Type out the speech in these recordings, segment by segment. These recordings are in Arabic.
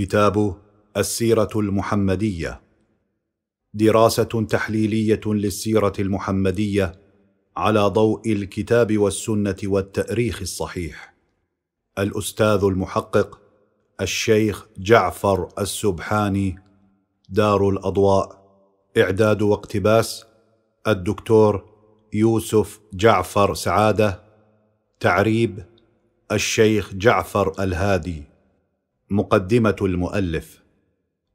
كتاب السيرة المحمدية. دراسة تحليلية للسيرة المحمدية على ضوء الكتاب والسنة والتأريخ الصحيح. الأستاذ المحقق الشيخ جعفر السبحاني دار الأضواء. إعداد واقتباس الدكتور يوسف جعفر سعادة. تعريب الشيخ جعفر الهادي. مقدمة المؤلف.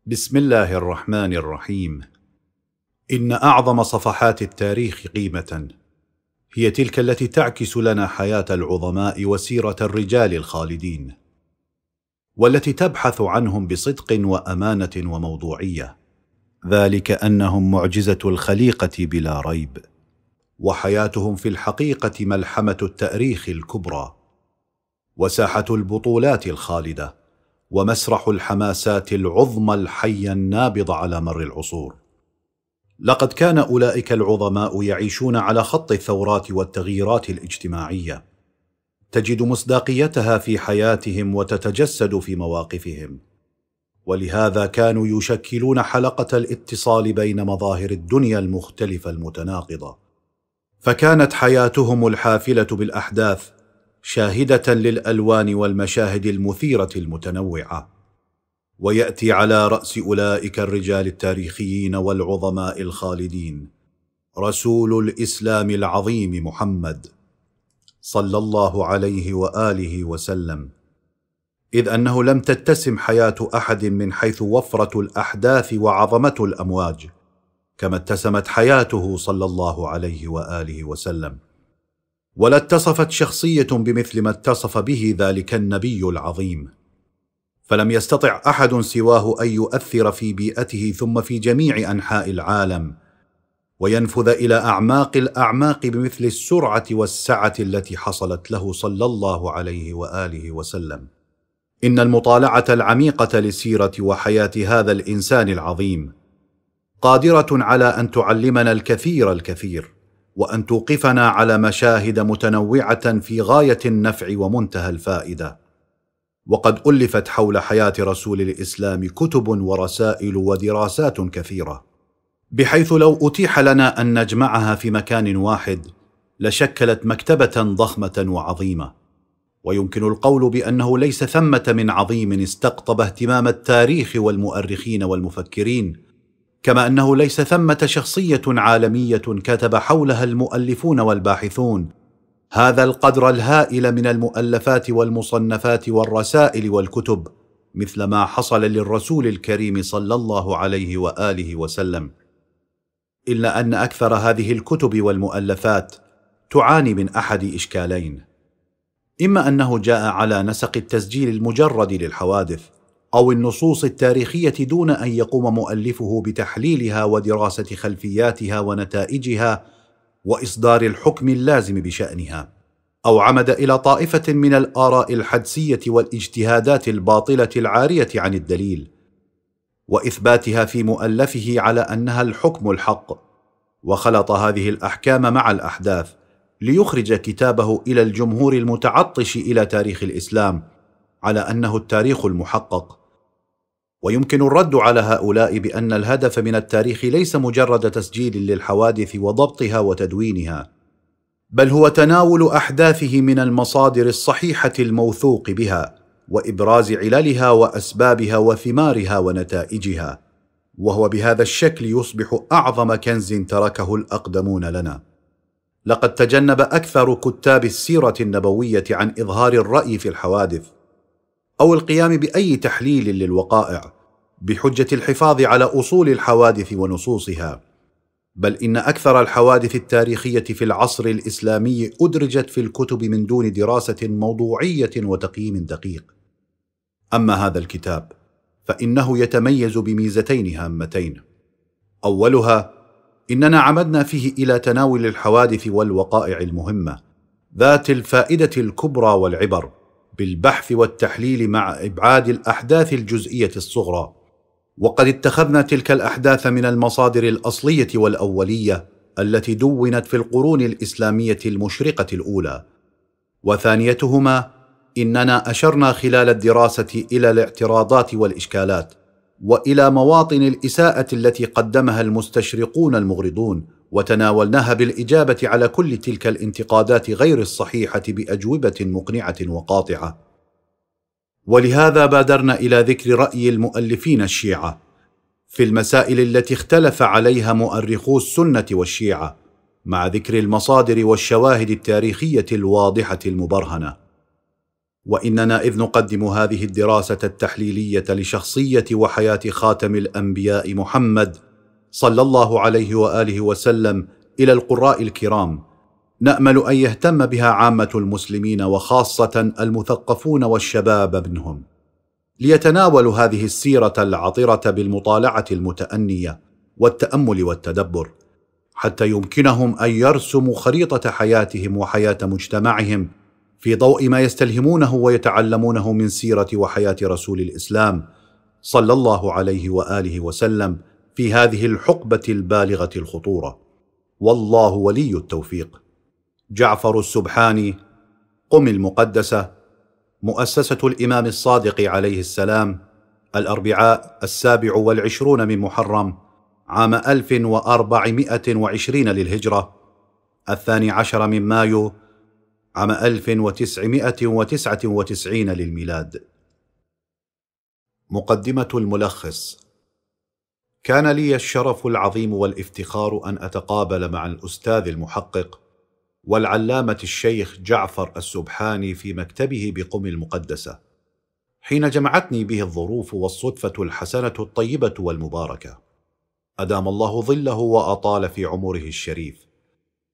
بسم الله الرحمن الرحيم. إن أعظم صفحات التاريخ قيمة. هي تلك التي تعكس لنا حياة العظماء وسيرة الرجال الخالدين. والتي تبحث عنهم بصدق وأمانة وموضوعية. ذلك أنهم معجزة الخليقة بلا ريب. وحياتهم في الحقيقة ملحمة التأريخ الكبرى. وساحة البطولات الخالدة. ومسرح الحماسات العظمى الحيه النابضه على مر العصور. لقد كان أولئك العظماء يعيشون على خط الثورات والتغييرات الاجتماعية. تجد مصداقيتها في حياتهم وتتجسد في مواقفهم. ولهذا كانوا يشكلون حلقة الاتصال بين مظاهر الدنيا المختلفة المتناقضة. فكانت حياتهم الحافلة بالأحداث شاهدة للألوان والمشاهد المثيرة المتنوعة. ويأتي على رأس أولئك الرجال التاريخيين والعظماء الخالدين رسول الإسلام العظيم محمد صلى الله عليه وآله وسلم. إذ أنه لم تتسم حياة أحد من حيث وفرة الأحداث وعظمة الأمواج كما اتسمت حياته صلى الله عليه وآله وسلم. ولا اتصفت شخصية بمثل ما اتصف به ذلك النبي العظيم. فلم يستطع أحد سواه أن يؤثر في بيئته ثم في جميع أنحاء العالم وينفذ إلى أعماق الأعماق بمثل السرعة والسعة التي حصلت له صلى الله عليه وآله وسلم. إن المطالعة العميقة لسيرة وحياة هذا الإنسان العظيم قادرة على أن تعلمنا الكثير الكثير. وأن توقفنا على مشاهد متنوعة في غاية النفع ومنتهى الفائدة. وقد ألفت حول حياة رسول الإسلام كتب ورسائل ودراسات كثيرة. بحيث لو أتيح لنا أن نجمعها في مكان واحد لشكلت مكتبة ضخمة وعظيمة. ويمكن القول بأنه ليس ثمة من عظيم استقطب اهتمام التاريخ والمؤرخين والمفكرين كما أنه ليس ثمة شخصية عالمية كتب حولها المؤلفون والباحثون. هذا القدر الهائل من المؤلفات والمصنفات والرسائل والكتب مثل ما حصل للرسول الكريم صلى الله عليه وآله وسلم. إلا أن أكثر هذه الكتب والمؤلفات تعاني من أحد إشكالين. إما أنه جاء على نسق التسجيل المجرد للحوادث أو النصوص التاريخية دون أن يقوم مؤلفه بتحليلها ودراسة خلفياتها ونتائجها وإصدار الحكم اللازم بشأنها أو عمد إلى طائفة من الآراء الحدسية والاجتهادات الباطلة العارية عن الدليل وإثباتها في مؤلفه على أنها الحكم الحق وخلط هذه الأحكام مع الأحداث ليخرج كتابه إلى الجمهور المتعطش إلى تاريخ الإسلام على أنه التاريخ المحقق. ويمكن الرد على هؤلاء بأن الهدف من التاريخ ليس مجرد تسجيل للحوادث وضبطها وتدوينها بل هو تناول أحداثه من المصادر الصحيحة الموثوق بها وإبراز عللها وأسبابها وثمارها ونتائجها وهو بهذا الشكل يصبح أعظم كنز تركه الأقدمون لنا. لقد تجنب أكثر كتاب السيرة النبوية عن إظهار الرأي في الحوادث أو القيام بأي تحليل للوقائع بحجة الحفاظ على أصول الحوادث ونصوصها. بل إن أكثر الحوادث التاريخية في العصر الإسلامي أدرجت في الكتب من دون دراسة موضوعية وتقييم دقيق. أما هذا الكتاب فإنه يتميز بميزتين هامتين. أولها إننا عمدنا فيه إلى تناول الحوادث والوقائع المهمة ذات الفائدة الكبرى والعبر بالبحث والتحليل مع إبعاد الأحداث الجزئية الصغرى. وقد اتخذنا تلك الأحداث من المصادر الأصلية والأولية التي دونت في القرون الإسلامية المشرقة الأولى. وثانيتهما إننا أشرنا خلال الدراسة إلى الاعتراضات والإشكالات وإلى مواطن الإساءة التي قدمها المستشرقون المغرضون وتناولناها بالإجابة على كل تلك الانتقادات غير الصحيحة بأجوبة مقنعة وقاطعة. ولهذا بادرنا إلى ذكر رأي المؤلفين الشيعة في المسائل التي اختلف عليها مؤرخو السنة والشيعة مع ذكر المصادر والشواهد التاريخية الواضحة المبرهنة. وإننا إذ نقدم هذه الدراسة التحليلية لشخصية وحياة خاتم الأنبياء محمد صلى الله عليه وآله وسلم إلى القراء الكرام نأمل أن يهتم بها عامة المسلمين وخاصة المثقفون والشباب منهم. ليتناولوا هذه السيرة العطرة بالمطالعة المتأنية والتأمل والتدبر حتى يمكنهم أن يرسموا خريطة حياتهم وحياة مجتمعهم في ضوء ما يستلهمونه ويتعلمونه من سيرة وحياة رسول الإسلام صلى الله عليه وآله وسلم في هذه الحقبة البالغة الخطورة. والله ولي التوفيق. جعفر السبحاني قم المقدسة مؤسسة الإمام الصادق عليه السلام الأربعاء السابع والعشرون من محرم عام ألف وأربعمائة وعشرين للهجرة الثاني عشر من مايو عام ألف وتسعمائة وتسعة وتسعين للميلاد. مقدمة الملخص كان لي الشرف العظيم والافتخار أن أتقابل مع الأستاذ المحقق والعلامة الشيخ جعفر السبحاني في مكتبه بقم المقدسة حين جمعتني به الظروف والصدفة الحسنة الطيبة والمباركة. أدام الله ظله وأطال في عمره الشريف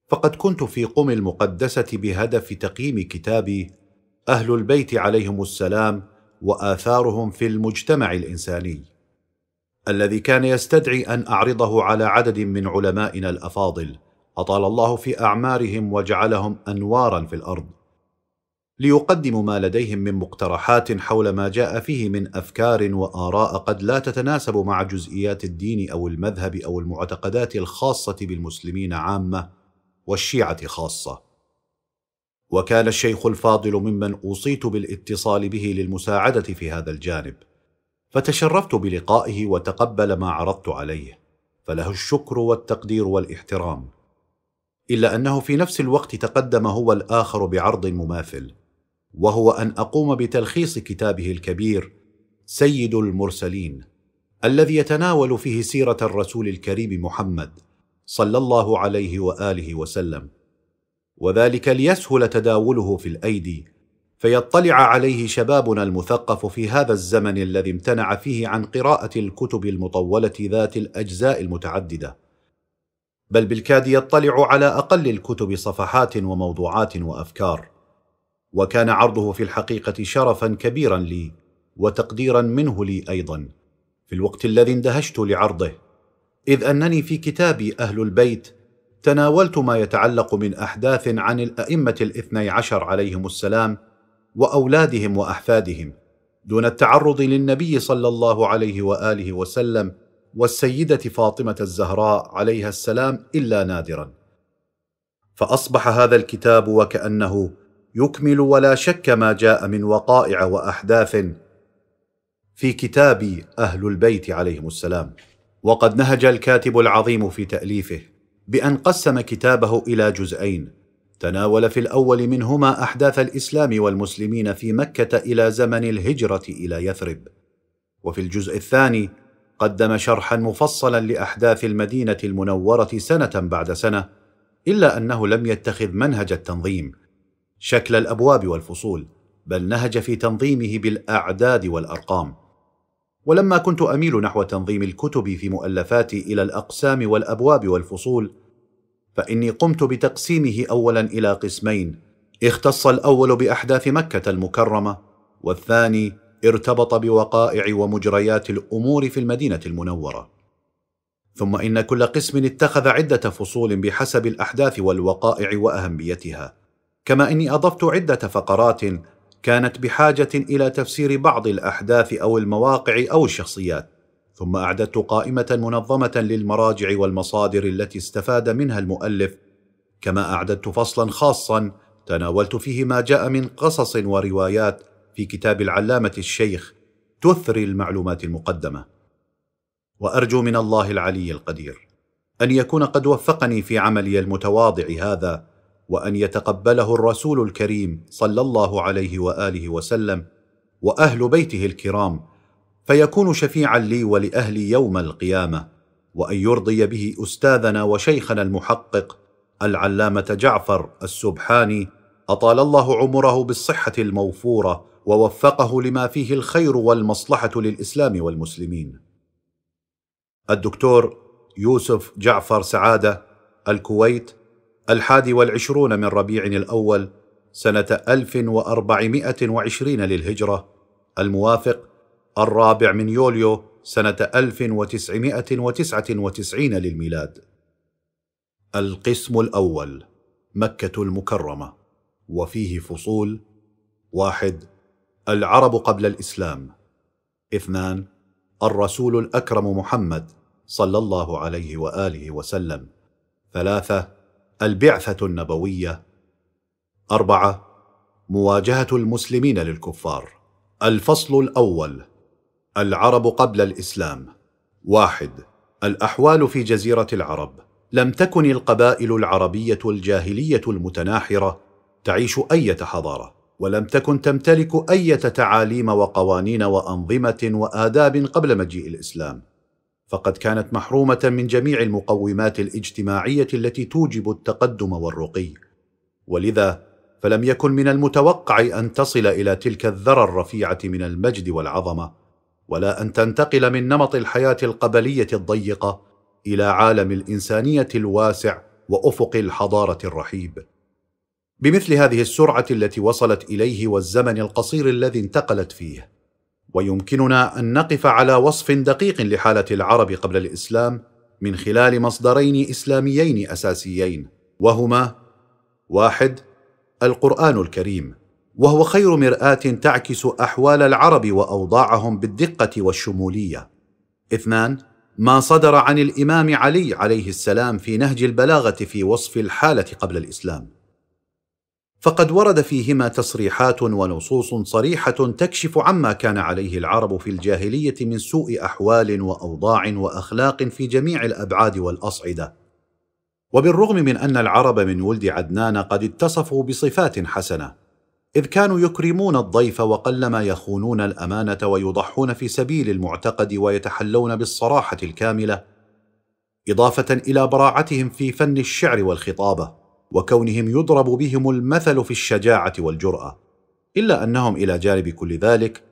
فقد كنت في قم المقدسة بهدف تقييم كتابي أهل البيت عليهم السلام وآثارهم في المجتمع الإنساني الذي كان يستدعي أن أعرضه على عدد من علمائنا الأفاضل أطال الله في أعمارهم وجعلهم أنوارا في الأرض ليقدموا ما لديهم من مقترحات حول ما جاء فيه من أفكار وآراء قد لا تتناسب مع جزئيات الدين أو المذهب أو المعتقدات الخاصة بالمسلمين عامة والشيعة خاصة. وكان الشيخ الفاضل ممن أوصيت بالاتصال به للمساعدة في هذا الجانب فتشرفت بلقائه وتقبل ما عرضت عليه فله الشكر والتقدير والإحترام. إلا أنه في نفس الوقت تقدم هو الآخر بعرض مماثل وهو أن أقوم بتلخيص كتابه الكبير سيد المرسلين الذي يتناول فيه سيرة الرسول الكريم محمد صلى الله عليه وآله وسلم وذلك ليسهل تداوله في الأيدي فيطلع عليه شبابنا المثقف في هذا الزمن الذي امتنع فيه عن قراءة الكتب المطولة ذات الأجزاء المتعددة. بل بالكاد يطلع على أقل الكتب صفحات وموضوعات وأفكار. وكان عرضه في الحقيقة شرفا كبيرا لي وتقديرا منه لي أيضا في الوقت الذي اندهشت لعرضه. إذ أنني في كتابي أهل البيت تناولت ما يتعلق من أحداث عن الأئمة الاثني عشر عليهم السلام وأولادهم وأحفادهم دون التعرض للنبي صلى الله عليه وآله وسلم والسيدة فاطمة الزهراء عليها السلام إلا نادرا. فأصبح هذا الكتاب وكأنه يكمل ولا شك ما جاء من وقائع وأحداث في كتاب أهل البيت عليهم السلام. وقد نهج الكاتب العظيم في تأليفه بأن قسم كتابه إلى جزئين. تناول في الأول منهما أحداث الإسلام والمسلمين في مكة إلى زمن الهجرة إلى يثرب. وفي الجزء الثاني قدم شرحا مفصلا لأحداث المدينة المنورة سنة بعد سنة إلا أنه لم يتخذ منهج التنظيم. شكل الأبواب والفصول بل نهج في تنظيمه بالأعداد والأرقام. ولما كنت أميل نحو تنظيم الكتب في مؤلفاتي إلى الأقسام والأبواب والفصول فإني قمت بتقسيمه اولا إلى قسمين. اختص الأول بأحداث مكة المكرمة والثاني ارتبط بوقائع ومجريات الأمور في المدينة المنورة. ثم إن كل قسم اتخذ عدة فصول بحسب الأحداث والوقائع وأهميتها. كما إني أضفت عدة فقرات كانت بحاجة إلى تفسير بعض الأحداث أو المواقع أو الشخصيات. ثم أعددت قائمة منظمة للمراجع والمصادر التي استفاد منها المؤلف. كما أعددت فصلا خاصا تناولت فيه ما جاء من قصص وروايات في كتاب العلامة الشيخ تثري المعلومات المقدمة. وأرجو من الله العلي القدير أن يكون قد وفقني في عملي المتواضع هذا وأن يتقبله الرسول الكريم صلى الله عليه وآله وسلم وأهل بيته الكرام فيكون شفيعا لي ولأهلي يوم القيامة وأن يرضي به أستاذنا وشيخنا المحقق العلامة جعفر السبحاني أطال الله عمره بالصحة الموفورة ووفقه لما فيه الخير والمصلحة للإسلام والمسلمين. الدكتور يوسف جعفر سعادة الكويت الحادي والعشرون من ربيع الأول سنة 1420 للهجرة الموافق الرابع من يوليو سنة 1999 للميلاد. القسم الأول مكة المكرمة وفيه فصول واحد العرب قبل الإسلام. اثنان الرسول الأكرم محمد صلى الله عليه وآله وسلم. ثلاثة البعثة النبوية. أربعة مواجهة المسلمين للكفار. الفصل الأول العرب قبل الإسلام. واحد الأحوال في جزيرة العرب. لم تكن القبائل العربية الجاهلية المتناحرة تعيش إيه حضارة. ولم تكن تمتلك إيه تعاليم وقوانين وأنظمة وآداب قبل مجيء الإسلام فقد كانت محرومة من جميع المقومات الاجتماعية التي توجب التقدم والرقي. ولذا فلم يكن من المتوقع أن تصل إلى تلك الذرى الرفيعة من المجد والعظمة ولا أن تنتقل من نمط الحياة القبلية الضيقة إلى عالم الإنسانية الواسع وأفق الحضارة الرحيب. بمثل هذه السرعة التي وصلت إليه والزمن القصير الذي انتقلت فيه. ويمكننا أن نقف على وصف دقيق لحالة العرب قبل الإسلام من خلال مصدرين إسلاميين أساسيين وهما واحد القرآن الكريم وهو خير مرآة تعكس أحوال العرب وأوضاعهم بالدقة والشمولية. اثنان ما صدر عن الإمام علي عليه السلام في نهج البلاغة في وصف الحالة قبل الإسلام. فقد ورد فيهما تصريحات ونصوص صريحة تكشف عما كان عليه العرب في الجاهلية من سوء أحوال وأوضاع وأخلاق في جميع الأبعاد والأصعدة. وبالرغم من أن العرب من ولد عدنان قد اتصفوا بصفات حسنة إذ كانوا يكرمون الضيف وقلما يخونون الأمانة ويضحون في سبيل المعتقد ويتحلون بالصراحة الكاملة إضافة إلى براعتهم في فن الشعر والخطابة. وكونهم يضرب بهم المثل في الشجاعة والجرأة إلا أنهم إلى جانب كل ذلك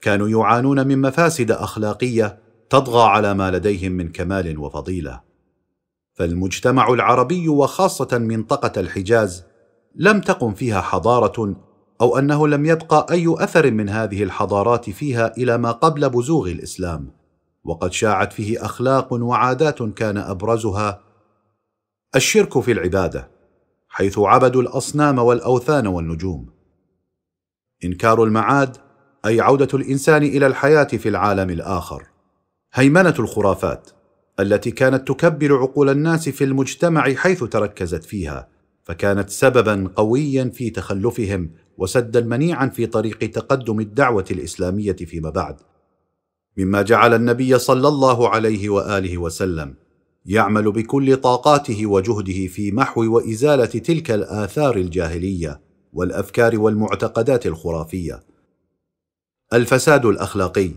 كانوا يعانون من مفاسد أخلاقية تطغى على ما لديهم من كمال وفضيلة. فالمجتمع العربي وخاصة منطقة الحجاز لم تقم فيها حضارة أو أنه لم يبقى أي أثر من هذه الحضارات فيها إلى ما قبل بزوغ الإسلام وقد شاعت فيه أخلاق وعادات كان أبرزها الشرك في العبادة. حيث عبدوا الأصنام والأوثان والنجوم. إنكار المعاد أي عودة الإنسان إلى الحياة في العالم الآخر. هيمنة الخرافات التي كانت تكبل عقول الناس في المجتمع حيث تركزت فيها فكانت سببا قويا في تخلفهم وسدا منيعا في طريق تقدم الدعوة الإسلامية فيما بعد. مما جعل النبي صلى الله عليه وآله وسلم يعمل بكل طاقاته وجهده في محو وإزالة تلك الآثار الجاهلية والأفكار والمعتقدات الخرافية. الفساد الأخلاقي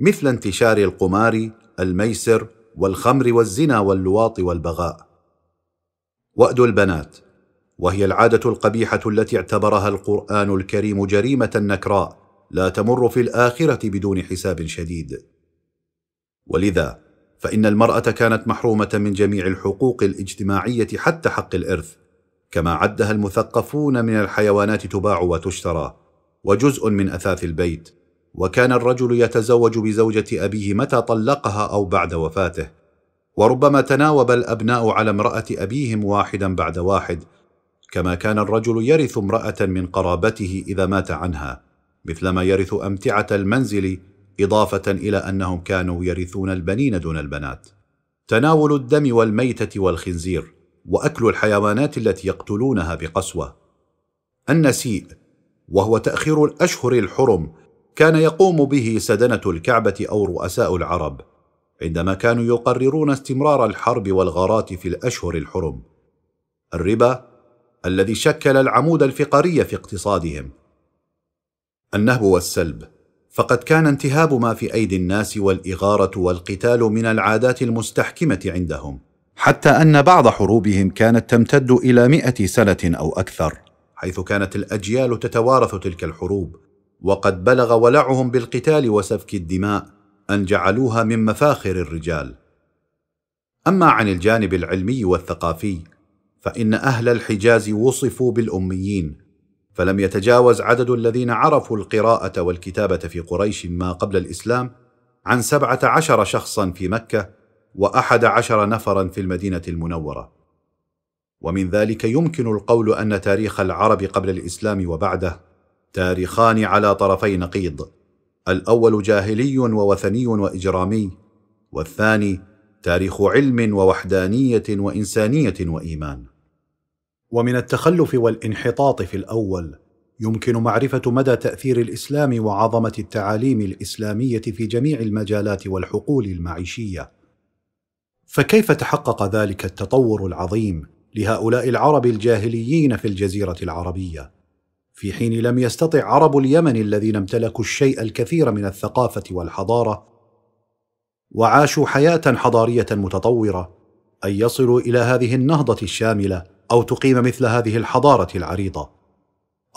مثل انتشار القمار الميسر والخمر والزنا واللواط والبغاء. وأد البنات وهي العادة القبيحة التي اعتبرها القرآن الكريم جريمة نكراء لا تمر في الآخرة بدون حساب شديد. ولذا فإن المرأة كانت محرومة من جميع الحقوق الاجتماعية حتى حق الإرث كما عدها المثقفون من الحيوانات تباع وتشترى وجزء من أثاث البيت. وكان الرجل يتزوج بزوجة أبيه متى طلقها أو بعد وفاته. وربما تناوب الأبناء على امرأة أبيهم واحدا بعد واحد كما كان الرجل يرث امرأة من قرابته إذا مات عنها مثلما يرث أمتعة المنزل إضافة إلى أنهم كانوا يرثون البنين دون البنات. تناول الدم والميتة والخنزير وأكل الحيوانات التي يقتلونها بقسوة. النسيء وهو تأخير الأشهر الحرم كان يقوم به سدنة الكعبة أو رؤساء العرب عندما كانوا يقررون استمرار الحرب والغارات في الأشهر الحرم. الربا الذي شكل العمود الفقري في اقتصادهم. النهب والسلب فقد كان انتهاب ما في أيدي الناس والإغارة والقتال من العادات المستحكمة عندهم. حتى أن بعض حروبهم كانت تمتد إلى مائه سنة أو أكثر. حيث كانت الأجيال تتوارث تلك الحروب وقد بلغ ولعهم بالقتال وسفك الدماء أن جعلوها من مفاخر الرجال. أما عن الجانب العلمي والثقافي فإن أهل الحجاز وصفوا بالأميين فلم يتجاوز عدد الذين عرفوا القراءة والكتابة في قريش ما قبل الإسلام عن سبعة عشر شخصا في مكة وأحد عشر نفرا في المدينة المنورة. ومن ذلك يمكن القول أن تاريخ العرب قبل الإسلام وبعده تاريخان على طرفي نقيض الأول جاهلي ووثني وإجرامي والثاني تاريخ علم ووحدانية وإنسانية وإيمان. ومن التخلف والانحطاط في الأول يمكن معرفة مدى تأثير الإسلام وعظمة التعاليم الإسلامية في جميع المجالات والحقول المعيشية. فكيف تحقق ذلك التطور العظيم لهؤلاء العرب الجاهليين في الجزيرة العربية؟ في حين لم يستطع عرب اليمن الذين امتلكوا الشيء الكثير من الثقافة والحضارة وعاشوا حياة حضارية متطورة أن يصلوا إلى هذه النهضة الشاملة أو تقيم مثل هذه الحضارة العريضة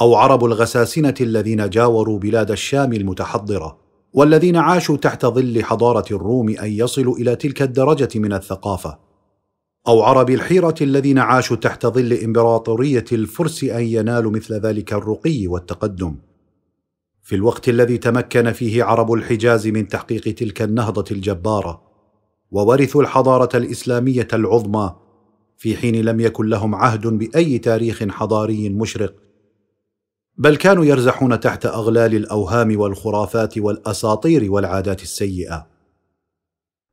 أو عرب الغساسنة الذين جاوروا بلاد الشام المتحضرة والذين عاشوا تحت ظل حضارة الروم أن يصلوا إلى تلك الدرجة من الثقافة أو عرب الحيرة الذين عاشوا تحت ظل إمبراطورية الفرس أن ينالوا مثل ذلك الرقي والتقدم. في الوقت الذي تمكن فيه عرب الحجاز من تحقيق تلك النهضة الجبارة وورثوا الحضارة الإسلامية العظمى في حين لم يكن لهم عهد بأي تاريخ حضاري مشرق. بل كانوا يرزحون تحت أغلال الأوهام والخرافات والأساطير والعادات السيئة.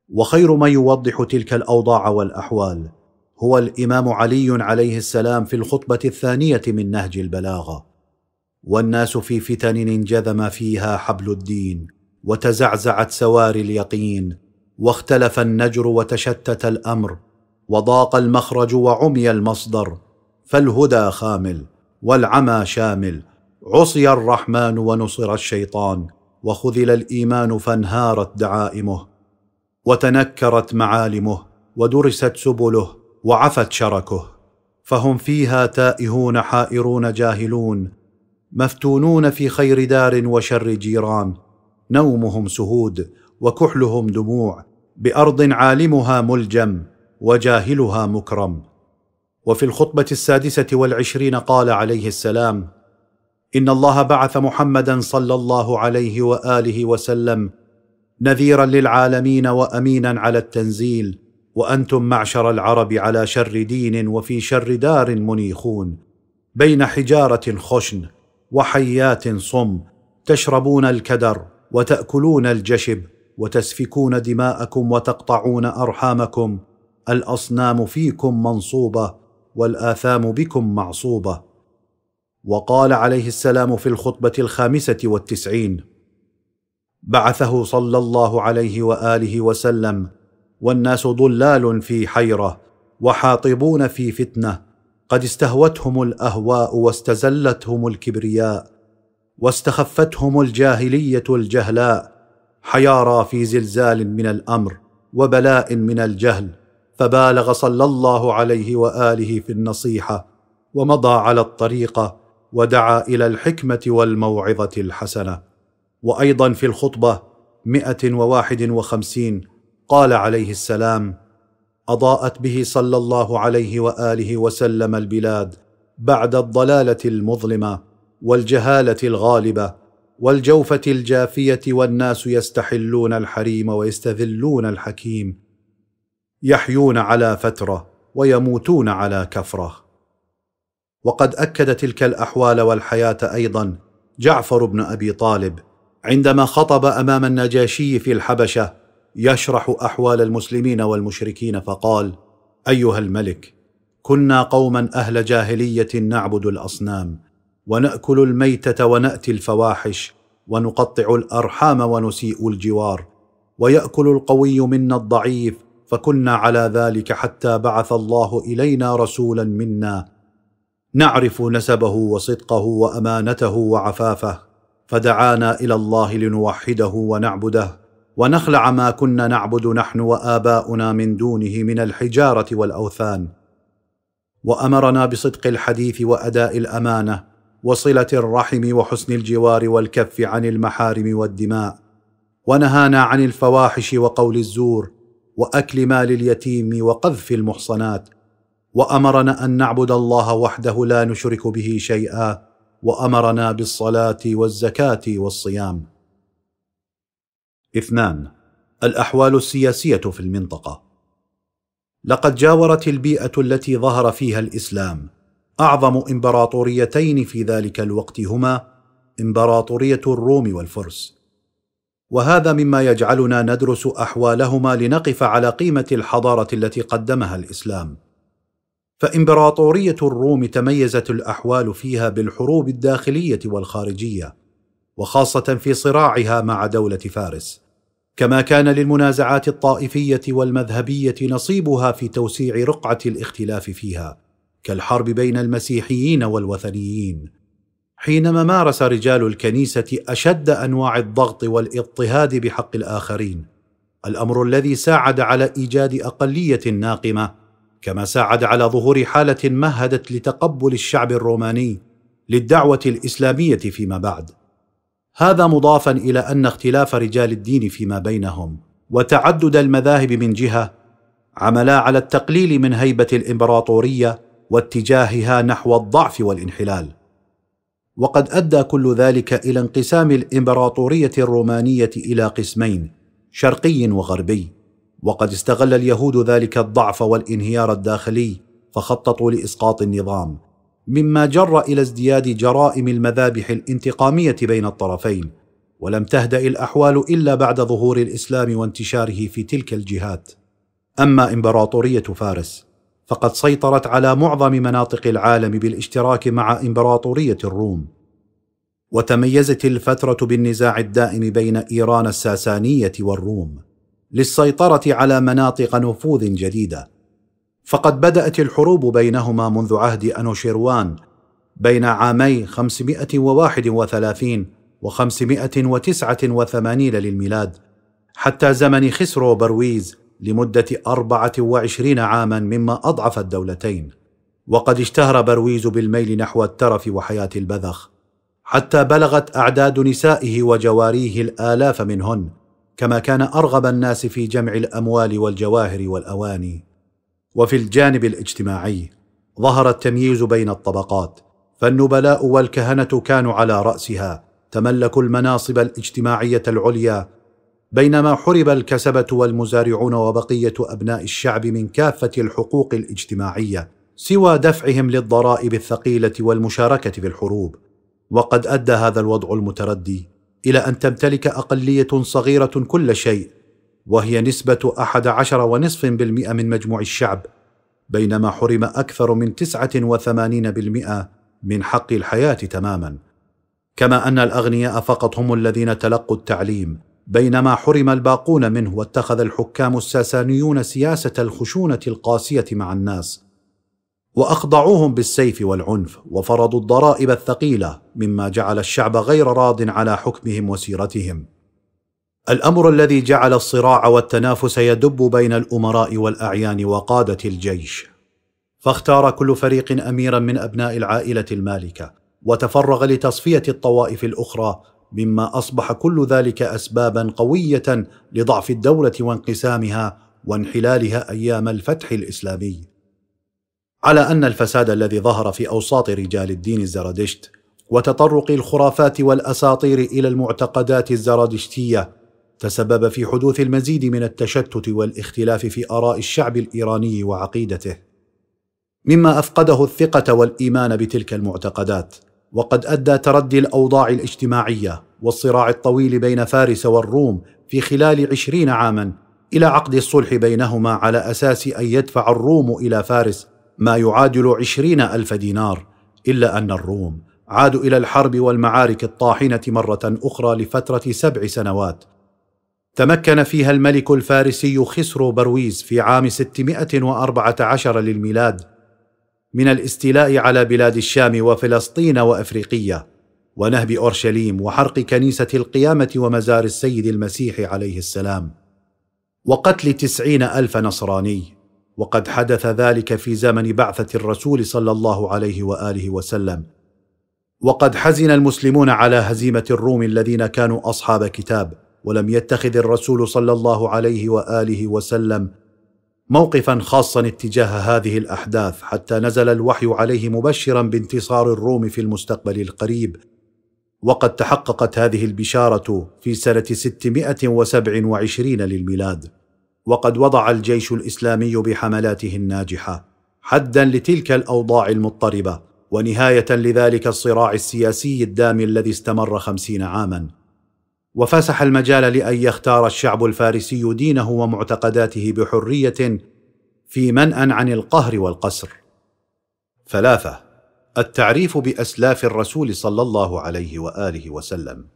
وخير من يوضح تلك الأوضاع والأحوال هو الإمام علي عليه السلام في الخطبة الثانية من نهج البلاغة. والناس في فتن انجذم فيها حبل الدين وتزعزعت سواري اليقين واختلف النجر وتشتت الأمر وضاق المخرج وعمي المصدر فالهدى خامل والعمى شامل. عصي الرحمن ونصر الشيطان وخذل الإيمان فانهارت دعائمه. وتنكرت معالمه ودرست سبله وعفت شركه. فهم فيها تائهون حائرون جاهلون مفتونون في خير دار وشر جيران. نومهم سهود وكحلهم دموع بأرض عالمها ملجم. وجاهلها مكرم. وفي الخطبة السادسة والعشرين قال عليه السلام إن الله بعث محمدا صلى الله عليه وآله وسلم نذيرا للعالمين وامينا على التنزيل وأنتم معشر العرب على شر دين وفي شر دار منيخون بين حجارة خشن وحيات صم تشربون الكدر وتأكلون الجشب وتسفكون دماءكم وتقطعون أرحامكم الأصنام فيكم منصوبة والآثام بكم معصوبة. وقال عليه السلام في الخطبة الخامسة والتسعين بعثه صلى الله عليه وآله وسلم والناس ضلال في حيرة وحاطبون في فتنة. قد استهوتهم الأهواء واستزلتهم الكبرياء واستخفتهم الجاهلية الجهلاء. حيارى في زلزال من الأمر وبلاء من الجهل. فبالغ صلى الله عليه وآله في النصيحة ومضى على الطريقة ودعا إلى الحكمة والموعظة الحسنة. وأيضا في الخطبة مائه وواحد وخمسين قال عليه السلام أضاءت به صلى الله عليه وآله وسلم البلاد بعد الضلالة المظلمة والجهالة الغالبة والجوفة الجافية والناس يستحلون الحريم ويستذلون الحكيم. يحيون على فترة ويموتون على كفرة. وقد أكد تلك الأحوال والحياة أيضا جعفر بن أبي طالب عندما خطب أمام النجاشي في الحبشة يشرح أحوال المسلمين والمشركين فقال أيها الملك كنا قوما أهل جاهلية نعبد الأصنام ونأكل الميتة ونأتي الفواحش ونقطع الأرحام ونسيء الجوار ويأكل القوي منا الضعيف فكنا على ذلك حتى بعث الله إلينا رسولا منا نعرف نسبه وصدقه وأمانته وعفافه فدعانا إلى الله لنوحده ونعبده ونخلع ما كنا نعبد نحن وآباؤنا من دونه من الحجارة والأوثان. وأمرنا بصدق الحديث وأداء الأمانة وصلة الرحم وحسن الجوار والكف عن المحارم والدماء ونهانا عن الفواحش وقول الزور وأكل مال اليتيم وقذف المحصنات وأمرنا أن نعبد الله وحده لا نشرك به شيئا وأمرنا بالصلاة والزكاة والصيام. اثنان الأحوال السياسية في المنطقة. لقد جاورت البيئة التي ظهر فيها الإسلام أعظم إمبراطوريتين في ذلك الوقت هما إمبراطورية الروم والفرس. وهذا مما يجعلنا ندرس أحوالهما لنقف على قيمة الحضارة التي قدمها الإسلام. فإمبراطورية الروم تميزت الأحوال فيها بالحروب الداخلية والخارجية وخاصة في صراعها مع دولة فارس. كما كان للمنازعات الطائفية والمذهبية نصيبها في توسيع رقعة الاختلاف فيها كالحرب بين المسيحيين والوثنيين. حينما مارس رجال الكنيسة أشد أنواع الضغط والاضطهاد بحق الآخرين. الأمر الذي ساعد على إيجاد أقلية ناقمة كما ساعد على ظهور حالة مهدت لتقبل الشعب الروماني للدعوة الإسلامية فيما بعد. هذا مضافا إلى أن اختلاف رجال الدين فيما بينهم وتعدد المذاهب من جهة عملا على التقليل من هيبة الإمبراطورية واتجاهها نحو الضعف والانحلال. وقد أدى كل ذلك إلى انقسام الإمبراطورية الرومانية إلى قسمين شرقي وغربي. وقد استغل اليهود ذلك الضعف والانهيار الداخلي فخططوا لإسقاط النظام مما جر إلى ازدياد جرائم المذابح الانتقامية بين الطرفين. ولم تهدأ الأحوال إلا بعد ظهور الإسلام وانتشاره في تلك الجهات. أما إمبراطورية فارس فقد سيطرت على معظم مناطق العالم بالاشتراك مع إمبراطورية الروم. وتميزت الفترة بالنزاع الدائم بين إيران الساسانية والروم للسيطرة على مناطق نفوذ جديدة. فقد بدأت الحروب بينهما منذ عهد أنوشيروان بين عامي 531 و 589 للميلاد حتى زمن خسرو برويز لمدة أربعة وعشرين عاما مما أضعف الدولتين وقد اشتهر برويز بالميل نحو الترف وحياة البذخ حتى بلغت أعداد نسائه وجواريه الآلاف منهن كما كان أرغب الناس في جمع الأموال والجواهر والأواني. وفي الجانب الاجتماعي ظهر التمييز بين الطبقات فالنبلاء والكهنة كانوا على رأسها تملكوا المناصب الاجتماعية العليا بينما حرب الكسبة والمزارعون وبقية أبناء الشعب من كافة الحقوق الاجتماعية سوى دفعهم للضرائب الثقيلة والمشاركة في الحروب. وقد أدى هذا الوضع المتردي إلى أن تمتلك أقلية صغيرة كل شيء وهي نسبة أحد عشر ونصف بالمئة من مجموع الشعب بينما حرم أكثر من تسعة وثمانين بالمئة من حق الحياة تماما. كما أن الأغنياء فقط هم الذين تلقوا التعليم بينما حرم الباقون منه واتخذ الحكام الساسانيون سياسة الخشونة القاسية مع الناس وأخضعوهم بالسيف والعنف وفرضوا الضرائب الثقيلة مما جعل الشعب غير راض على حكمهم وسيرتهم. الأمر الذي جعل الصراع والتنافس يدب بين الأمراء والأعيان وقادة الجيش. فاختار كل فريق أميرا من أبناء العائلة المالكة وتفرغ لتصفية الطوائف الأخرى مما أصبح كل ذلك اسبابا قوية لضعف الدولة وانقسامها وانحلالها أيام الفتح الإسلامي. على أن الفساد الذي ظهر في أوساط رجال الدين الزرادشت وتطرق الخرافات والأساطير إلى المعتقدات الزرادشتية تسبب في حدوث المزيد من التشتت والاختلاف في آراء الشعب الإيراني وعقيدته. مما أفقده الثقة والإيمان بتلك المعتقدات. وقد أدى تردي الأوضاع الاجتماعية والصراع الطويل بين فارس والروم في خلال عشرين عاما إلى عقد الصلح بينهما على أساس أن يدفع الروم إلى فارس ما يعادل عشرين ألف دينار إلا أن الروم عادوا إلى الحرب والمعارك الطاحنة مرة أخرى لفترة سبع سنوات. تمكن فيها الملك الفارسي خسرو برويز في عام 614 للميلاد من الاستيلاء على بلاد الشام وفلسطين وافريقيه ونهب أورشليم وحرق كنيسة القيامة ومزار السيد المسيح عليه السلام. وقتل تسعين ألف نصراني وقد حدث ذلك في زمن بعثة الرسول صلى الله عليه وآله وسلم. وقد حزن المسلمون على هزيمة الروم الذين كانوا أصحاب كتاب ولم يتخذ الرسول صلى الله عليه وآله وسلم موقفا خاصا اتجاه هذه الأحداث حتى نزل الوحي عليه مبشرا بانتصار الروم في المستقبل القريب. وقد تحققت هذه البشارة في سنة 627 للميلاد. وقد وضع الجيش الإسلامي بحملاته الناجحة حدا لتلك الأوضاع المضطربة ونهاية لذلك الصراع السياسي الدامي الذي استمر خمسين عاما. وفسح المجال لأن يختار الشعب الفارسي دينه ومعتقداته بحرية في منأ عن القهر والقسر ثلاثة التعريف بأسلاف الرسول صلى الله عليه وآله وسلم.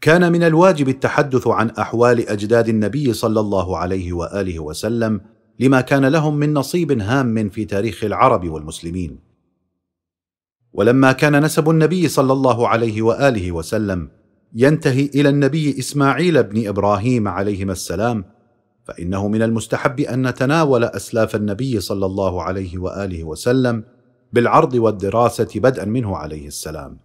كان من الواجب التحدث عن أحوال أجداد النبي صلى الله عليه وآله وسلم لما كان لهم من نصيب هام في تاريخ العرب والمسلمين. ولما كان نسب النبي صلى الله عليه وآله وسلم ينتهي إلى النبي إسماعيل بن إبراهيم عليهما السلام فإنه من المستحب أن نتناول أسلاف النبي صلى الله عليه وآله وسلم بالعرض والدراسة بدءا منه عليه السلام.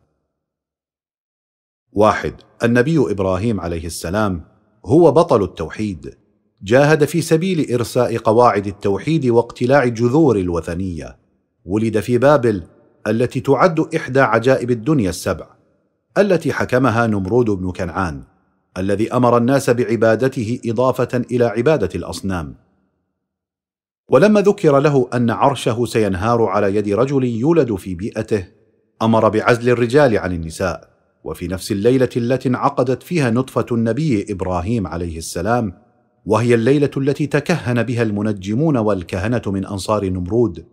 واحد النبي إبراهيم عليه السلام هو بطل التوحيد. جاهد في سبيل إرساء قواعد التوحيد واقتلاع جذور الوثنية. ولد في بابل التي تعد إحدى عجائب الدنيا السبع. التي حكمها نمرود بن كنعان الذي أمر الناس بعبادته إضافة إلى عبادة الأصنام. ولما ذكر له أن عرشه سينهار على يد رجل يولد في بيئته أمر بعزل الرجال عن النساء وفي نفس الليلة التي انعقدت فيها نطفة النبي إبراهيم عليه السلام وهي الليلة التي تكهن بها المنجمون والكهنة من أنصار نمرود.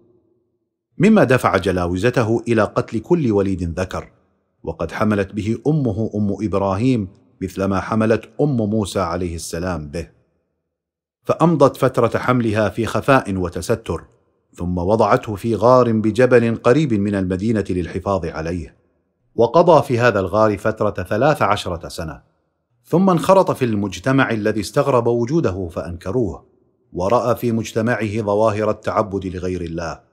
مما دفع جلاوزته إلى قتل كل وليد ذكر. وقد حملت به أمه أم إبراهيم مثلما حملت أم موسى عليه السلام به. فأمضت فترة حملها في خفاء وتستر ثم وضعته في غار بجبل قريب من المدينة للحفاظ عليه. وقضى في هذا الغار فترة ثلاث عشرة سنة. ثم انخرط في المجتمع الذي استغرب وجوده فأنكروه ورأى في مجتمعه ظواهر التعبد لغير الله.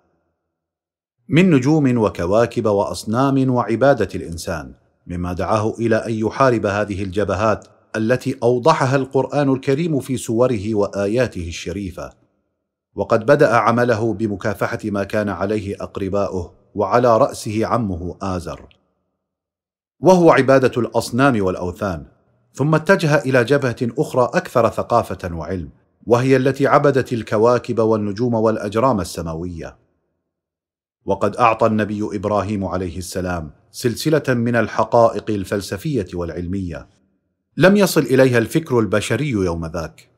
من نجوم وكواكب وأصنام وعبادة الإنسان مما دعاه إلى أن يحارب هذه الجبهات التي أوضحها القرآن الكريم في سوره وآياته الشريفة. وقد بدأ عمله بمكافحة ما كان عليه أقرباؤه وعلى رأسه عمه آزر. وهو عبادة الأصنام والأوثان ثم اتجه إلى جبهة أخرى أكثر ثقافة وعلم وهي التي عبدت الكواكب والنجوم والأجرام السماوية. وقد أعطى النبي إبراهيم عليه السلام سلسلة من الحقائق الفلسفية والعلمية. لم يصل إليها الفكر البشري يوم ذاك.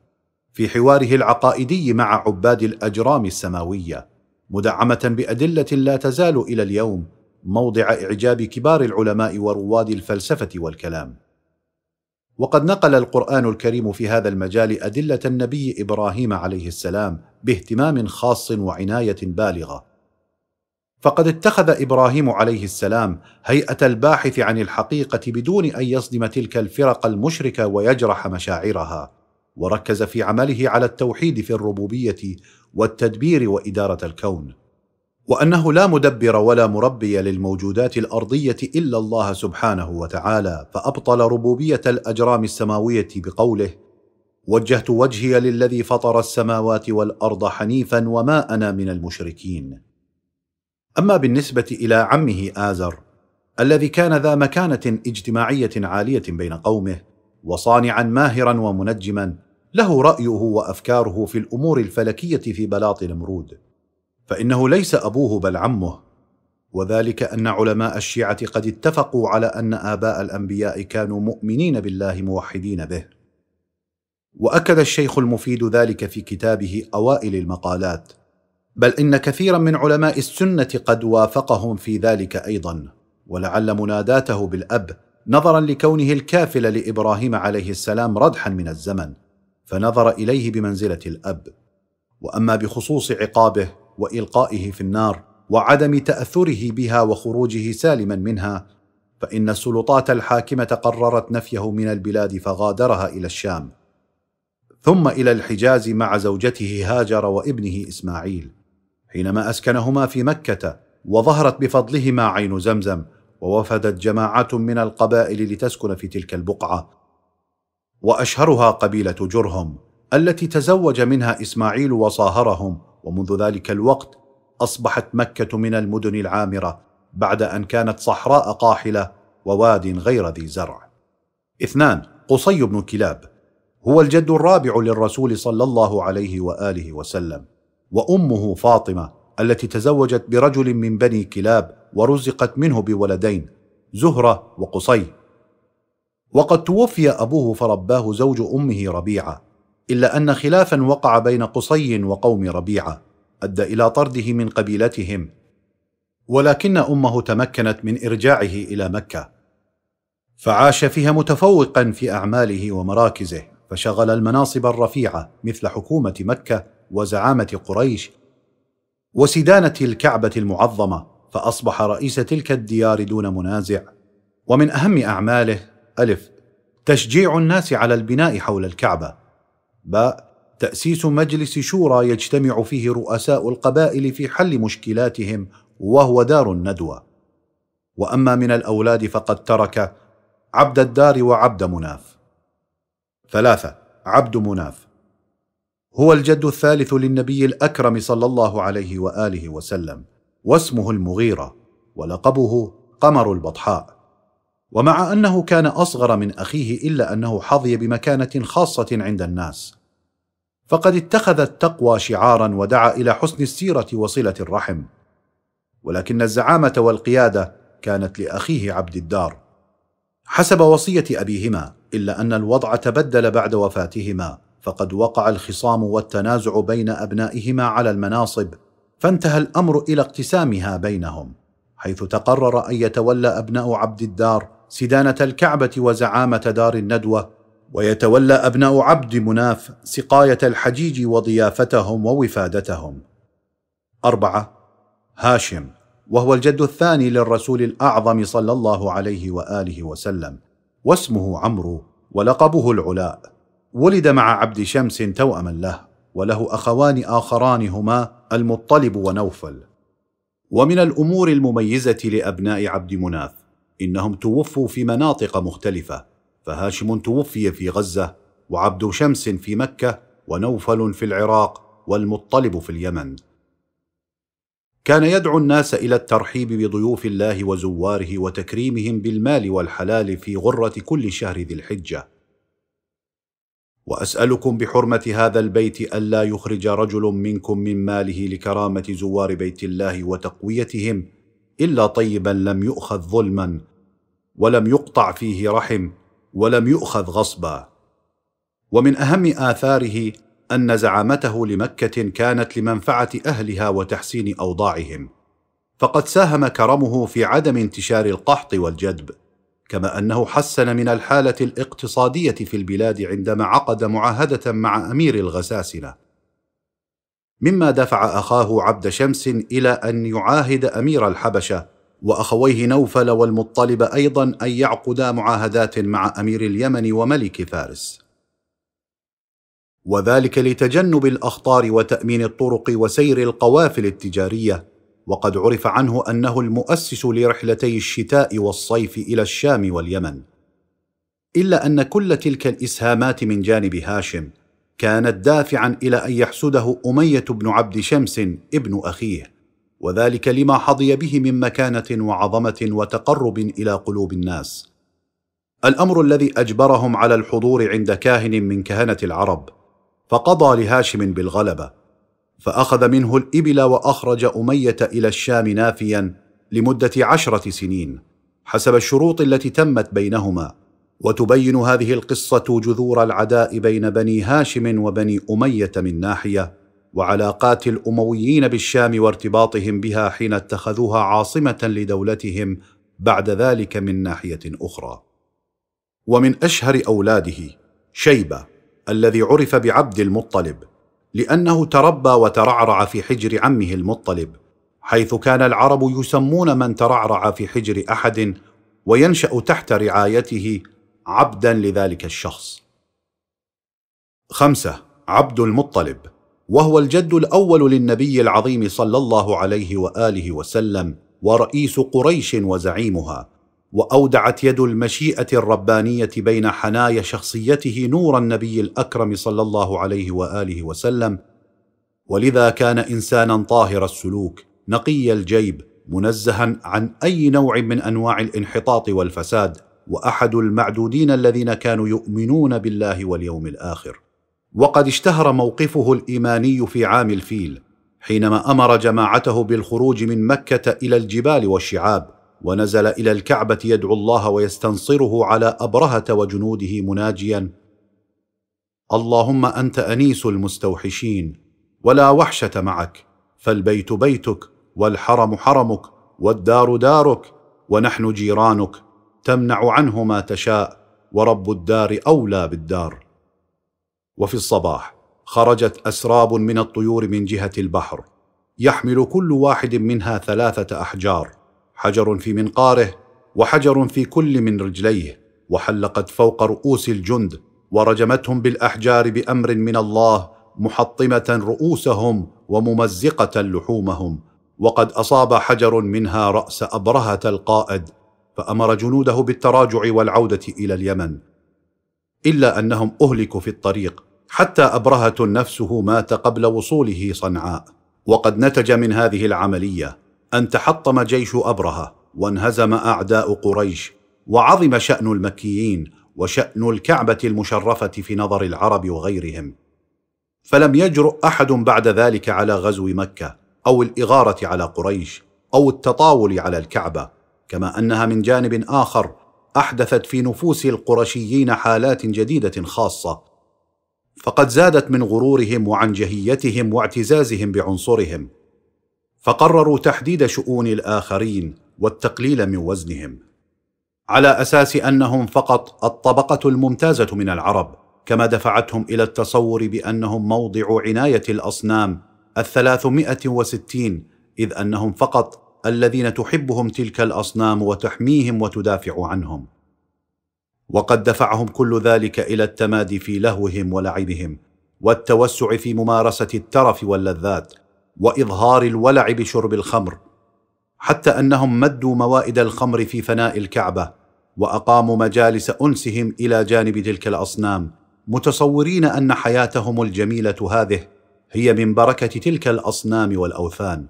في حواره العقائدي مع عباد الأجرام السماوية مدعمة بأدلة لا تزال إلى اليوم موضع إعجاب كبار العلماء ورواد الفلسفة والكلام. وقد نقل القرآن الكريم في هذا المجال أدلة النبي إبراهيم عليه السلام باهتمام خاص وعناية بالغة. فقد اتخذ إبراهيم عليه السلام هيئة الباحث عن الحقيقة بدون أن يصدم تلك الفرق المشركة ويجرح مشاعرها وركز في عمله على التوحيد في الربوبية والتدبير وإدارة الكون. وأنه لا مدبر ولا مربي للموجودات الأرضية إلا الله سبحانه وتعالى فأبطل ربوبية الأجرام السماوية بقوله وجهت وجهي للذي فطر السماوات والأرض حنيفا وما أنا من المشركين أما بالنسبة إلى عمه آزر الذي كان ذا مكانة اجتماعية عالية بين قومه وصانعا ماهرا ومنجما له رأيه وأفكاره في الأمور الفلكية في بلاط نمرود فإنه ليس أبوه بل عمه. وذلك أن علماء الشيعة قد اتفقوا على أن آباء الأنبياء كانوا مؤمنين بالله موحدين به. وأكد الشيخ المفيد ذلك في كتابه أوائل المقالات. بل إن كثيرا من علماء السنة قد وافقهم في ذلك أيضا ولعل مناداته بالأب نظرا لكونه الكافل لإبراهيم عليه السلام ردحا من الزمن فنظر إليه بمنزلة الأب. وأما بخصوص عقابه وإلقائه في النار وعدم تأثره بها وخروجه سالما منها فإن السلطات الحاكمة قررت نفيه من البلاد فغادرها إلى الشام. ثم إلى الحجاز مع زوجته هاجر وابنه إسماعيل. حينما أسكنهما في مكة وظهرت بفضلهما عين زمزم ووفدت جماعات من القبائل لتسكن في تلك البقعة. وأشهرها قبيلة جرهم التي تزوج منها إسماعيل وصاهرهم ومنذ ذلك الوقت أصبحت مكة من المدن العامرة بعد أن كانت صحراء قاحلة وواد غير ذي زرع. اثنان قصي بن كلاب هو الجد الرابع للرسول صلى الله عليه وآله وسلم. وأمه فاطمة التي تزوجت برجل من بني كلاب ورزقت منه بولدين زهرة وقصي. وقد توفي أبوه فرباه زوج أمه ربيعة إلا أن خلافا وقع بين قصي وقوم ربيعة أدى إلى طرده من قبيلتهم. ولكن أمه تمكنت من إرجاعه إلى مكة. فعاش فيها متفوقا في أعماله ومراكزه فشغل المناصب الرفيعة مثل حكومة مكة وزعامة قريش وسدانة الكعبة المعظمة فأصبح رئيس تلك الديار دون منازع. ومن أهم أعماله ألف تشجيع الناس على البناء حول الكعبة. باء تأسيس مجلس شورى يجتمع فيه رؤساء القبائل في حل مشكلاتهم وهو دار الندوة. وأما من الأولاد فقد ترك عبد الدار وعبد مناف. ثلاثة عبد مناف. هو الجد الثالث للنبي الأكرم صلى الله عليه وآله وسلم واسمه المغيرة ولقبه قمر البطحاء. ومع أنه كان أصغر من أخيه إلا أنه حظي بمكانة خاصة عند الناس. فقد اتخذ التقوى شعارا ودعا إلى حسن السيرة وصلة الرحم. ولكن الزعامة والقيادة كانت لأخيه عبد الدار. حسب وصية أبيهما إلا أن الوضع تبدل بعد وفاتهما. فقد وقع الخصام والتنازع بين أبنائهما على المناصب فانتهى الأمر إلى اقتسامها بينهم حيث تقرر أن يتولى أبناء عبد الدار سدانة الكعبة وزعامة دار الندوة ويتولى أبناء عبد مناف سقاية الحجيج وضيافتهم ووفادتهم. أربعة هاشم وهو الجد الثاني للرسول الأعظم صلى الله عليه وآله وسلم واسمه عمرو ولقبه العلاء. ولد مع عبد شمس توأما له وله أخوان اخران هما المطلب ونوفل. ومن الأمور المميزة لأبناء عبد مناف إنهم توفوا في مناطق مختلفة فهاشم توفي في غزة وعبد شمس في مكة ونوفل في العراق والمطلب في اليمن. كان يدعو الناس إلى الترحيب بضيوف الله وزواره وتكريمهم بالمال والحلال في غرة كل شهر ذي الحجة. وأسألكم بحرمة هذا البيت ألا يخرج رجل منكم من ماله لكرامة زوار بيت الله وتقويتهم إلا طيبا لم يؤخذ ظلما ولم يقطع فيه رحم ولم يؤخذ غصبا. ومن أهم آثاره أن زعامته لمكة كانت لمنفعة أهلها وتحسين أوضاعهم. فقد ساهم كرمه في عدم انتشار القحط والجدب. كما أنه حسن من الحالة الاقتصادية في البلاد عندما عقد معاهدة مع أمير الغساسنة. مما دفع أخاه عبد شمس إلى أن يعاهد أمير الحبشة وأخويه نوفل والمطلب أيضا أن يعقدا معاهدات مع أمير اليمن وملك فارس. وذلك لتجنب الأخطار وتأمين الطرق وسير القوافل التجارية وقد عرف عنه أنه المؤسس لرحلتي الشتاء والصيف إلى الشام واليمن. إلا أن كل تلك الإسهامات من جانب هاشم كانت دافعا إلى أن يحسده أمية بن عبد شمس ابن أخيه وذلك لما حظي به من مكانة وعظمة وتقرب إلى قلوب الناس. الأمر الذي أجبرهم على الحضور عند كاهن من كهنة العرب فقضى لهاشم بالغلبة. فأخذ منه الإبل وأخرج أمية إلى الشام نافيا لمدة عشرة سنين حسب الشروط التي تمت بينهما. وتبين هذه القصة جذور العداء بين بني هاشم وبني أمية من ناحية وعلاقات الأمويين بالشام وارتباطهم بها حين اتخذوها عاصمة لدولتهم بعد ذلك من ناحية أخرى. ومن أشهر أولاده شيبة الذي عرف بعبد المطلب. لأنه تربى وترعرع في حجر عمه المطلب حيث كان العرب يسمون من ترعرع في حجر أحد وينشأ تحت رعايته عبدا لذلك الشخص. خمسة عبد المطلب وهو الجد الأول للنبي العظيم صلى الله عليه وآله وسلم ورئيس قريش وزعيمها. وأودعت يد المشيئة الربانية بين حنايا شخصيته نور النبي الأكرم صلى الله عليه وآله وسلم. ولذا كان إنسانا طاهر السلوك نقي الجيب منزها عن أي نوع من أنواع الانحطاط والفساد وأحد المعدودين الذين كانوا يؤمنون بالله واليوم الآخر. وقد اشتهر موقفه الإيماني في عام الفيل حينما أمر جماعته بالخروج من مكة إلى الجبال والشعاب. ونزل إلى الكعبة يدعو الله ويستنصره على أبرهة وجنوده مناجيا. اللهم أنت أنيس المستوحشين ولا وحشة معك فالبيت بيتك والحرم حرمك والدار دارك ونحن جيرانك تمنع عنه ما تشاء ورب الدار أولى بالدار. وفي الصباح خرجت أسراب من الطيور من جهة البحر يحمل كل واحد منها ثلاثة أحجار. حجر في منقاره وحجر في كل من رجليه وحلقت فوق رؤوس الجند ورجمتهم بالأحجار بأمر من الله محطمة رؤوسهم وممزقة لحومهم. وقد أصاب حجر منها رأس أبرهة القائد فأمر جنوده بالتراجع والعودة إلى اليمن. إلا أنهم أهلكوا في الطريق حتى أبرهة نفسه مات قبل وصوله صنعاء. وقد نتج من هذه العملية. أن تحطم جيش أبرهة وانهزم أعداء قريش وعظم شأن المكيين وشأن الكعبة المشرفة في نظر العرب وغيرهم. فلم يجرؤ أحد بعد ذلك على غزو مكة أو الإغارة على قريش أو التطاول على الكعبة كما أنها من جانب آخر أحدثت في نفوس القرشيين حالات جديدة خاصة. فقد زادت من غرورهم وعنجهيتهم واعتزازهم بعنصرهم. فقرروا تحديد شؤون الآخرين والتقليل من وزنهم على أساس أنهم فقط الطبقة الممتازة من العرب كما دفعتهم إلى التصور بأنهم موضع عناية الأصنام الثلاثمائة وستين إذ أنهم فقط الذين تحبهم تلك الأصنام وتحميهم وتدافع عنهم. وقد دفعهم كل ذلك إلى التمادي في لهوهم ولعبهم والتوسع في ممارسة الترف واللذات. وإظهار الولع بشرب الخمر حتى أنهم مدوا موائد الخمر في فناء الكعبة وأقاموا مجالس أنسهم إلى جانب تلك الأصنام متصورين أن حياتهم الجميلة هذه هي من بركة تلك الأصنام والأوثان.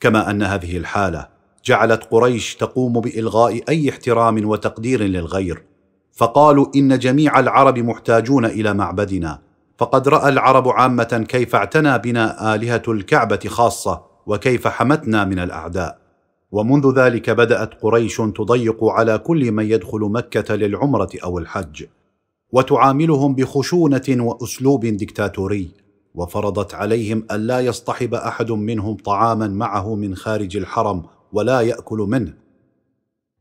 كما أن هذه الحالة جعلت قريش تقوم بإلغاء أي احترام وتقدير للغير فقالوا إن جميع العرب محتاجون إلى معبدنا. فقد رأى العرب عامة كيف اعتنى بنا آلهة الكعبة خاصة وكيف حمتنا من الأعداء. ومنذ ذلك بدأت قريش تضيق على كل من يدخل مكة للعمرة أو الحج. وتعاملهم بخشونة وأسلوب دكتاتوري. وفرضت عليهم الا يصطحب أحد منهم طعاما معه من خارج الحرم ولا يأكل منه.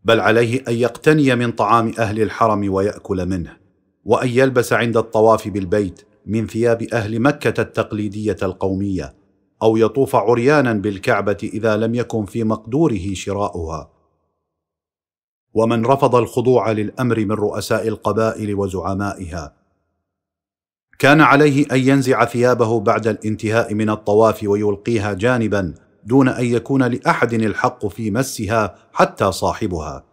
بل عليه أن يقتني من طعام أهل الحرم ويأكل منه. وأن يلبس عند الطواف بالبيت. من ثياب أهل مكة التقليدية القومية أو يطوف عريانا بالكعبة إذا لم يكن في مقدوره شراؤها. ومن رفض الخضوع للأمر من رؤساء القبائل وزعمائها. كان عليه أن ينزع ثيابه بعد الانتهاء من الطواف ويلقيها جانبا دون أن يكون لأحد الحق في مسها حتى صاحبها.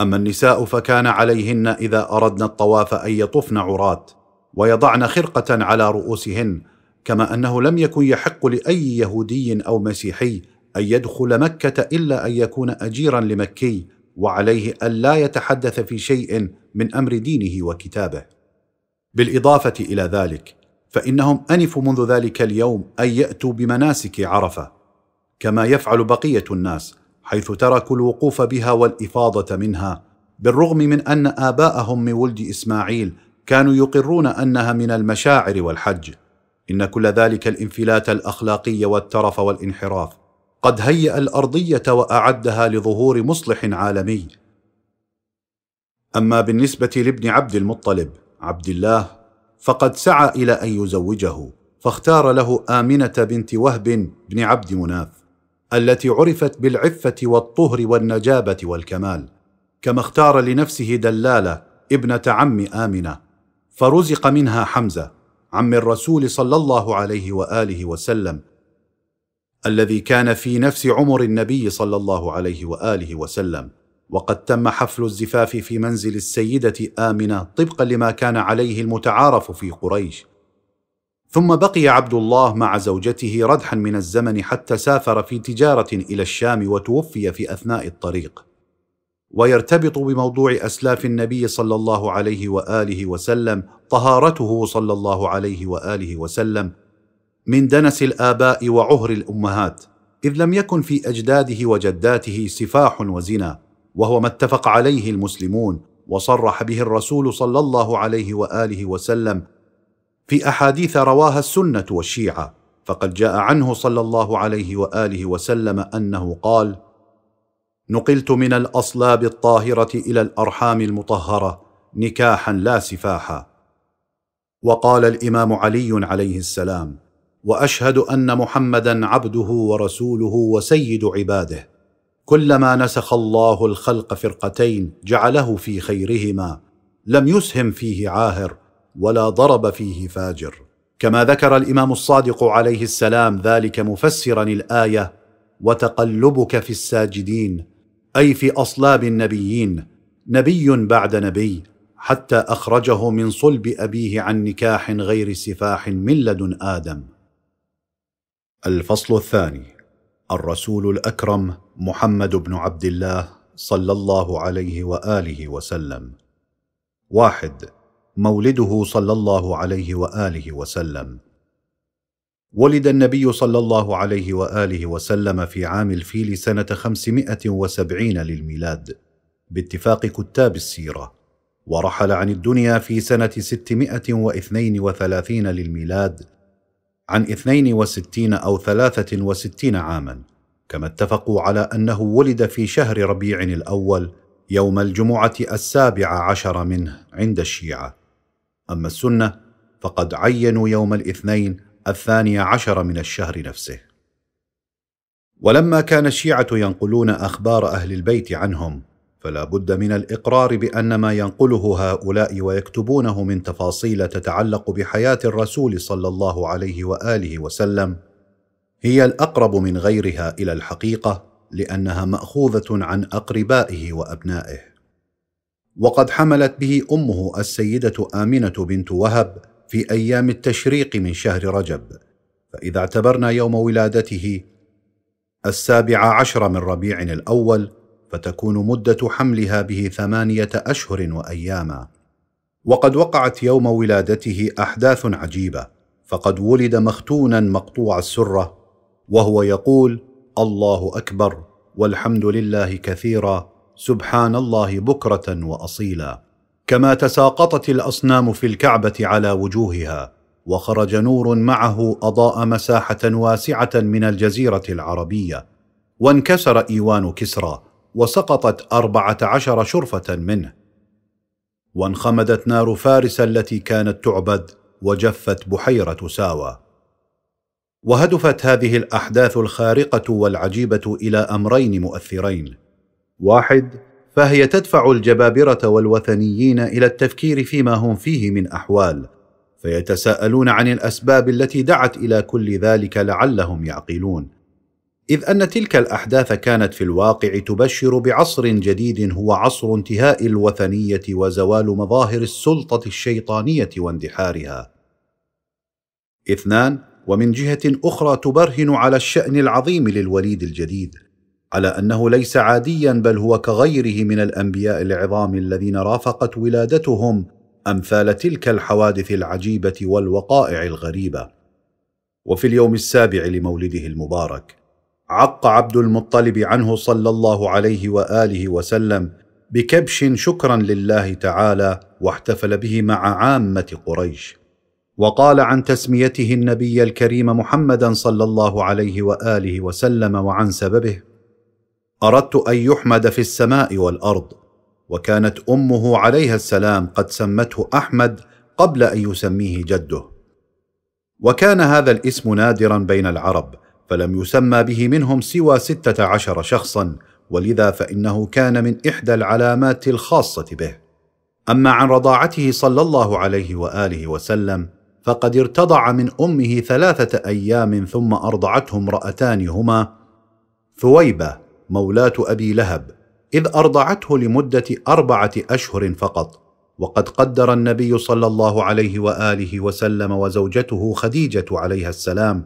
أما النساء فكان عليهن إذا اردن الطواف أن يطفن عراة. ويضعن خرقة على رؤوسهن كما أنه لم يكن يحق لأي يهودي أو مسيحي أن يدخل مكة إلا أن يكون اجيرا لمكي وعليه الا يتحدث في شيء من أمر دينه وكتابه. بالإضافة إلى ذلك فإنهم أنفوا منذ ذلك اليوم أن يأتوا بمناسك عرفة كما يفعل بقية الناس حيث تركوا الوقوف بها والإفاضة منها بالرغم من أن آباءهم من ولد إسماعيل كانوا يقرون أنها من المشاعر والحج. إن كل ذلك الانفلات الأخلاقي والترف والانحراف. قد هيأ الأرضية وأعدها لظهور مصلح عالمي. أما بالنسبة لابن عبد المطلب عبد الله فقد سعى إلى أن يزوجه فاختار له آمنة بنت وهب بن عبد مناف التي عرفت بالعفة والطهر والنجابة والكمال كما اختار لنفسه دلالة ابنة عم آمنة. فرزق منها حمزة عم الرسول صلى الله عليه وآله وسلم الذي كان في نفس عمر النبي صلى الله عليه وآله وسلم. وقد تم حفل الزفاف في منزل السيدة آمنة طبقا لما كان عليه المتعارف في قريش. ثم بقي عبد الله مع زوجته ردحا من الزمن حتى سافر في تجارة إلى الشام وتوفي في أثناء الطريق. ويرتبط بموضوع أسلاف النبي صلى الله عليه وآله وسلم طهارته صلى الله عليه وآله وسلم من دنس الآباء وعهر الأمهات إذ لم يكن في أجداده وجداته سفاح وزنا وهو ما اتفق عليه المسلمون وصرح به الرسول صلى الله عليه وآله وسلم في أحاديث رواها السنة والشيعة فقد جاء عنه صلى الله عليه وآله وسلم أنه قال نقلت من الأصلاب الطاهرة إلى الأرحام المطهرة نكاحا لا سفاحا. وقال الإمام علي عليه السلام وأشهد أن محمدا عبده ورسوله وسيد عباده. كلما نسخ الله الخلق فرقتين جعله في خيرهما لم يسهم فيه عاهر ولا ضرب فيه فاجر. كما ذكر الإمام الصادق عليه السلام ذلك مفسرا الآية وتقلبك في الساجدين أي في أصلاب النبيين نبي بعد نبي حتى أخرجه من صلب أبيه عن نكاح غير سفاح من لدن آدم. الفصل الثاني الرسول الأكرم محمد بن عبد الله صلى الله عليه وآله وسلم. واحد مولده صلى الله عليه وآله وسلم. ولد النبي صلى الله عليه وآله وسلم في عام الفيل خمسمائة وسبعين للميلاد باتفاق كتاب السيرة. ورحل عن الدنيا في واثنين وثلاثين للميلاد عن اثنين وستين أو ثلاثة وستين عاما. كما اتفقوا على أنه ولد في شهر ربيع الأول يوم الجمعة السابع عشر منه عند الشيعة. أما السنة فقد عينوا يوم الاثنين الثاني عشر من الشهر نفسه. ولما كان الشيعة ينقلون أخبار أهل البيت عنهم فلا بد من الإقرار بأن ما ينقله هؤلاء ويكتبونه من تفاصيل تتعلق بحياة الرسول صلى الله عليه وآله وسلم هي الأقرب من غيرها إلى الحقيقة لأنها مأخوذة عن أقربائه وأبنائه. وقد حملت به أمه السيدة آمنة بنت وهب في أيام التشريق من شهر رجب فإذا اعتبرنا يوم ولادته السابع عشر من ربيع الأول فتكون مدة حملها به ثمانية أشهر وأياما. وقد وقعت يوم ولادته أحداث عجيبة فقد ولد مختونا مقطوع السرة وهو يقول الله أكبر والحمد لله كثيرا سبحان الله بكرة وأصيلا. كما تساقطت الأصنام في الكعبة على وجوهها وخرج نور معه أضاء مساحة واسعة من الجزيرة العربية وانكسر إيوان كسرى وسقطت أربعة عشر شرفة منه. وانخمدت نار فارس التي كانت تعبد وجفت بحيرة ساوى. وهدفت هذه الأحداث الخارقة والعجيبة إلى أمرين مؤثرين. واحد فهي تدفع الجبابرة والوثنيين إلى التفكير فيما هم فيه من أحوال فيتساءلون عن الأسباب التي دعت إلى كل ذلك لعلهم يعقلون. إذ أن تلك الأحداث كانت في الواقع تبشر بعصر جديد هو عصر انتهاء الوثنية وزوال مظاهر السلطة الشيطانية واندحارها. اثنان ومن جهة أخرى تبرهن على الشأن العظيم للوليد الجديد. على أنه ليس عاديا بل هو كغيره من الأنبياء العظام الذين رافقت ولادتهم أمثال تلك الحوادث العجيبة والوقائع الغريبة. وفي اليوم السابع لمولده المبارك عق عبد المطلب عنه صلى الله عليه وآله وسلم بكبش شكرا لله تعالى واحتفل به مع عامة قريش. وقال عن تسميته النبي الكريم محمدا صلى الله عليه وآله وسلم وعن سببه أردت أن يحمد في السماء والأرض وكانت أمه عليها السلام قد سمته أحمد قبل أن يسميه جده. وكان هذا الاسم نادرا بين العرب فلم يسمى به منهم سوى ستة عشر شخصا ولذا فإنه كان من إحدى العلامات الخاصة به. أما عن رضاعته صلى الله عليه وآله وسلم فقد ارتضع من أمه ثلاثة أيام ثم أرضعته امرأتان هما ثويبة مولاة أبي لهب إذ أرضعته لمدة أربعة أشهر فقط. وقد قدر النبي صلى الله عليه وآله وسلم وزوجته خديجة عليها السلام.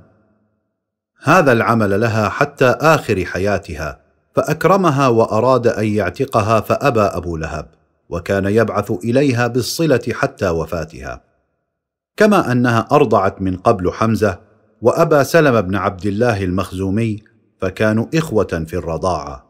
هذا العمل لها حتى آخر حياتها فأكرمها وأراد أن يعتقها فأبى أبو لهب وكان يبعث إليها بالصلة حتى وفاتها. كما أنها أرضعت من قبل حمزة وأبا سلم بن عبد الله المخزومي فكانوا إخوة في الرضاعة.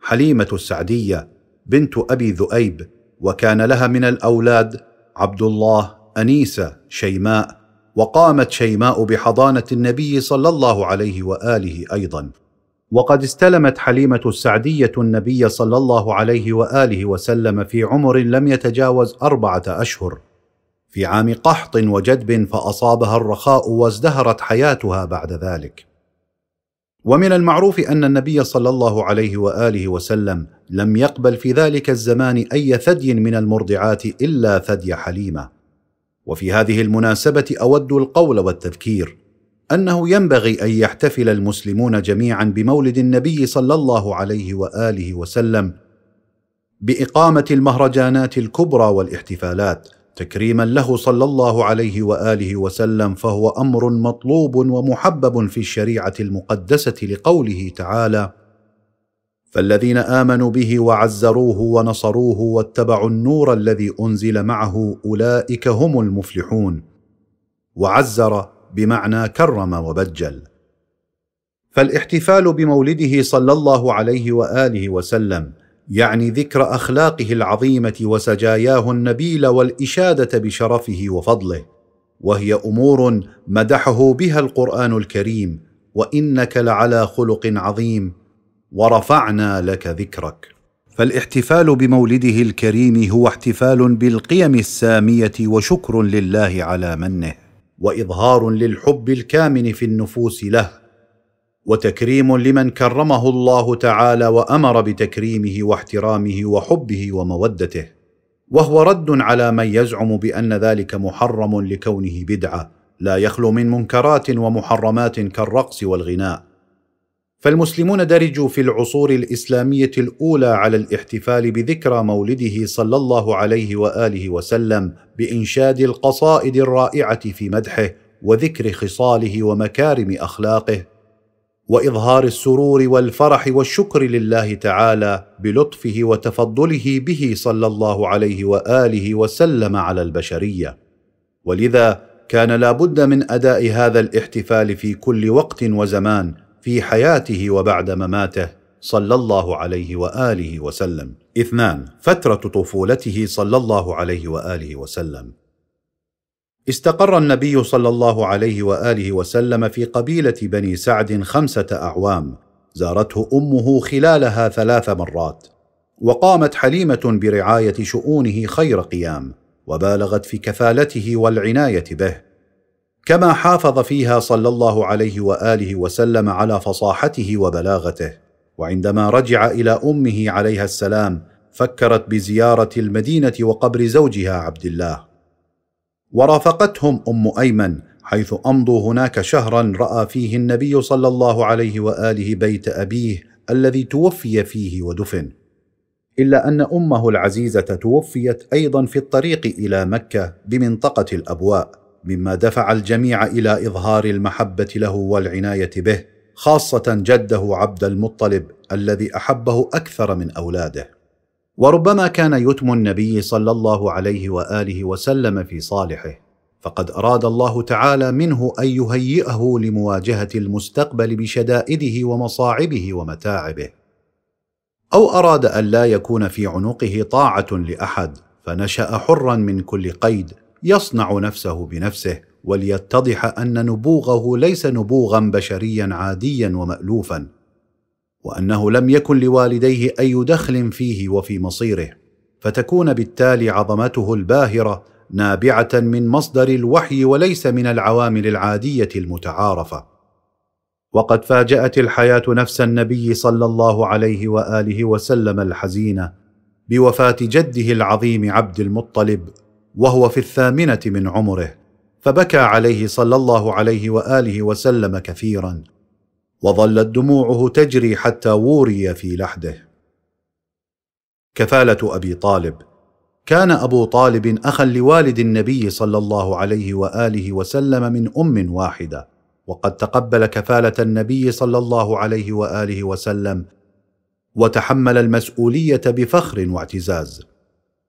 حليمة السعدية بنت أبي ذؤيب وكان لها من الأولاد عبد الله أنيسة شيماء وقامت شيماء بحضانة النبي صلى الله عليه وآله أيضا. وقد استلمت حليمة السعدية النبي صلى الله عليه وآله وسلم في عمر لم يتجاوز أربعة أشهر. في عام قحط وجدب فأصابها الرخاء وازدهرت حياتها بعد ذلك. ومن المعروف أن النبي صلى الله عليه وآله وسلم لم يقبل في ذلك الزمان أي ثدي من المرضعات إلا ثدي حليمة. وفي هذه المناسبة أود القول والتذكير أنه ينبغي أن يحتفل المسلمون جميعا بمولد النبي صلى الله عليه وآله وسلم بإقامة المهرجانات الكبرى والاحتفالات. تكريما له صلى الله عليه وآله وسلم فهو أمر مطلوب ومحبب في الشريعة المقدسة لقوله تعالى فالذين آمنوا به وعزروه ونصروه واتبعوا النور الذي أنزل معه أولئك هم المفلحون وعزر بمعنى كرم وبجل. فالاحتفال بمولده صلى الله عليه وآله وسلم يعني ذكر أخلاقه العظيمة وسجاياه النبيل والإشادة بشرفه وفضله. وهي أمور مدحه بها القرآن الكريم وإنك لعلى خلق عظيم ورفعنا لك ذكرك. فالاحتفال بمولده الكريم هو احتفال بالقيم السامية وشكر لله على منه وإظهار للحب الكامن في النفوس له. وتكريم لمن كرمه الله تعالى وأمر بتكريمه واحترامه وحبه ومودته. وهو رد على من يزعم بأن ذلك محرم لكونه بدعة لا يخلو من منكرات ومحرمات كالرقص والغناء. فالمسلمون درجوا في العصور الإسلامية الأولى على الاحتفال بذكرى مولده صلى الله عليه وآله وسلم بإنشاد القصائد الرائعة في مدحه وذكر خصاله ومكارم أخلاقه. وإظهار السرور والفرح والشكر لله تعالى بلطفه وتفضله به صلى الله عليه وآله وسلم على البشرية. ولذا كان لا بد من أداء هذا الاحتفال في كل وقت وزمان في حياته وبعد مماته صلى الله عليه وآله وسلم. اثنان فترة طفولته صلى الله عليه وآله وسلم. استقر النبي صلى الله عليه وآله وسلم في قبيلة بني سعد خمسة أعوام. زارته أمه خلالها ثلاث مرات. وقامت حليمة برعاية شؤونه خير قيام وبالغت في كفالته والعناية به. كما حافظ فيها صلى الله عليه وآله وسلم على فصاحته وبلاغته. وعندما رجع إلى أمه عليها السلام فكرت بزيارة المدينة وقبر زوجها عبد الله. ورافقتهم أم أيمن حيث أمضوا هناك شهرا رأى فيه النبي صلى الله عليه وآله بيت أبيه الذي توفي فيه ودفن. إلا أن أمه العزيزة توفيت أيضا في الطريق إلى مكة بمنطقة الأبواء مما دفع الجميع إلى إظهار المحبة له والعناية به خاصة جده عبد المطلب الذي أحبه أكثر من أولاده. وربما كان يتم النبي صلى الله عليه وآله وسلم في صالحه فقد أراد الله تعالى منه أن يهيئه لمواجهة المستقبل بشدائده ومصاعبه ومتاعبه. أو أراد أن لا يكون في عنقه طاعة لأحد فنشأ حرا من كل قيد يصنع نفسه بنفسه وليتضح أن نبوغه ليس نبوغا بشريا عاديا ومالوفا. وأنه لم يكن لوالديه أي دخل فيه وفي مصيره فتكون بالتالي عظمته الباهرة نابعة من مصدر الوحي وليس من العوامل العادية المتعارفة. وقد فاجأت الحياة نفس النبي صلى الله عليه وآله وسلم الحزينة بوفاة جده العظيم عبد المطلب وهو في الثامنة من عمره فبكى عليه صلى الله عليه وآله وسلم كثيرا. وظلت دموعه تجري حتى ووري في لحده. كفالة أبي طالب. كان أبو طالب أخا لوالد النبي صلى الله عليه وآله وسلم من أم واحدة وقد تقبل كفالة النبي صلى الله عليه وآله وسلم وتحمل المسؤولية بفخر واعتزاز.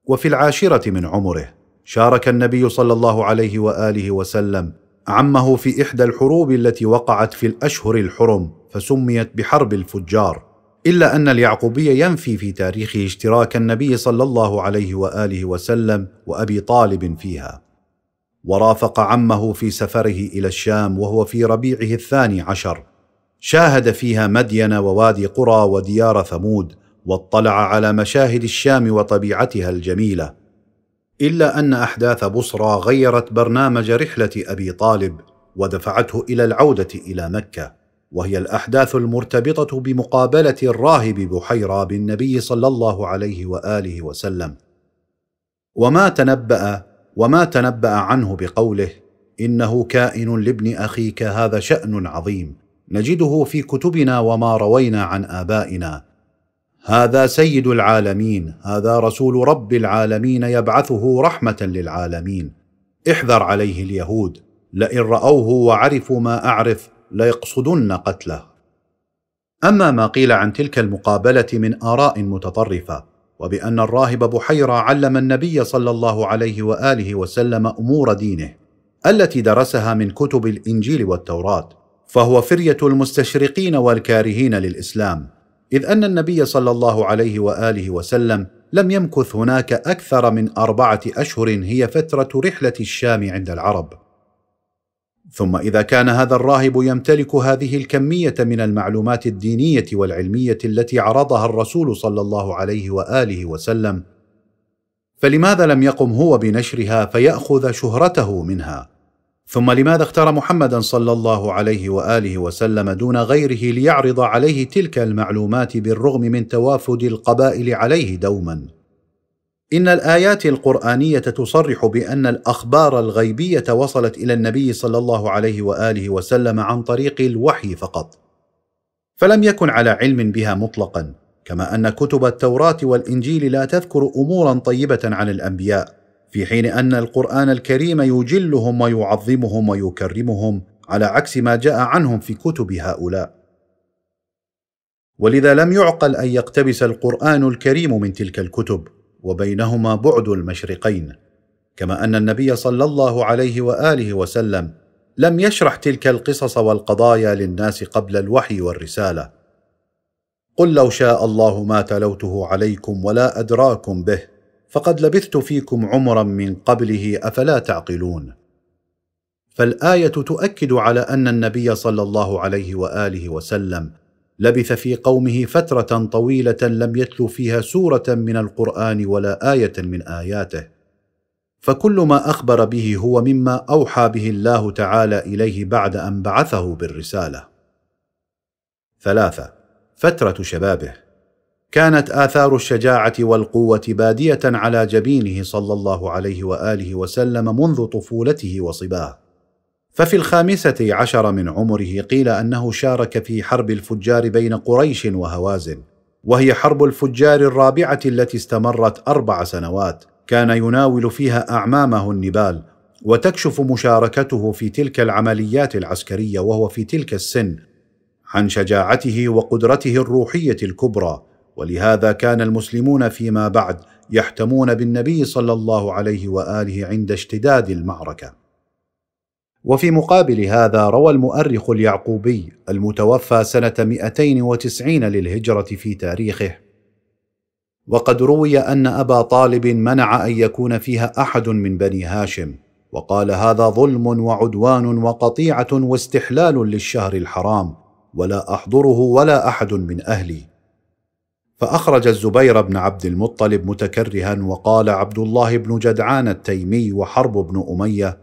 وفي العاشرة من عمره شارك النبي صلى الله عليه وآله وسلم عمه في إحدى الحروب التي وقعت في الأشهر الحرم فسميت بحرب الفجار. إلا أن اليعقوبي ينفي في تاريخه اشتراك النبي صلى الله عليه وآله وسلم وأبي طالب فيها. ورافق عمه في سفره إلى الشام وهو في ربيعه الثاني عشر. شاهد فيها مدين ووادي قرى وديار ثمود واطلع على مشاهد الشام وطبيعتها الجميلة. إلا أن أحداث بصرى غيرت برنامج رحلة أبي طالب ودفعته إلى العودة إلى مكة وهي الأحداث المرتبطة بمقابلة الراهب بحيرى بالنبي صلى الله عليه وآله وسلم. وما تنبأ وما تنبأ عنه بقوله إنه كائن لابن أخيك هذا شأن عظيم نجده في كتبنا وما روينا عن آبائنا هذا سيد العالمين هذا رسول رب العالمين يبعثه رحمة للعالمين. احذر عليه اليهود لئن رأوه وعرفوا ما أعرف ليقصدن قتله. أما ما قيل عن تلك المقابلة من آراء متطرفة وبأن الراهب بحيرة علم النبي صلى الله عليه وآله وسلم أمور دينه التي درسها من كتب الإنجيل والتوراة فهو فرية المستشرقين والكارهين للإسلام. إذ أن النبي صلى الله عليه وآله وسلم لم يمكث هناك أكثر من أربعة أشهر هي فترة رحلة الشام عند العرب. ثم إذا كان هذا الراهب يمتلك هذه الكمية من المعلومات الدينية والعلمية التي عرضها الرسول صلى الله عليه وآله وسلم فلماذا لم يقم هو بنشرها فيأخذ شهرته منها؟ ثم لماذا اختار محمدا صلى الله عليه وآله وسلم دون غيره ليعرض عليه تلك المعلومات بالرغم من توافد القبائل عليه دوما؟ إن الآيات القرآنية تصرح بأن الأخبار الغيبية وصلت إلى النبي صلى الله عليه وآله وسلم عن طريق الوحي فقط. فلم يكن على علم بها مطلقا كما أن كتب التوراة والإنجيل لا تذكر امورا طيبة عن الأنبياء. في حين أن القرآن الكريم يجلهم ويعظمهم ويكرمهم على عكس ما جاء عنهم في كتب هؤلاء. ولذا لم يعقل أن يقتبس القرآن الكريم من تلك الكتب وبينهما بعد المشرقين. كما أن النبي صلى الله عليه وآله وسلم لم يشرح تلك القصص والقضايا للناس قبل الوحي والرسالة. قل لو شاء الله ما تلوته عليكم ولا أدراكم به فقد لبثت فيكم عمرا من قبله أفلا تعقلون؟ فالآية تؤكد على أن النبي صلى الله عليه وآله وسلم لبث في قومه فترة طويلة لم يتلو فيها سورة من القرآن ولا آية من آياته. فكل ما أخبر به هو مما أوحى به الله تعالى إليه بعد أن بعثه بالرسالة. ثلاثة فترة شبابه. كانت آثار الشجاعة والقوة بادية على جبينه صلى الله عليه وآله وسلم منذ طفولته وصباه. ففي الخامسة عشر من عمره قيل أنه شارك في حرب الفجار بين قريش وهوازن وهي حرب الفجار الرابعة التي استمرت أربع سنوات. كان يناول فيها أعمامه النبال وتكشف مشاركته في تلك العمليات العسكرية وهو في تلك السن عن شجاعته وقدرته الروحية الكبرى. ولهذا كان المسلمون فيما بعد يحتمون بالنبي صلى الله عليه وآله عند اشتداد المعركة. وفي مقابل هذا روى المؤرخ اليعقوبي المتوفى سنة 290 للهجرة في تاريخه. وقد روي أن أبا طالب منع أن يكون فيها أحد من بني هاشم وقال هذا ظلم وعدوان وقطيعة واستحلال للشهر الحرام ولا أحضره ولا أحد من أهلي. فأخرج الزبير بن عبد المطلب متكرها وقال عبد الله بن جدعان التيمي وحرب بن أمية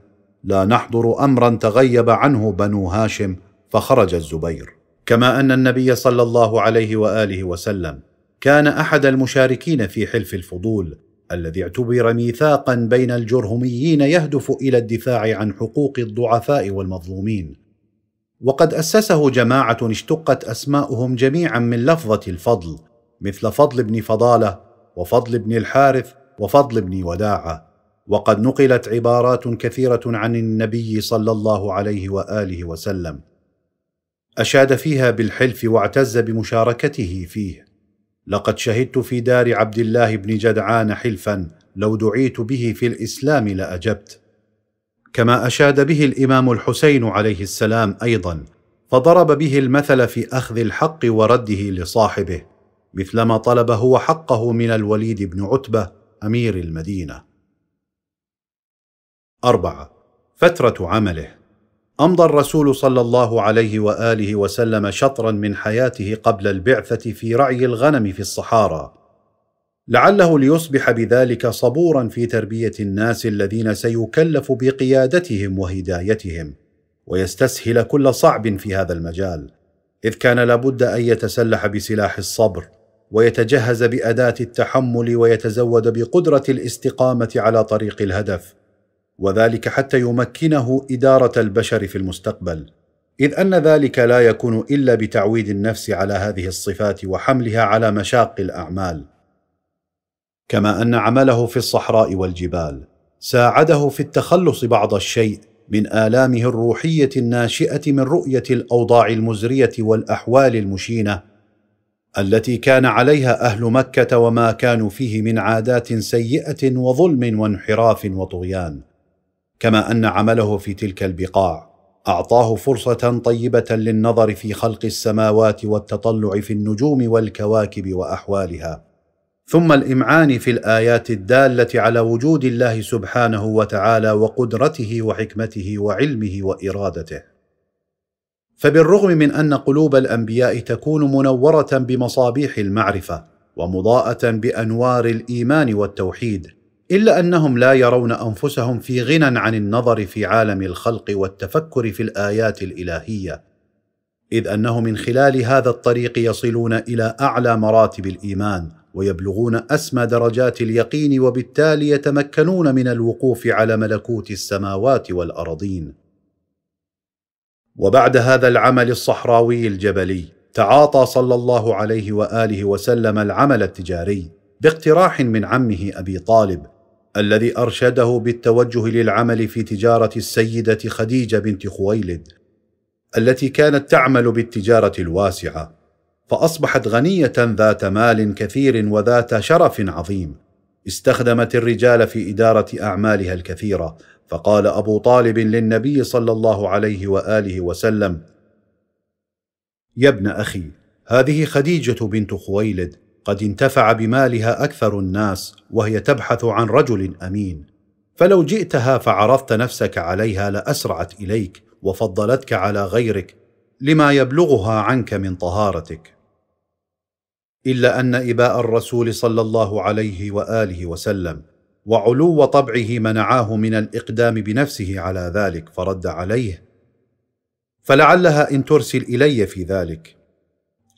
لا نحضر امرا تغيب عنه بنو هاشم. فخرج الزبير. كما أن النبي صلى الله عليه وآله وسلم كان أحد المشاركين في حلف الفضول الذي اعتبر ميثاقا بين الجرهميين يهدف إلى الدفاع عن حقوق الضعفاء والمظلومين. وقد أسسه جماعة اشتقت أسماؤهم جميعا من لفظة الفضل مثل فضل بن فضالة وفضل بن الحارث وفضل بن وداعة. وقد نقلت عبارات كثيرة عن النبي صلى الله عليه وآله وسلم. أشاد فيها بالحلف واعتز بمشاركته فيه. لقد شهدت في دار عبد الله بن جدعان حلفا لو دعيت به في الإسلام لأجبت. كما أشاد به الإمام الحسين عليه السلام أيضا فضرب به المثل في أخذ الحق ورده لصاحبه. مثلما طلب هو حقه من الوليد بن عتبة أمير المدينة. أربعة. فترة عمله. أمضى الرسول صلى الله عليه وآله وسلم شطرا من حياته قبل البعثة في رعي الغنم في الصحارى. لعله ليصبح بذلك صبورا في تربية الناس الذين سيكلف بقيادتهم وهدايتهم ويستسهل كل صعب في هذا المجال إذ كان لابد أن يتسلح بسلاح الصبر. ويتجهز بأداة التحمل ويتزود بقدرة الاستقامة على طريق الهدف وذلك حتى يمكنه إدارة البشر في المستقبل. إذ أن ذلك لا يكون إلا بتعويد النفس على هذه الصفات وحملها على مشاق الأعمال. كما أن عمله في الصحراء والجبال ساعده في التخلص بعض الشيء من آلامه الروحية الناشئة من رؤية الأوضاع المزرية والأحوال المشينة التي كان عليها أهل مكة وما كانوا فيه من عادات سيئة وظلم وانحراف وطغيان كما أن عمله في تلك البقاع أعطاه فرصة طيبة للنظر في خلق السماوات والتطلع في النجوم والكواكب وأحوالها. ثم الإمعان في الآيات الدالة على وجود الله سبحانه وتعالى وقدرته وحكمته وعلمه وإرادته. فبالرغم من أن قلوب الأنبياء تكون منورة بمصابيح المعرفة ومضاءة بأنوار الإيمان والتوحيد إلا أنهم لا يرون أنفسهم في غنى عن النظر في عالم الخلق والتفكر في الآيات الإلهية إذ أنه من خلال هذا الطريق يصلون إلى أعلى مراتب الإيمان ويبلغون أسمى درجات اليقين وبالتالي يتمكنون من الوقوف على ملكوت السماوات والأرضين. وبعد هذا العمل الصحراوي الجبلي تعاطى صلى الله عليه وآله وسلم العمل التجاري باقتراح من عمه أبي طالب الذي أرشده بالتوجه للعمل في تجارة السيدة خديجة بنت خويلد التي كانت تعمل بالتجارة الواسعة فأصبحت غنية ذات مال كثير وذات شرف عظيم استخدمت الرجال في إدارة أعمالها الكثيرة فقال أبو طالب للنبي صلى الله عليه وآله وسلم يا ابن أخي هذه خديجة بنت خويلد قد انتفع بمالها أكثر الناس وهي تبحث عن رجل أمين. فلو جئتها فعرضت نفسك عليها لأسرعت إليك وفضلتك على غيرك لما يبلغها عنك من طهارتك. إلا أن إباء الرسول صلى الله عليه وآله وسلم وعلو طبعه منعاه من الإقدام بنفسه على ذلك فرد عليه. فلعلها إن ترسل إلي في ذلك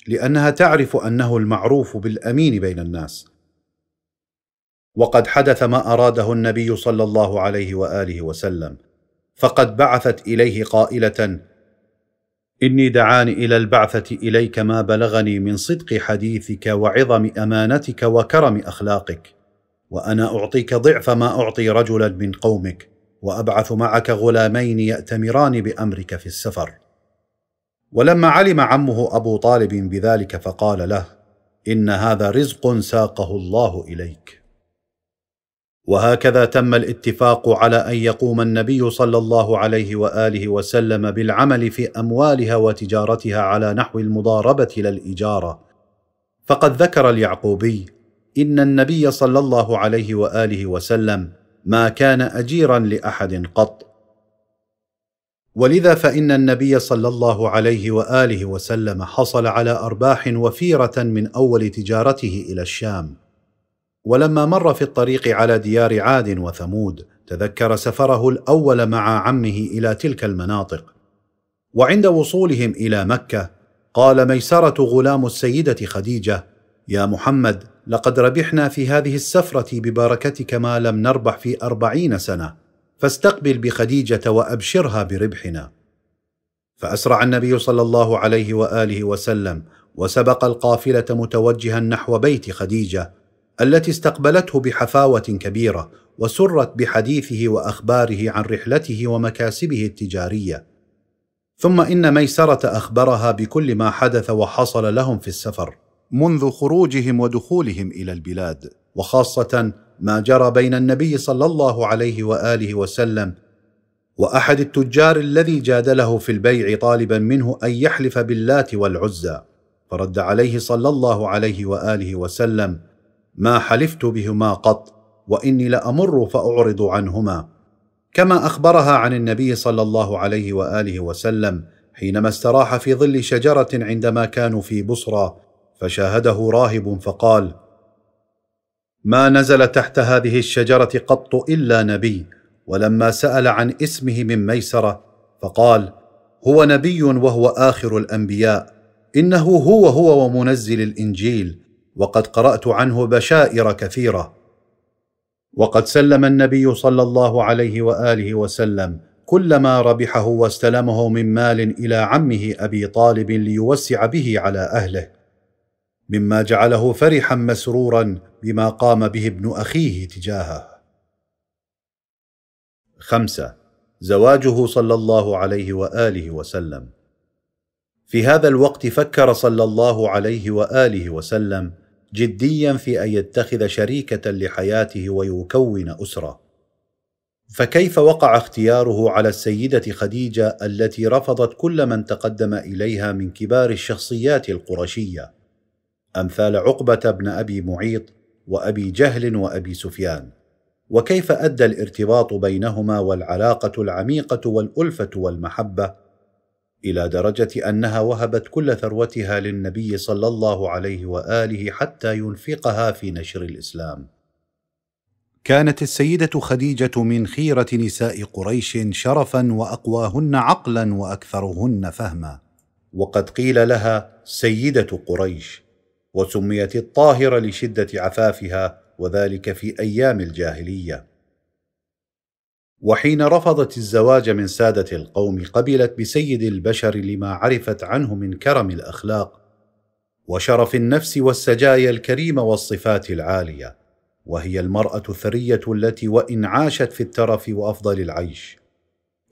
لأنها تعرف أنه المعروف بالأمين بين الناس. وقد حدث ما أراده النبي صلى الله عليه وآله وسلم فقد بعثت إليه قائلة إني دعاني إلى البعثة إليك ما بلغني من صدق حديثك وعظم أمانتك وكرم أخلاقك. وأنا أعطيك ضعف ما أعطي رجلا من قومك وأبعث معك غلامين يأتمران بأمرك في السفر. ولما علم عمه أبو طالب بذلك فقال له إن هذا رزق ساقه الله إليك. وهكذا تم الاتفاق على أن يقوم النبي صلى الله عليه وآله وسلم بالعمل في أموالها وتجارتها على نحو المضاربة لا الاجاره فقد ذكر اليعقوبي إن النبي صلى الله عليه وآله وسلم ما كان أجيرا لأحد قط. ولذا فإن النبي صلى الله عليه وآله وسلم حصل على أرباح وفيرة من أول تجارته إلى الشام. ولما مر في الطريق على ديار عاد وثمود تذكر سفره الأول مع عمه إلى تلك المناطق. وعند وصولهم إلى مكة قال ميسرة غلام السيدة خديجة يا محمد لقد ربحنا في هذه السفرة ببركتك ما لم نربح في أربعين سنة فاستقبل بخديجة وأبشرها بربحنا. فأسرع النبي صلى الله عليه وآله وسلم وسبق القافلة متوجها نحو بيت خديجة التي استقبلته بحفاوة كبيرة وسرت بحديثه وأخباره عن رحلته ومكاسبه التجارية. ثم إن ميسرة أخبرها بكل ما حدث وحصل لهم في السفر. منذ خروجهم ودخولهم إلى البلاد وخاصة ما جرى بين النبي صلى الله عليه وآله وسلم وأحد التجار الذي جادله في البيع طالبا منه أن يحلف باللات والعزى. فرد عليه صلى الله عليه وآله وسلم ما حلفت بهما قط وإني لأمر فأعرض عنهما. كما أخبرها عن النبي صلى الله عليه وآله وسلم حينما استراح في ظل شجرة عندما كانوا في بصرى فشاهده راهب فقال ما نزل تحت هذه الشجرة قط إلا نبي ولما سأل عن اسمه من ميسرة فقال هو نبي وهو آخر الأنبياء إنه هو هو ومنزل الإنجيل وقد قرأت عنه بشائر كثيرة. وقد سلم النبي صلى الله عليه وآله وسلم كل ما ربحه واستلمه من مال إلى عمه أبي طالب ليوسع به على أهله. مما جعله فرحا مسرورا بما قام به ابن أخيه تجاهه. خمسة. زواجه صلى الله عليه وآله وسلم. في هذا الوقت فكر صلى الله عليه وآله وسلم جديا في أن يتخذ شريكة لحياته ويكون أسرة. فكيف وقع اختياره على السيدة خديجة التي رفضت كل من تقدم إليها من كبار الشخصيات القرشية؟ أمثال عقبة بن أبي معيط وأبي جهل وأبي سفيان. وكيف أدى الارتباط بينهما والعلاقة العميقة والألفة والمحبة إلى درجة أنها وهبت كل ثروتها للنبي صلى الله عليه وآله حتى ينفقها في نشر الإسلام. كانت السيدة خديجة من خيرة نساء قريش شرفا وأقواهن عقلا وأكثرهن فهما. وقد قيل لها سيدة قريش. وسميت الطاهره لشدة عفافها وذلك في أيام الجاهلية. وحين رفضت الزواج من سادة القوم قبلت بسيد البشر لما عرفت عنه من كرم الأخلاق وشرف النفس والسجايا الكريمه والصفات العالية وهي المرأة الثرية التي وإن عاشت في الترف وأفضل العيش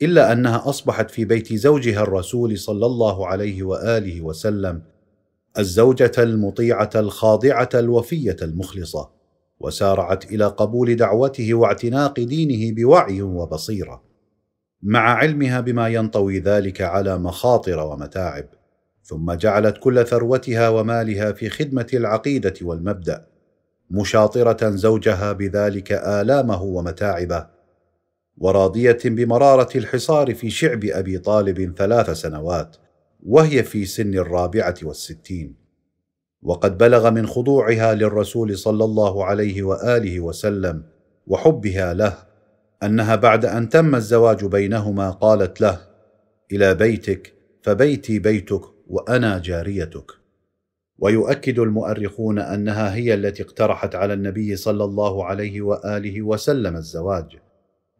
إلا أنها أصبحت في بيت زوجها الرسول صلى الله عليه وآله وسلم الزوجة المطيعة الخاضعة الوفية المخلصة وسارعت إلى قبول دعوته واعتناق دينه بوعي وبصيرة مع علمها بما ينطوي ذلك على مخاطر ومتاعب ثم جعلت كل ثروتها ومالها في خدمة العقيدة والمبدأ مشاطرة زوجها بذلك آلامه ومتاعبه وراضية بمرارة الحصار في شعب أبي طالب ثلاث سنوات. وهي في سن الرابعة والستين. وقد بلغ من خضوعها للرسول صلى الله عليه وآله وسلم وحبها له أنها بعد أن تم الزواج بينهما قالت له إلى بيتك فبيتي بيتك وأنا جاريتك. ويؤكد المؤرخون أنها هي التي اقترحت على النبي صلى الله عليه وآله وسلم الزواج.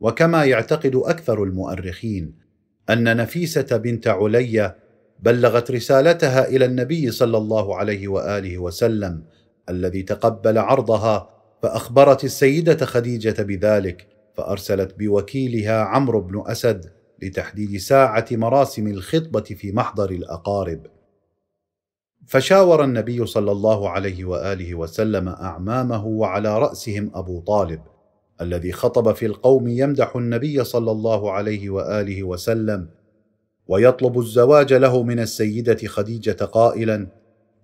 وكما يعتقد أكثر المؤرخين أن نفيسة بنت علي بلغت رسالتها إلى النبي صلى الله عليه وآله وسلم الذي تقبل عرضها فأخبرت السيدة خديجة بذلك فأرسلت بوكيلها عمرو بن أسد لتحديد ساعة مراسم الخطبة في محضر الأقارب. فشاور النبي صلى الله عليه وآله وسلم أعمامه وعلى رأسهم أبو طالب الذي خطب في القوم يمدح النبي صلى الله عليه وآله وسلم ويطلب الزواج له من السيدة خديجة قائلا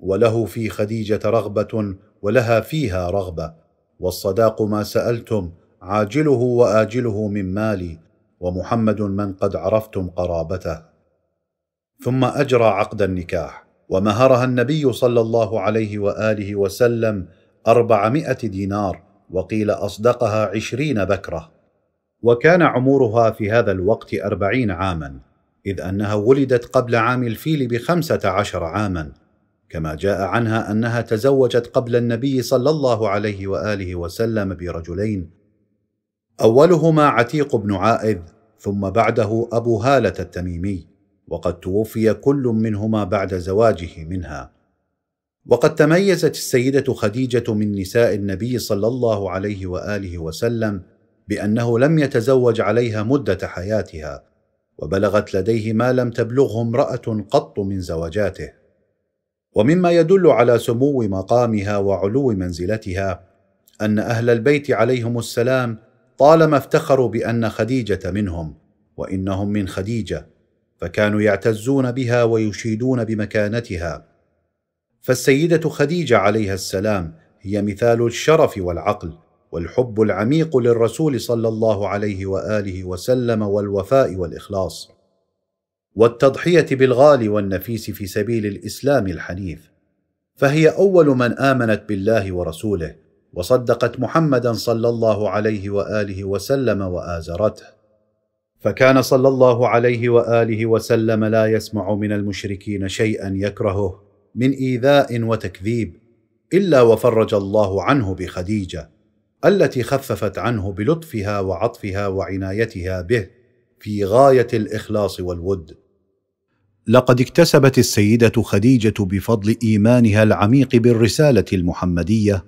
وله في خديجة رغبة ولها فيها رغبة. والصداق ما سألتم عاجله وآجله من مالي ومحمد من قد عرفتم قرابته. ثم أجرى عقد النكاح ومهرها النبي صلى الله عليه وآله وسلم أربعمائة دينار وقيل أصدقها عشرين بكرة. وكان عمرها في هذا الوقت أربعين عاما. إذ أنها ولدت قبل عام الفيل بخمسة عشر عاما كما جاء عنها أنها تزوجت قبل النبي صلى الله عليه وآله وسلم برجلين أولهما عتيق بن عائذ ثم بعده أبو هالة التميمي وقد توفي كل منهما بعد زواجه منها. وقد تميزت السيدة خديجة من نساء النبي صلى الله عليه وآله وسلم بأنه لم يتزوج عليها مدة حياتها وبلغت لديه ما لم تبلغه امرأة قط من زوجاته ومما يدل على سمو مقامها وعلو منزلتها أن أهل البيت عليهم السلام طالما افتخروا بأن خديجة منهم وإنهم من خديجة فكانوا يعتزون بها ويشيدون بمكانتها. فالسيدة خديجة عليها السلام هي مثال الشرف والعقل والحب العميق للرسول صلى الله عليه وآله وسلم والوفاء والإخلاص والتضحية بالغالي والنفيس في سبيل الإسلام الحنيف. فهي أول من آمنت بالله ورسوله وصدقت محمدا صلى الله عليه وآله وسلم وآزرته. فكان صلى الله عليه وآله وسلم لا يسمع من المشركين شيئا يكرهه من إيذاء وتكذيب إلا وفرج الله عنه بخديجة. التي خففت عنه بلطفها وعطفها وعنايتها به في غاية الإخلاص والود. لقد اكتسبت السيدة خديجة بفضل إيمانها العميق بالرسالة المحمدية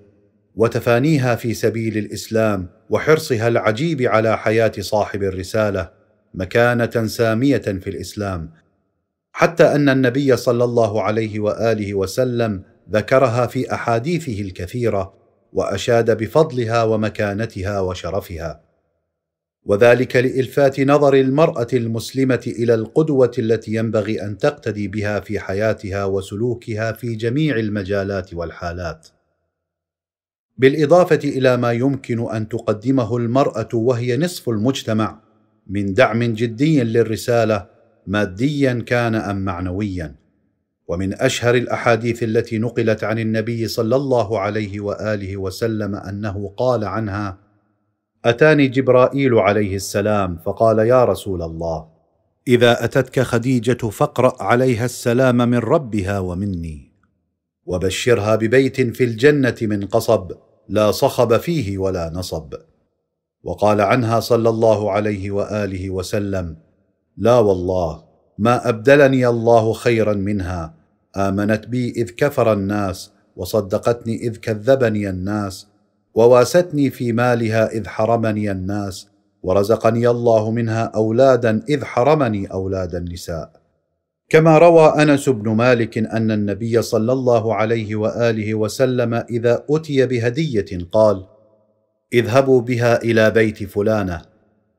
وتفانيها في سبيل الإسلام وحرصها العجيب على حياة صاحب الرسالة مكانة سامية في الإسلام. حتى أن النبي صلى الله عليه وآله وسلم ذكرها في أحاديثه الكثيرة وأشاد بفضلها ومكانتها وشرفها. وذلك لإلفات نظر المرأة المسلمة إلى القدوة التي ينبغي أن تقتدي بها في حياتها وسلوكها في جميع المجالات والحالات. بالإضافة إلى ما يمكن أن تقدمه المرأة وهي نصف المجتمع من دعم جدي للرسالة ماديا كان أم معنويا. ومن أشهر الأحاديث التي نقلت عن النبي صلى الله عليه وآله وسلم أنه قال عنها اتاني جبرائيل عليه السلام؟ فقال يا رسول الله إذا أتتك خديجة فاقرأ عليها السلام من ربها ومني وبشرها ببيت في الجنة من قصب لا صخب فيه ولا نصب. وقال عنها صلى الله عليه وآله وسلم لا والله ما أبدلني الله خيرا منها. آمنت بي إذ كفر الناس وصدقتني إذ كذبني الناس وواستني في مالها إذ حرمني الناس ورزقني الله منها أولادا إذ حرمني أولاد النساء. كما روى أنس بن مالك أن النبي صلى الله عليه وآله وسلم إذا أتي بهدية قال اذهبوا بها إلى بيت فلانة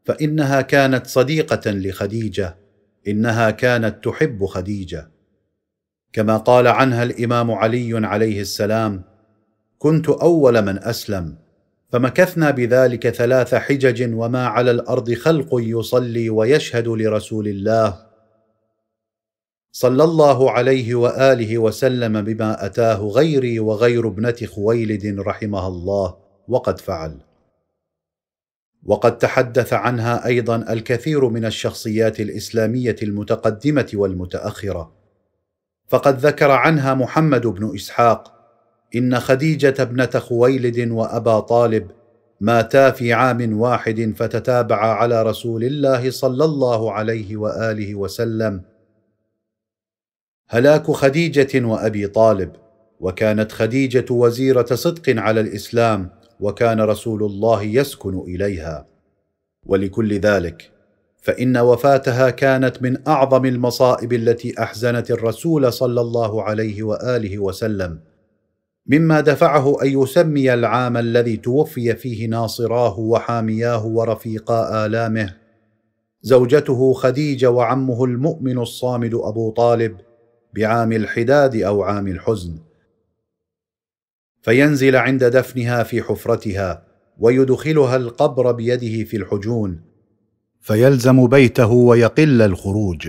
فإنها كانت صديقة لخديجة إنها كانت تحب خديجة. كما قال عنها الإمام علي عليه السلام كنت أول من أسلم فمكثنا بذلك ثلاث حجج وما على الأرض خلق يصلي ويشهد لرسول الله صلى الله عليه وآله وسلم بما أتاه غيري وغير ابنة خويلد رحمها الله وقد فعل. وقد تحدث عنها أيضا الكثير من الشخصيات الإسلامية المتقدمة والمتأخرة. فقد ذكر عنها محمد بن إسحاق إن خديجة ابنة خويلد وأبا طالب ماتا في عام واحد فتتابعا على رسول الله صلى الله عليه وآله وسلم. هلاك خديجة وأبي طالب وكانت خديجة وزيرة صدق على الإسلام وكان رسول الله يسكن إليها. ولكل ذلك فإن وفاتها كانت من أعظم المصائب التي أحزنت الرسول صلى الله عليه وآله وسلم مما دفعه أن يسمي العام الذي توفي فيه ناصراه وحامياه ورفيقا آلامه. زوجته خديجة وعمه المؤمن الصامد أبو طالب بعام الحداد أو عام الحزن. فينزل عند دفنها في حفرتها ويدخلها القبر بيده في الحجون. فيلزم بيته ويقل الخروج.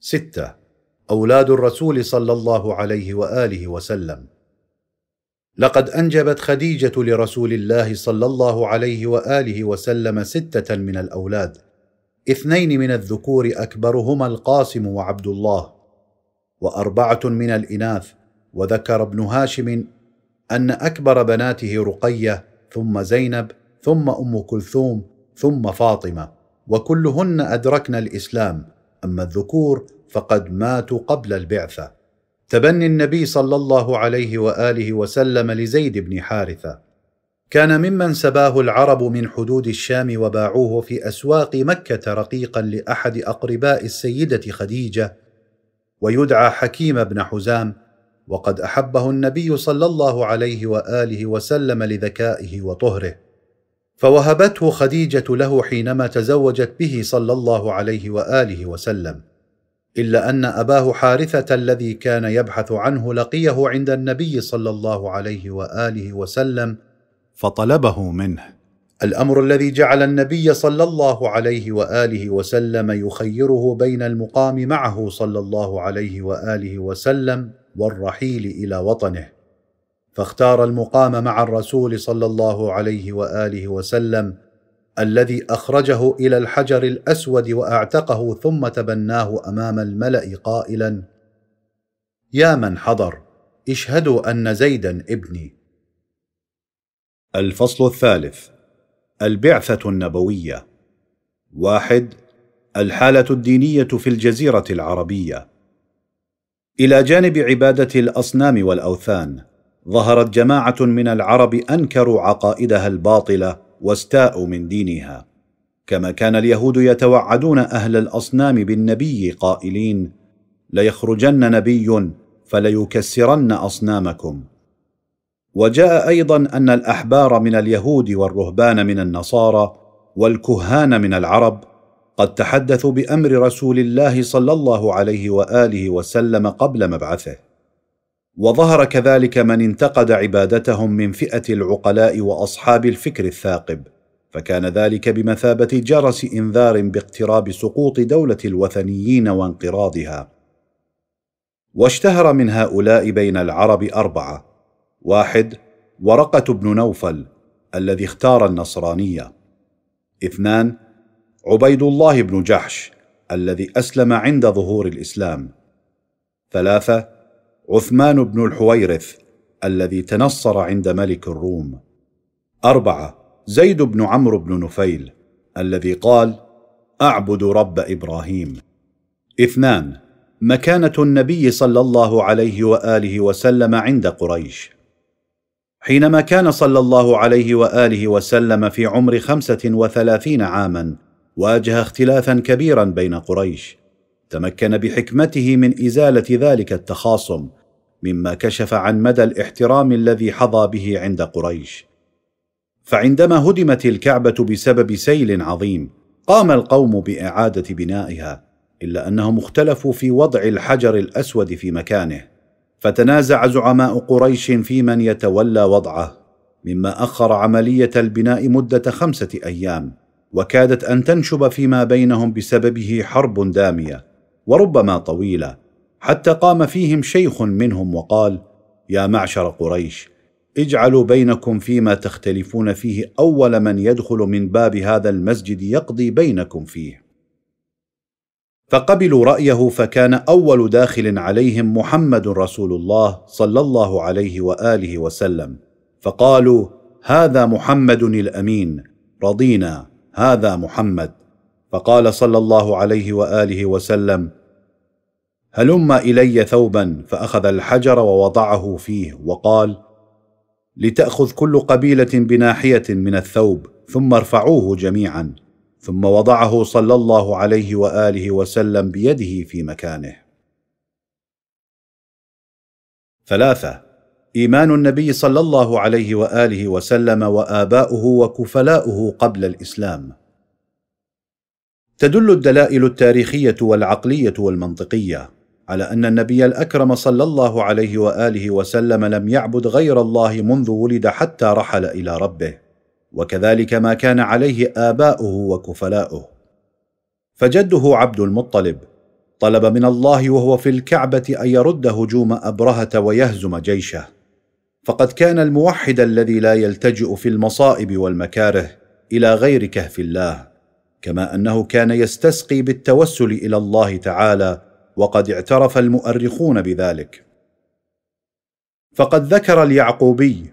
ستة. أولاد الرسول صلى الله عليه وآله وسلم. لقد أنجبت خديجة لرسول الله صلى الله عليه وآله وسلم ستة من الأولاد. اثنين من الذكور أكبرهما القاسم وعبد الله. وأربعة من الإناث. وذكر ابن هاشم أن أكبر بناته رقية ثم زينب ثم أم كلثوم ثم فاطمة وكلهن أدركن الإسلام. أما الذكور فقد ماتوا قبل البعثة. تبني النبي صلى الله عليه وآله وسلم لزيد بن حارثة. كان ممن سباه العرب من حدود الشام وباعوه في أسواق مكة رقيقا لأحد أقرباء السيدة خديجة. ويدعى حكيم بن حزام وقد أحبه النبي صلى الله عليه وآله وسلم لذكائه وطهره فوهبته خديجة له حينما تزوجت به صلى الله عليه وآله وسلم إلا أن أباه حارثة الذي كان يبحث عنه لقيه عند النبي صلى الله عليه وآله وسلم فطلبه منه. الأمر الذي جعل النبي صلى الله عليه وآله وسلم يخيره بين المقام معه صلى الله عليه وآله وسلم والرحيل إلى وطنه. فاختار المقام مع الرسول صلى الله عليه وآله وسلم الذي أخرجه إلى الحجر الأسود وأعتقه ثم تبناه أمام الملأ قائلا يا من حضر اشهدوا أن زيدا ابني. الفصل الثالث البعثة النبوية. واحد الحالة الدينية في الجزيرة العربية. إلى جانب عبادة الأصنام والأوثان ظهرت جماعة من العرب أنكروا عقائدها الباطلة واستاءوا من دينها. كما كان اليهود يتوعدون أهل الأصنام بالنبي قائلين ليخرجن نبي فليكسرن أصنامكم. وجاء أيضا أن الأحبار من اليهود والرهبان من النصارى والكهان من العرب قد تحدثوا بأمر رسول الله صلى الله عليه وآله وسلم قبل مبعثه. وظهر كذلك من انتقد عبادتهم من فئة العقلاء وأصحاب الفكر الثاقب فكان ذلك بمثابة جرس إنذار باقتراب سقوط دولة الوثنيين وانقراضها. واشتهر من هؤلاء بين العرب أربعة. واحد ورقة بن نوفل الذي اختار النصرانية. اثنان عبيد الله بن جحش الذي أسلم عند ظهور الإسلام. ثلاثة عثمان بن الحويرث الذي تنصر عند ملك الروم. أربعة زيد بن عمرو بن نفيل الذي قال أعبد رب إبراهيم. اثنان مكانة النبي صلى الله عليه وآله وسلم عند قريش. حينما كان صلى الله عليه وآله وسلم في عمر خمسة وثلاثين عاما واجه اختلافا كبيرا بين قريش. تمكن بحكمته من إزالة ذلك التخاصم مما كشف عن مدى الاحترام الذي حظى به عند قريش. فعندما هدمت الكعبة بسبب سيل عظيم قام القوم بإعادة بنائها إلا أنهم اختلفوا في وضع الحجر الأسود في مكانه. فتنازع زعماء قريش في من يتولى وضعه مما أخر عملية البناء مدة خمسة أيام. وكادت أن تنشب فيما بينهم بسببه حرب دامية وربما طويلة حتى قام فيهم شيخ منهم وقال يا معشر قريش اجعلوا بينكم فيما تختلفون فيه أول من يدخل من باب هذا المسجد يقضي بينكم فيه. فقبلوا رأيه فكان أول داخل عليهم محمد رسول الله صلى الله عليه وآله وسلم فقالوا هذا محمد الأمين رضينا. هذا محمد. فقال صلى الله عليه وآله وسلم هلم إلي ثوبا فأخذ الحجر ووضعه فيه وقال لتأخذ كل قبيلة بناحية من الثوب ثم ارفعوه جميعا ثم وضعه صلى الله عليه وآله وسلم بيده في مكانه. ثلاثة إيمان النبي صلى الله عليه وآله وسلم وآباؤه وكفلاؤه قبل الإسلام. تدل الدلائل التاريخية والعقلية والمنطقية على أن النبي الأكرم صلى الله عليه وآله وسلم لم يعبد غير الله منذ ولد حتى رحل إلى ربه وكذلك ما كان عليه آباؤه وكفلاؤه. فجده عبد المطلب طلب من الله وهو في الكعبة أن يرد هجوم أبرهة ويهزم جيشه. فقد كان الموحد الذي لا يلتجئ في المصائب والمكاره إلى غير كهف الله كما أنه كان يستسقي بالتوسل إلى الله تعالى وقد اعترف المؤرخون بذلك. فقد ذكر اليعقوبي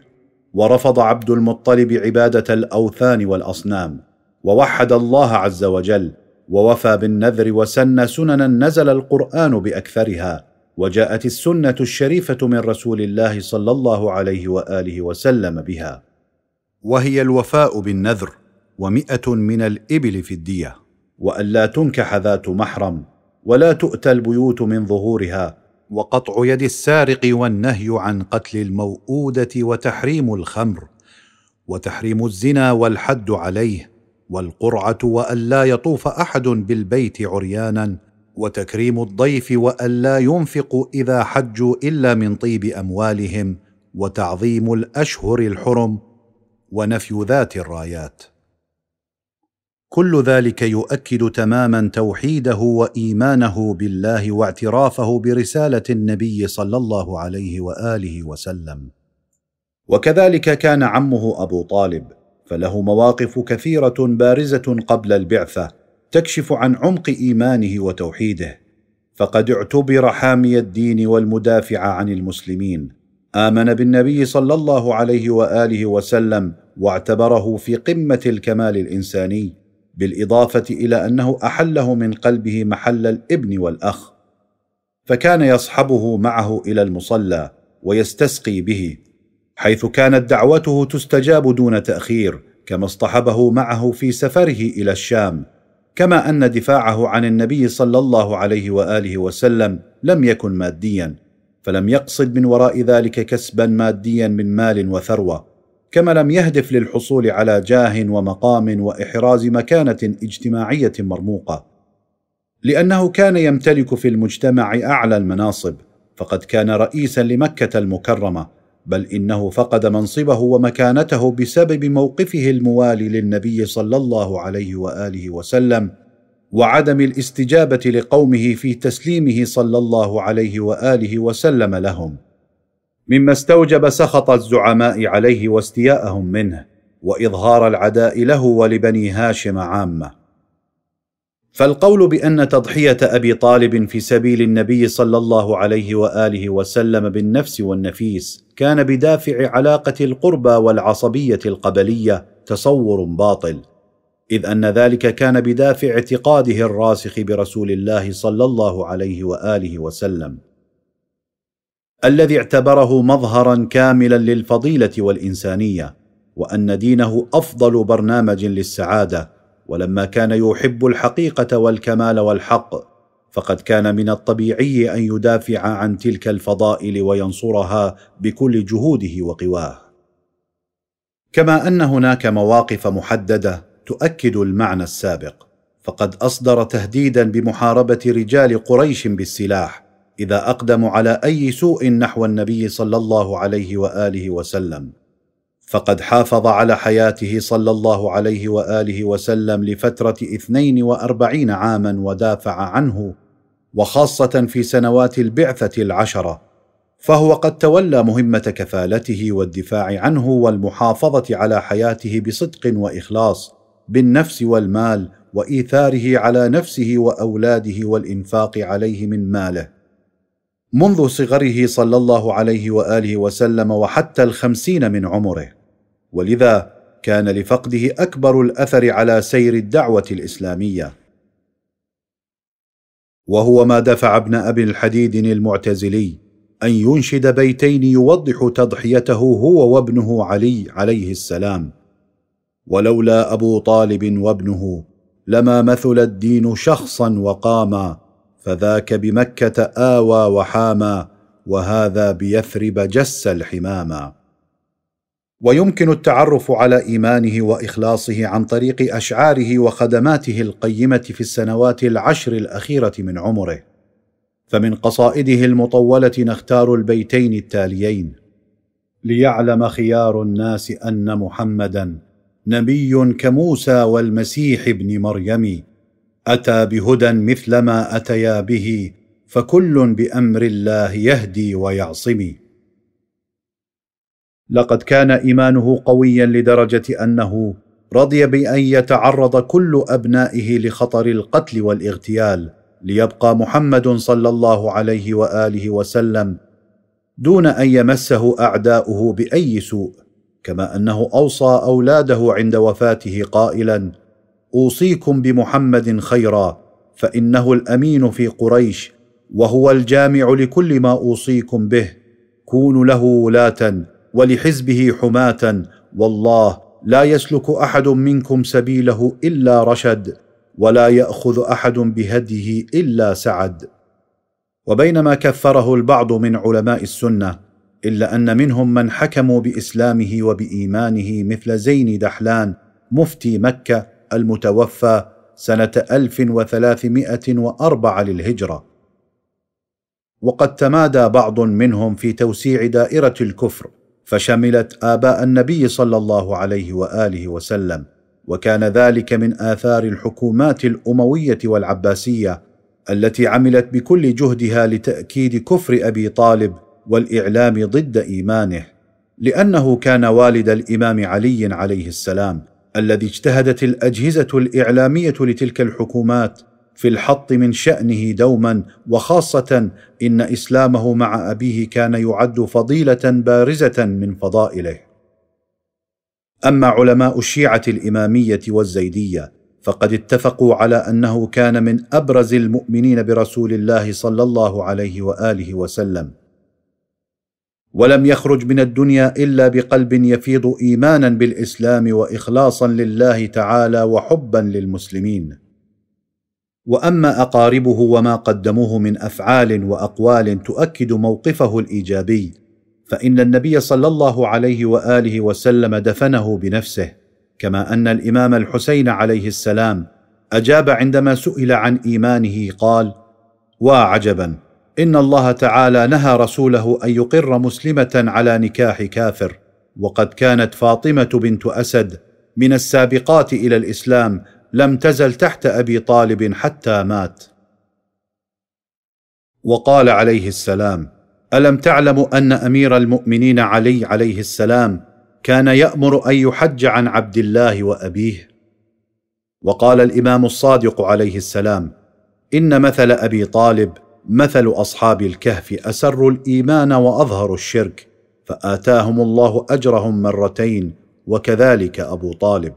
ورفض عبد المطلب عبادة الأوثان والأصنام ووحد الله عز وجل ووفى بالنذر وسن سننا نزل القرآن بأكثرها وجاءت السنة الشريفة من رسول الله صلى الله عليه وآله وسلم بها. وهي الوفاء بالنذر ومئة من الإبل في الدية. والا تنكح ذات محرم ولا تؤتى البيوت من ظهورها. وقطع يد السارق والنهي عن قتل الموءوده وتحريم الخمر وتحريم الزنا والحد عليه والقرعة والا يطوف أحد بالبيت عريانا وتكريم الضيف والا ينفقوا إذا حجوا إلا من طيب أموالهم وتعظيم الأشهر الحرم ونفي ذات الرايات. كل ذلك يؤكد تماما توحيده وإيمانه بالله واعترافه برسالة النبي صلى الله عليه وآله وسلم. وكذلك كان عمه أبو طالب فله مواقف كثيرة بارزة قبل البعثة تكشف عن عمق إيمانه وتوحيده فقد اعتبر حامي الدين والمدافع عن المسلمين. آمن بالنبي صلى الله عليه وآله وسلم واعتبره في قمة الكمال الإنساني بالإضافة إلى أنه أحله من قلبه محل الإبن والأخ. فكان يصحبه معه إلى المصلى ويستسقي به حيث كانت دعوته تستجاب دون تأخير كما اصطحبه معه في سفره إلى الشام. كما أن دفاعه عن النبي صلى الله عليه وآله وسلم لم يكن ماديا فلم يقصد من وراء ذلك كسبا ماديا من مال وثروة كما لم يهدف للحصول على جاه ومقام وإحراز مكانة اجتماعية مرموقة. لأنه كان يمتلك في المجتمع أعلى المناصب فقد كان رئيسا لمكة المكرمة. بل إنه فقد منصبه ومكانته بسبب موقفه الموالي للنبي صلى الله عليه وآله وسلم وعدم الاستجابة لقومه في تسليمه صلى الله عليه وآله وسلم لهم مما استوجب سخط الزعماء عليه واستياءهم منه وإظهار العداء له ولبني هاشم عامة. فالقول بأن تضحية أبي طالب في سبيل النبي صلى الله عليه وآله وسلم بالنفس والنفيس كان بدافع علاقة القربى والعصبية القبلية تصور باطل إذ أن ذلك كان بدافع اعتقاده الراسخ برسول الله صلى الله عليه وآله وسلم. الذي اعتبره مظهرا كاملا للفضيلة والإنسانية وأن دينه أفضل برنامج للسعادة ولما كان يحب الحقيقة والكمال والحق فقد كان من الطبيعي أن يدافع عن تلك الفضائل وينصرها بكل جهوده وقواه. كما أن هناك مواقف محددة تؤكد المعنى السابق فقد أصدر تهديدا بمحاربة رجال قريش بالسلاح إذا أقدموا على أي سوء نحو النبي صلى الله عليه وآله وسلم. فقد حافظ على حياته صلى الله عليه وآله وسلم لفترة اثنين وأربعين عاما ودافع عنه وخاصة في سنوات البعثة العشره فهو قد تولى مهمة كفالته والدفاع عنه والمحافظة على حياته بصدق وإخلاص بالنفس والمال وإيثاره على نفسه وأولاده والإنفاق عليه من ماله. منذ صغره صلى الله عليه وآله وسلم وحتى الخمسين من عمره. ولذا كان لفقده أكبر الأثر على سير الدعوة الإسلامية. وهو ما دفع ابن أبي الحديد المعتزلي أن ينشد بيتين يوضح تضحيته هو وابنه علي عليه السلام. ولولا أبو طالب وابنه لما مثل الدين شخصا وقاما فذاك بمكة آوى وحاما وهذا بيثرب جس الحماما. ويمكن التعرف على إيمانه وإخلاصه عن طريق أشعاره وخدماته القيمة في السنوات العشر الأخيرة من عمره. فمن قصائده المطولة نختار البيتين التاليين ليعلم خيار الناس أن محمدا نبي كموسى والمسيح ابن مريم أتى بهدى مثل ما أتيا به فكل بأمر الله يهدي ويعصم. لقد كان إيمانه قويا لدرجة أنه رضي بأن يتعرض كل أبنائه لخطر القتل والاغتيال ليبقى محمد صلى الله عليه وآله وسلم دون أن يمسه أعداؤه بأي سوء كما أنه أوصى أولاده عند وفاته قائلا أوصيكم بمحمد خيرا فإنه الأمين في قريش وهو الجامع لكل ما أوصيكم به كونوا له ولاة ولحزبه حماة والله لا يسلك أحد منكم سبيله إلا رشد ولا يأخذ أحد بهديه إلا سعد. وبينما كفره البعض من علماء السنة إلا أن منهم من حكموا بإسلامه وبإيمانه مثل زين دحلان مفتي مكة المتوفى سنة ألف وثلاثمائة واربع للهجرة. وقد تمادى بعض منهم في توسيع دائرة الكفر. فشملت آباء النبي صلى الله عليه وآله وسلم وكان ذلك من آثار الحكومات الأموية والعباسية التي عملت بكل جهدها لتأكيد كفر أبي طالب والإعلام ضد إيمانه لأنه كان والد الإمام علي عليه السلام الذي اجتهدت الأجهزة الإعلامية لتلك الحكومات في الحط من شأنه دوما وخاصة إن إسلامه مع أبيه كان يعد فضيلة بارزة من فضائله. أما علماء الشيعة الإمامية والزيدية فقد اتفقوا على أنه كان من أبرز المؤمنين برسول الله صلى الله عليه وآله وسلم. ولم يخرج من الدنيا إلا بقلب يفيض ايمانا بالإسلام واخلاصا لله تعالى وحبا للمسلمين. وأما أقاربه وما قدموه من أفعال وأقوال تؤكد موقفه الإيجابي فإن النبي صلى الله عليه وآله وسلم دفنه بنفسه كما أن الإمام الحسين عليه السلام أجاب عندما سئل عن إيمانه قال واعجبا إن الله تعالى نهى رسوله أن يقر مسلمة على نكاح كافر وقد كانت فاطمة بنت أسد من السابقات إلى الإسلام لم تزل تحت أبي طالب حتى مات. وقال عليه السلام ألم تعلموا أن أمير المؤمنين علي عليه السلام كان يأمر أن يحج عن عبد الله وأبيه؟ وقال الإمام الصادق عليه السلام إن مثل أبي طالب مثل أصحاب الكهف أسروا الإيمان وأظهروا الشرك فآتاهم الله أجرهم مرتين وكذلك أبو طالب.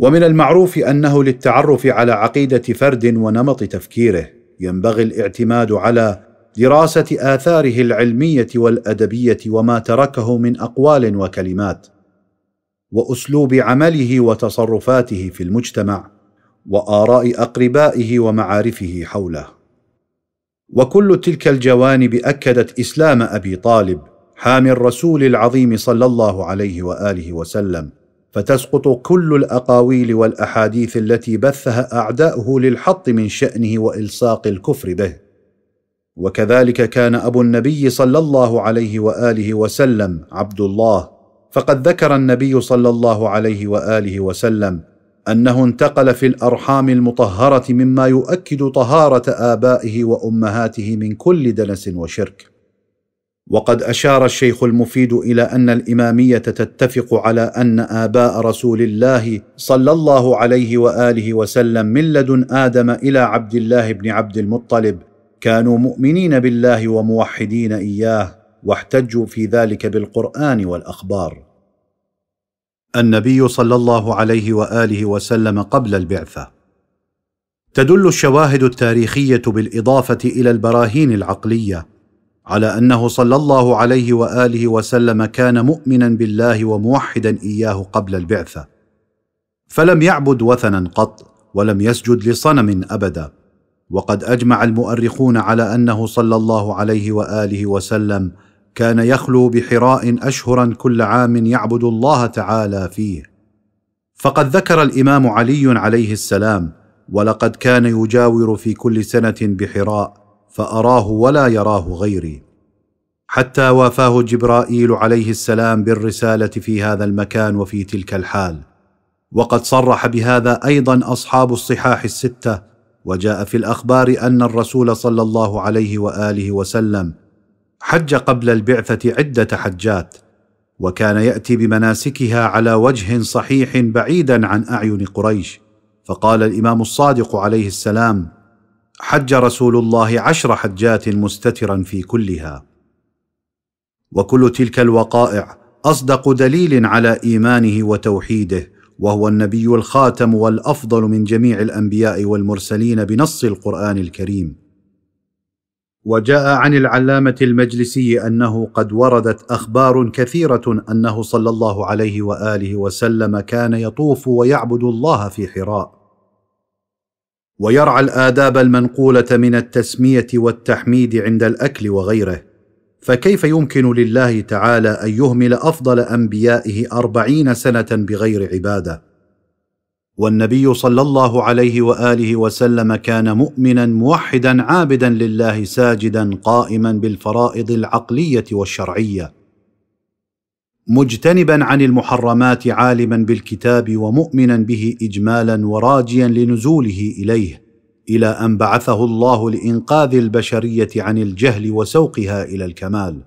ومن المعروف أنه للتعرف على عقيدة فرد ونمط تفكيره ينبغي الاعتماد على دراسة آثاره العلمية والأدبية وما تركه من أقوال وكلمات وأسلوب عمله وتصرفاته في المجتمع وآراء أقربائه ومعارفه حوله. وكل تلك الجوانب أكدت إسلام أبي طالب حامي الرسول العظيم صلى الله عليه وآله وسلم فتسقط كل الأقاويل والأحاديث التي بثها أعداؤه للحط من شأنه وإلصاق الكفر به. وكذلك كان أبو النبي صلى الله عليه وآله وسلم عبد الله فقد ذكر النبي صلى الله عليه وآله وسلم أنه انتقل في الأرحام المطهرة مما يؤكد طهارة آبائه وأمهاته من كل دنس وشرك. وقد أشار الشيخ المفيد إلى أن الإمامية تتفق على أن آباء رسول الله صلى الله عليه وآله وسلم من لدن آدم إلى عبد الله بن عبد المطلب كانوا مؤمنين بالله وموحدين إياه واحتجوا في ذلك بالقرآن والأخبار. النبي صلى الله عليه وآله وسلم قبل البعثة. تدل الشواهد التاريخية بالإضافة إلى البراهين العقلية على أنه صلى الله عليه وآله وسلم كان مؤمنا بالله وموحدا إياه قبل البعثة. فلم يعبد وثنا قط ولم يسجد لصنم أبدا. وقد أجمع المؤرخون على أنه صلى الله عليه وآله وسلم كان يخلو بحراء أشهرا كل عام يعبد الله تعالى فيه. فقد ذكر الإمام علي عليه السلام ولقد كان يجاور في كل سنة بحراء فأراه ولا يراه غيري. حتى وافاه جبرائيل عليه السلام بالرسالة في هذا المكان وفي تلك الحال. وقد صرح بهذا أيضا أصحاب الصحاح الستة وجاء في الأخبار أن الرسول صلى الله عليه وآله وسلم حج قبل البعثة عدة حجات وكان يأتي بمناسكها على وجه صحيح بعيدا عن أعين قريش. فقال الإمام الصادق عليه السلام حج رسول الله عشر حجات مستترا في كلها. وكل تلك الوقائع أصدق دليل على إيمانه وتوحيده وهو النبي الخاتم والأفضل من جميع الأنبياء والمرسلين بنص القرآن الكريم. وجاء عن العلامة المجلسي أنه قد وردت أخبار كثيرة أنه صلى الله عليه وآله وسلم كان يطوف ويعبد الله في حراء. ويرعى الآداب المنقولة من التسمية والتحميد عند الأكل وغيره. فكيف يمكن لله تعالى أن يهمل أفضل أنبيائه أربعين سنة بغير عبادة؟ والنبي صلى الله عليه وآله وسلم كان مؤمنا موحدا عابدا لله ساجدا قائما بالفرائض العقلية والشرعية. مجتنبا عن المحرمات عالما بالكتاب ومؤمنا به اجمالا وراجيا لنزوله إليه إلى أن بعثه الله لإنقاذ البشرية عن الجهل وسوقها إلى الكمال.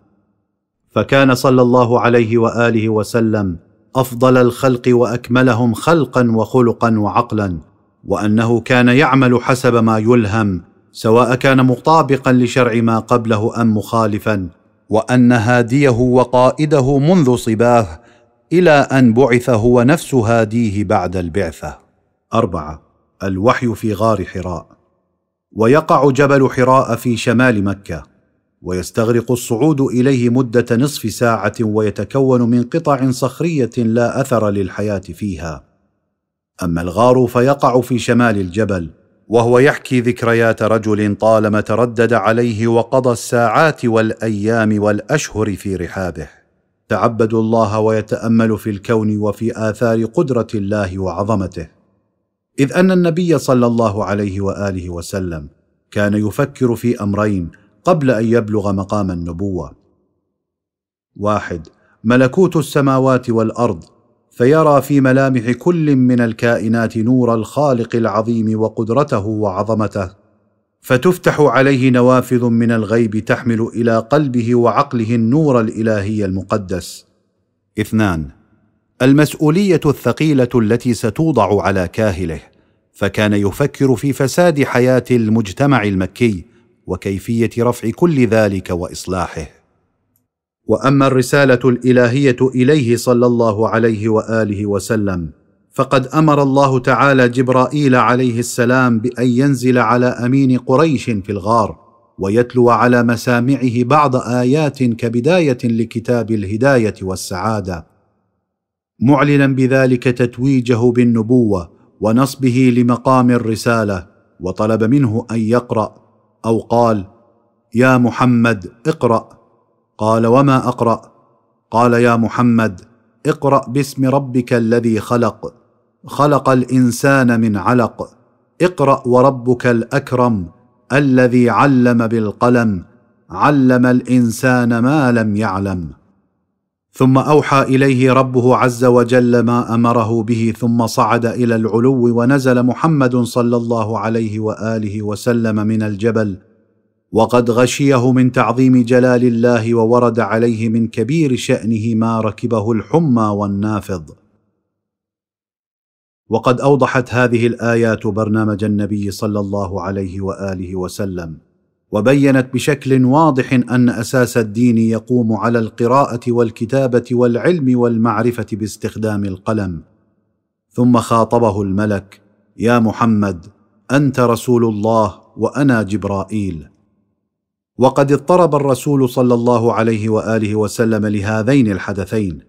فكان صلى الله عليه وآله وسلم أفضل الخلق وأكملهم خلقا وخلقا وعقلا وأنه كان يعمل حسب ما يلهم سواء كان مطابقا لشرع ما قبله أم مخالفا. وأن هاديه وقائده منذ صباه إلى أن بعث هو نفس هاديه بعد البعثة. أربعة. الوحي في غار حراء. ويقع جبل حراء في شمال مكة. ويستغرق الصعود إليه مدة نصف ساعة ويتكون من قطع صخرية لا أثر للحياة فيها. أما الغار فيقع في شمال الجبل. وهو يحكي ذكريات رجل طالما تردد عليه وقضى الساعات والأيام والأشهر في رحابه. تعبد الله ويتأمل في الكون وفي آثار قدرة الله وعظمته. إذ أن النبي صلى الله عليه وآله وسلم كان يفكر في أمرين قبل أن يبلغ مقام النبوة. واحد ملكوت السماوات والأرض فيرى في ملامح كل من الكائنات نور الخالق العظيم وقدرته وعظمته. فتفتح عليه نوافذ من الغيب تحمل إلى قلبه وعقله النور الإلهي المقدس. اثنان المسؤولية الثقيلة التي ستوضع على كاهله فكان يفكر في فساد حياة المجتمع المكي وكيفية رفع كل ذلك وإصلاحه. وأما الرسالة الإلهية إليه صلى الله عليه وآله وسلم فقد أمر الله تعالى جبرائيل عليه السلام بأن ينزل على أمين قريش في الغار ويتلو على مسامعه بعض آيات كبداية لكتاب الهداية والسعادة. معلنا بذلك تتويجه بالنبوة ونصبه لمقام الرسالة وطلب منه أن يقرأ أو قال يا محمد اقرأ قال وما أقرأ؟ قال يا محمد اقرأ باسم ربك الذي خلق. خلق الإنسان من علق. اقرأ وربك الأكرم الذي علم بالقلم. علم الإنسان ما لم يعلم. ثم أوحى إليه ربه عز وجل ما أمره به ثم صعد إلى العلو ونزل محمد صلى الله عليه وآله وسلم من الجبل. وقد غشيه من تعظيم جلال الله وورد عليه من كبير شأنه ما ركبه الحمى والنافض وقد أوضحت هذه الآيات برنامج النبي صلى الله عليه وآله وسلم وبينت بشكل واضح أن أساس الدين يقوم على القراءة والكتابة والعلم والمعرفة باستخدام القلم. ثم خاطبه الملك يا محمد أنت رسول الله وأنا جبرائيل. وقد اضطرب الرسول صلى الله عليه وآله وسلم لهذين الحدثين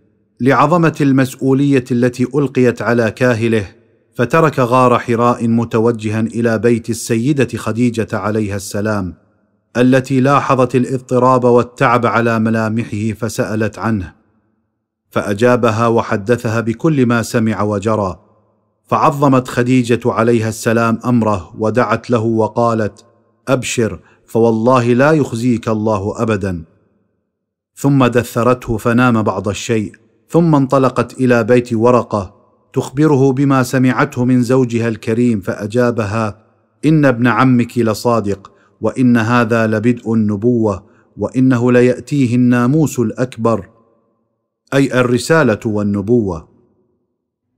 لعظمة المسؤولية التي ألقيت على كاهله فترك غار حراء متوجها إلى بيت السيدة خديجة عليها السلام التي لاحظت الاضطراب والتعب على ملامحه فسألت عنه. فأجابها وحدثها بكل ما سمع وجرى فعظمت خديجة عليها السلام أمره ودعت له وقالت أبشر فوالله لا يخزيك الله ابدا. ثم دثرته فنام بعض الشيء ثم انطلقت إلى بيت ورقة تخبره بما سمعته من زوجها الكريم فأجابها إن ابن عمك لصادق وإن هذا لبدء النبوة وإنه ليأتيه الناموس الأكبر. أي الرسالة والنبوة.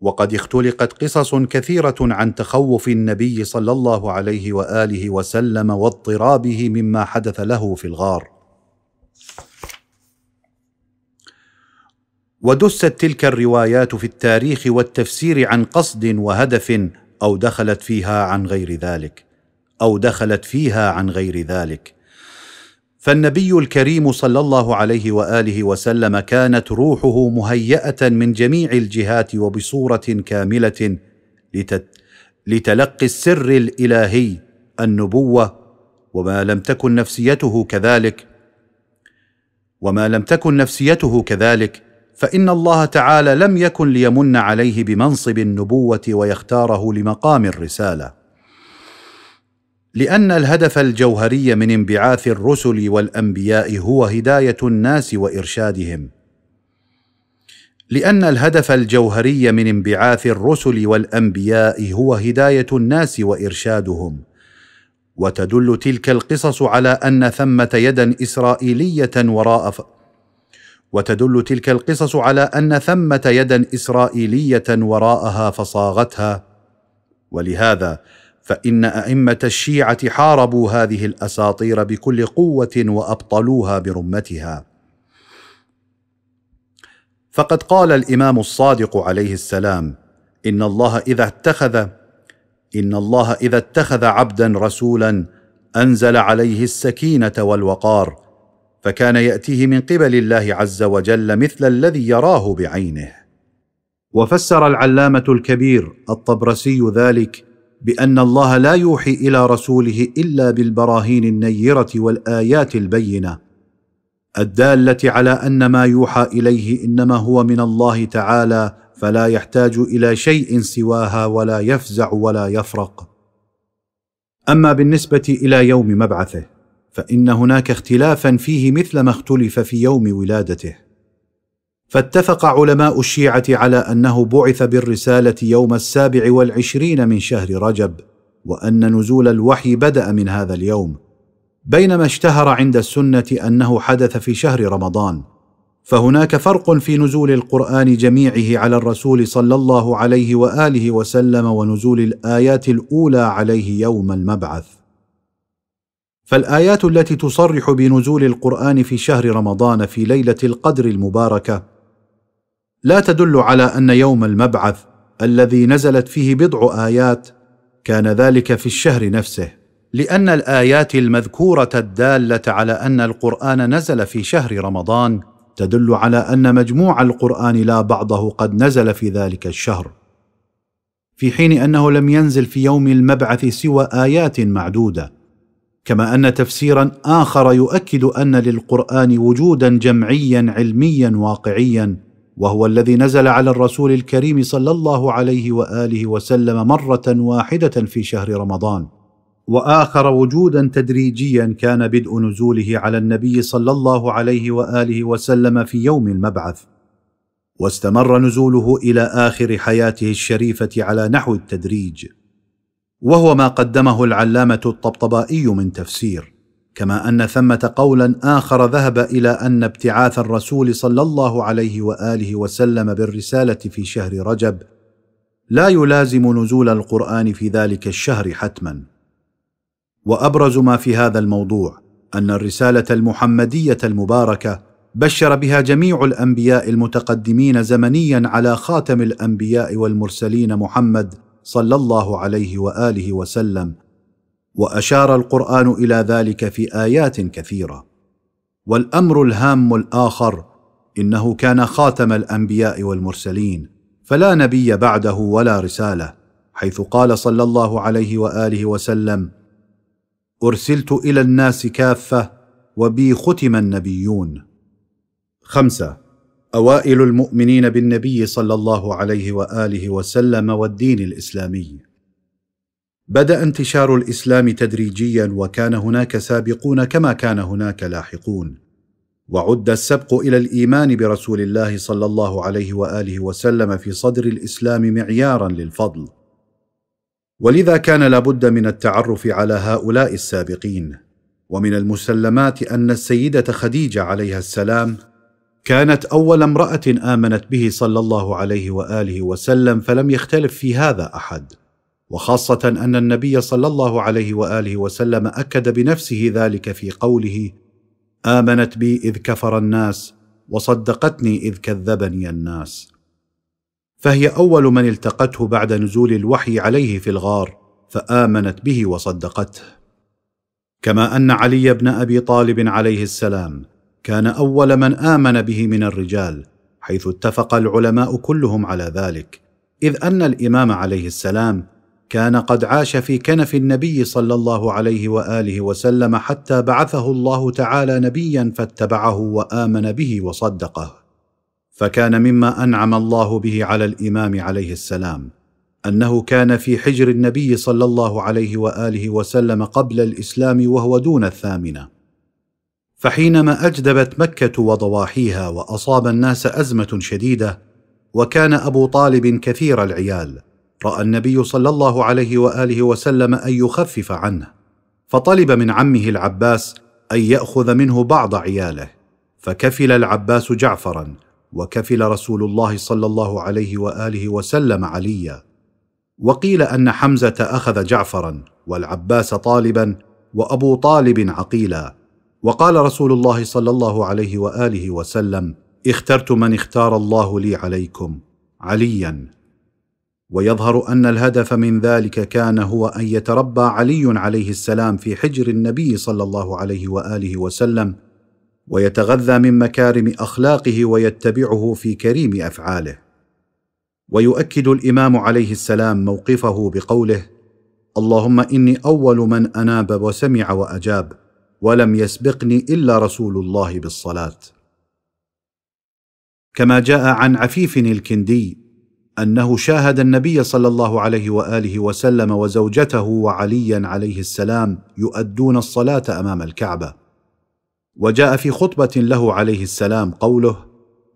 وقد اختلقت قصص كثيرة عن تخوف النبي صلى الله عليه وآله وسلم واضطرابه مما حدث له في الغار. ودست تلك الروايات في التاريخ والتفسير عن قصد وهدف أو دخلت فيها عن غير ذلك أو دخلت فيها عن غير ذلك. فالنبي الكريم صلى الله عليه وآله وسلم كانت روحه مهياه من جميع الجهات وبصورة كاملة لتلقي السر الإلهي النبوة وما لم تكن نفسيته كذلك وما لم تكن نفسيته كذلك فإن الله تعالى لم يكن ليمن عليه بمنصب النبوة ويختاره لمقام الرسالة. لأن الهدف الجوهري من انبعاث الرسل والأنبياء هو هداية الناس وإرشادهم. لأن الهدف الجوهري من انبعاث الرسل والأنبياء هو هداية الناس وإرشادهم. وتدل تلك القصص على أن ثمة يدا إسرائيلية وراء ف... وتدل تلك القصص على أن ثمة يدا إسرائيلية وراءها فصاغتها. ولهذا فإن أئمة الشيعة حاربوا هذه الأساطير بكل قوة وأبطلوها برمتها. فقد قال الإمام الصادق عليه السلام إن الله إذا اتخذ إن الله إذا اتخذ عبدا رسولا أنزل عليه السكينة والوقار فكان يأتيه من قبل الله عز وجل مثل الذي يراه بعينه. وفسر العلامة الكبير الطبرسي ذلك بأن الله لا يوحي إلى رسوله إلا بالبراهين النيرة والآيات البينة. الدالة على أن ما يوحى إليه إنما هو من الله تعالى فلا يحتاج إلى شيء سواها ولا يفزع ولا يفرق. أما بالنسبة إلى يوم مبعثه فإن هناك اختلافا فيه مثل ما اختلف في يوم ولادته. فاتفق علماء الشيعة على أنه بعث بالرسالة يوم السابع والعشرين من شهر رجب وأن نزول الوحي بدأ من هذا اليوم. بينما اشتهر عند السنة أنه حدث في شهر رمضان. فهناك فرق في نزول القرآن جميعه على الرسول صلى الله عليه وآله وسلم ونزول الآيات الأولى عليه يوم المبعث. فالآيات التي تصرح بنزول القرآن في شهر رمضان في ليلة القدر المباركة لا تدل على أن يوم المبعث الذي نزلت فيه بضع آيات كان ذلك في الشهر نفسه لأن الآيات المذكورة الدالة على أن القرآن نزل في شهر رمضان تدل على أن مجموع القرآن لا بعضه قد نزل في ذلك الشهر في حين أنه لم ينزل في يوم المبعث سوى آيات معدودة كما أن تفسيرا آخر يؤكد أن للقرآن وجودا جمعيا علميا واقعيا وهو الذي نزل على الرسول الكريم صلى الله عليه وآله وسلم مرة واحدة في شهر رمضان. وآخر وجودا تدريجيا كان بدء نزوله على النبي صلى الله عليه وآله وسلم في يوم المبعث. واستمر نزوله إلى آخر حياته الشريفة على نحو التدريج. وهو ما قدمه العلامة الطبطبائي من تفسير. كما أن ثمة قولا آخر ذهب إلى أن ابتعاث الرسول صلى الله عليه وآله وسلم بالرسالة في شهر رجب. لا يلازم نزول القرآن في ذلك الشهر حتما. وأبرز ما في هذا الموضوع أن الرسالة المحمدية المباركة بشر بها جميع الأنبياء المتقدمين زمنيا على خاتم الأنبياء والمرسلين محمد صلى الله عليه وآله وسلم. وأشار القرآن إلى ذلك في آيات كثيرة. والأمر الهام الآخر إنه كان خاتم الأنبياء والمرسلين فلا نبي بعده ولا رسالة حيث قال صلى الله عليه وآله وسلم أرسلت إلى الناس كافة وبي ختم النبيون. خمسة أوائل المؤمنين بالنبي صلى الله عليه وآله وسلم والدين الإسلامي. بدأ انتشار الإسلام تدريجيا وكان هناك سابقون كما كان هناك لاحقون. وعد السبق إلى الإيمان برسول الله صلى الله عليه وآله وسلم في صدر الإسلام معيارا للفضل. ولذا كان لابد من التعرف على هؤلاء السابقين. ومن المسلمات أن السيدة خديجة عليها السلام كانت أول امرأة آمنت به صلى الله عليه وآله وسلم فلم يختلف في هذا أحد. وخاصة أن النبي صلى الله عليه وآله وسلم أكد بنفسه ذلك في قوله آمنت بي إذ كفر الناس وصدقتني إذ كذبني الناس. فهي أول من التقته بعد نزول الوحي عليه في الغار فآمنت به وصدقته. كما أن علي بن أبي طالب عليه السلام كان أول من آمن به من الرجال حيث اتفق العلماء كلهم على ذلك إذ أن الإمام عليه السلام كان قد عاش في كنف النبي صلى الله عليه وآله وسلم حتى بعثه الله تعالى نبيا فاتبعه وآمن به وصدقه. فكان مما أنعم الله به على الإمام عليه السلام أنه كان في حجر النبي صلى الله عليه وآله وسلم قبل الإسلام وهو دون الثامنة. فحينما أجدبت مكة وضواحيها وأصاب الناس أزمة شديدة وكان أبو طالب كثير العيال رأى النبي صلى الله عليه وآله وسلم أن يخفف عنه فطلب من عمه العباس أن يأخذ منه بعض عياله فكفل العباس جعفرا وكفل رسول الله صلى الله عليه وآله وسلم عليا. وقيل أن حمزة أخذ جعفرا والعباس طالبا وأبو طالب عقيلا. وقال رسول الله صلى الله عليه وآله وسلم اخترت من اختار الله لي عليكم عليا. ويظهر أن الهدف من ذلك كان هو أن يتربى علي عليه السلام في حجر النبي صلى الله عليه وآله وسلم ويتغذى من مكارم أخلاقه ويتبعه في كريم أفعاله. ويؤكد الإمام عليه السلام موقفه بقوله اللهم إني أول من أناب وسمع وأجاب ولم يسبقني إلا رسول الله بالصلاة. كما جاء عن عفيف الكندي أنه شاهد النبي صلى الله عليه وآله وسلم وزوجته وعليا عليه السلام يؤدون الصلاة أمام الكعبة. وجاء في خطبة له عليه السلام قوله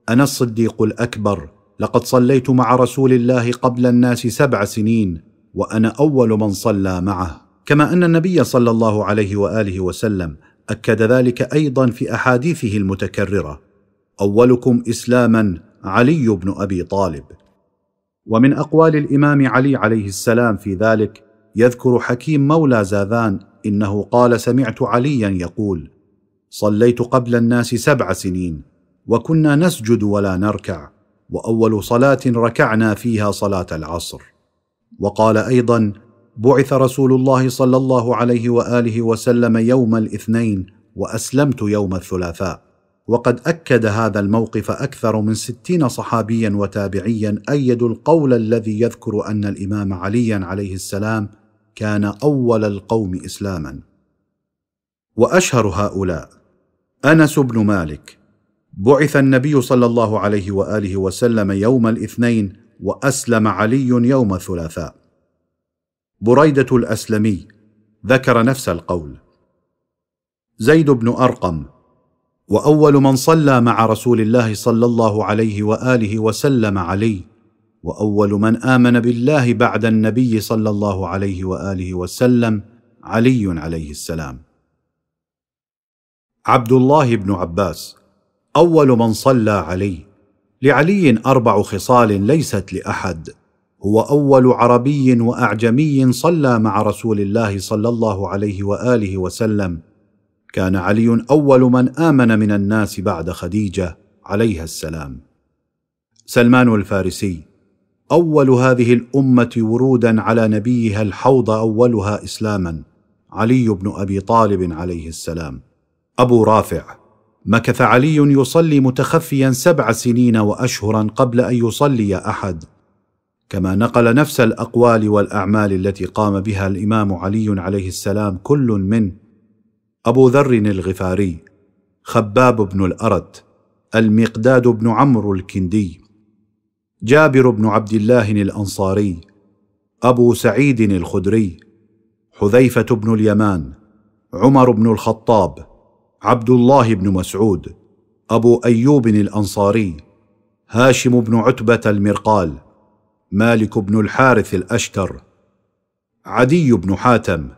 أنا الصديق الأكبر لقد صليت مع رسول الله قبل الناس سبع سنين وأنا أول من صلى معه. كما أن النبي صلى الله عليه وآله وسلم أكد ذلك أيضا في أحاديثه المتكررة أولكم اسلاما علي بن أبي طالب. ومن أقوال الإمام علي عليه السلام في ذلك يذكر حكيم مولى زاذان إنه قال سمعت عليا يقول صليت قبل الناس سبع سنين وكنا نسجد ولا نركع وأول صلاة ركعنا فيها صلاة العصر. وقال أيضا بعث رسول الله صلى الله عليه وآله وسلم يوم الاثنين وأسلمت يوم الثلاثاء. وقد أكد هذا الموقف أكثر من ستين صحابيا وتابعيا أيدوا القول الذي يذكر أن الإمام عليا عليه السلام كان أول القوم اسلاما. وأشهر هؤلاء أنس بن مالك بعث النبي صلى الله عليه وآله وسلم يوم الاثنين وأسلم علي يوم الثلاثاء. بريدة الأسلمي ذكر نفس القول. زيد بن أرقم وأول من صلى مع رسول الله صلى الله عليه وآله وسلم علي وأول من آمن بالله بعد النبي صلى الله عليه وآله وسلم علي عليه السلام. عبد الله بن عباس أول من صلى علي لعلي أربع خصال ليست لأحد. هو أول عربي وأعجمي صلى مع رسول الله صلى الله عليه وآله وسلم. كان علي أول من آمن من الناس بعد خديجة عليها السلام. سلمان الفارسي أول هذه الأمة ورودا على نبيها الحوض أولها إسلاما. علي بن أبي طالب عليه السلام. أبو رافع مكث علي يصلي متخفيا سبع سنين وأشهرا قبل أن يصلي أحد. كما نقل نفس الأقوال والأعمال التي قام بها الإمام علي عليه السلام كل من أبو ذر الغفاري خباب بن الارت المقداد بن عمرو الكندي جابر بن عبد الله الأنصاري أبو سعيد الخدري حذيفة بن اليمان عمر بن الخطاب عبد الله بن مسعود أبو أيوب الأنصاري هاشم بن عتبة المرقال مالك بن الحارث الأشتر عدي بن حاتم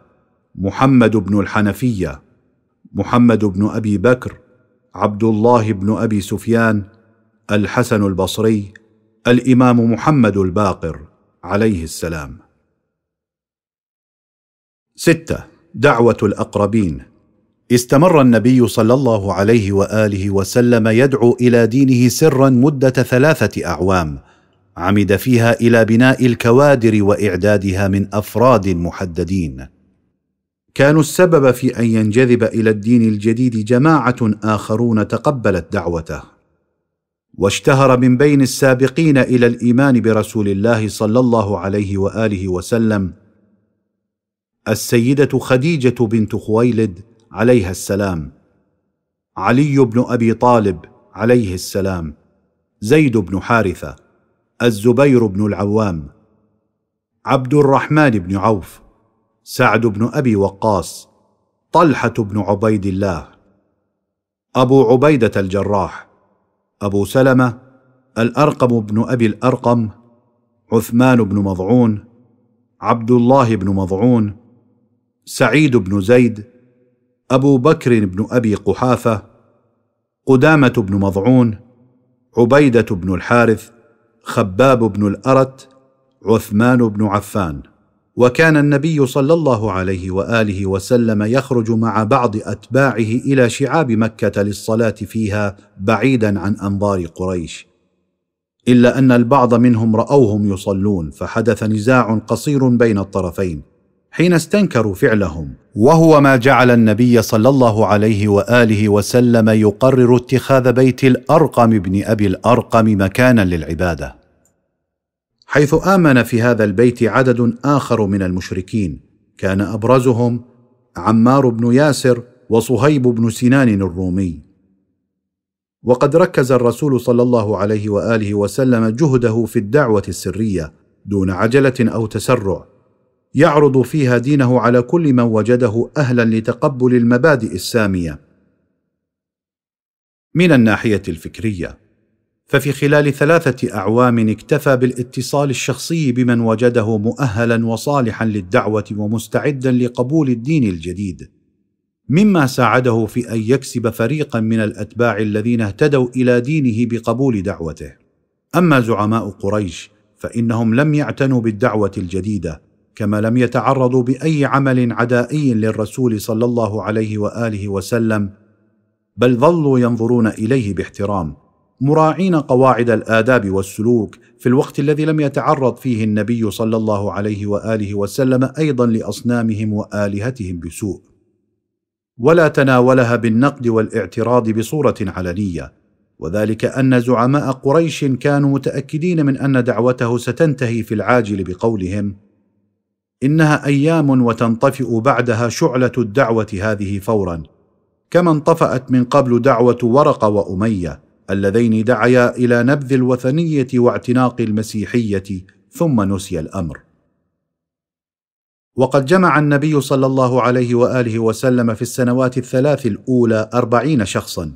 محمد بن الحنفية. محمد بن أبي بكر عبد الله بن أبي سفيان الحسن البصري الإمام محمد الباقر عليه السلام. ستة. دعوة الأقربين. استمر النبي صلى الله عليه وآله وسلم يدعو إلى دينه سرا مدة ثلاثة أعوام عمد فيها إلى بناء الكوادر وإعدادها من أفراد محددين. كانوا السبب في أن ينجذب إلى الدين الجديد جماعة آخرون تقبلت دعوته. واشتهر من بين السابقين إلى الإيمان برسول الله صلى الله عليه وآله وسلم. السيدة خديجة بنت خويلد عليها السلام. علي بن أبي طالب عليه السلام. زيد بن حارثة. الزبير بن العوام. عبد الرحمن بن عوف. سعد بن أبي وقاص طلحة بن عبيد الله أبو عبيدة الجراح أبو سلمة الأرقم بن أبي الأرقم عثمان بن مضعون عبد الله بن مضعون سعيد بن زيد أبو بكر بن أبي قحافة قدامة بن مضعون عبيدة بن الحارث خباب بن الأرت عثمان بن عفان. وكان النبي صلى الله عليه وآله وسلم يخرج مع بعض أتباعه إلى شعاب مكة للصلاة فيها بعيدا عن أنظار قريش. إلا أن البعض منهم رأوهم يصلون فحدث نزاع قصير بين الطرفين. حين استنكروا فعلهم وهو ما جعل النبي صلى الله عليه وآله وسلم يقرر اتخاذ بيت الأرقم بن أبي الأرقم مكانا للعبادة. حيث آمن في هذا البيت عدد آخر من المشركين. كان أبرزهم عمار بن ياسر وصهيب بن سنان الرومي. وقد ركز الرسول صلى الله عليه وآله وسلم جهده في الدعوة السرية دون عجلة أو تسرع. يعرض فيها دينه على كل من وجده أهلا لتقبل المبادئ السامية. من الناحية الفكرية ففي خلال ثلاثة أعوام اكتفى بالاتصال الشخصي بمن وجده مؤهلا وصالحا للدعوة ومستعدا لقبول الدين الجديد. مما ساعده في أن يكسب فريقا من الأتباع الذين اهتدوا إلى دينه بقبول دعوته. أما زعماء قريش فإنهم لم يعتنوا بالدعوة الجديدة كما لم يتعرضوا بأي عمل عدائي للرسول صلى الله عليه وآله وسلم بل ظلوا ينظرون إليه باحترام. مراعين قواعد الآداب والسلوك في الوقت الذي لم يتعرض فيه النبي صلى الله عليه وآله وسلم أيضا لأصنامهم وآلهتهم بسوء. ولا تناولها بالنقد والاعتراض بصورة علنية وذلك أن زعماء قريش كانوا متأكدين من أن دعوته ستنتهي في العاجل بقولهم إنها أيام وتنطفئ بعدها شعلة الدعوة هذه فورا كما انطفأت من قبل دعوة ورقة وأمية. اللذين دعيا إلى نبذ الوثنية واعتناق المسيحية ثم نسي الأمر. وقد جمع النبي صلى الله عليه وآله وسلم في السنوات الثلاث الأولى أربعين شخصا.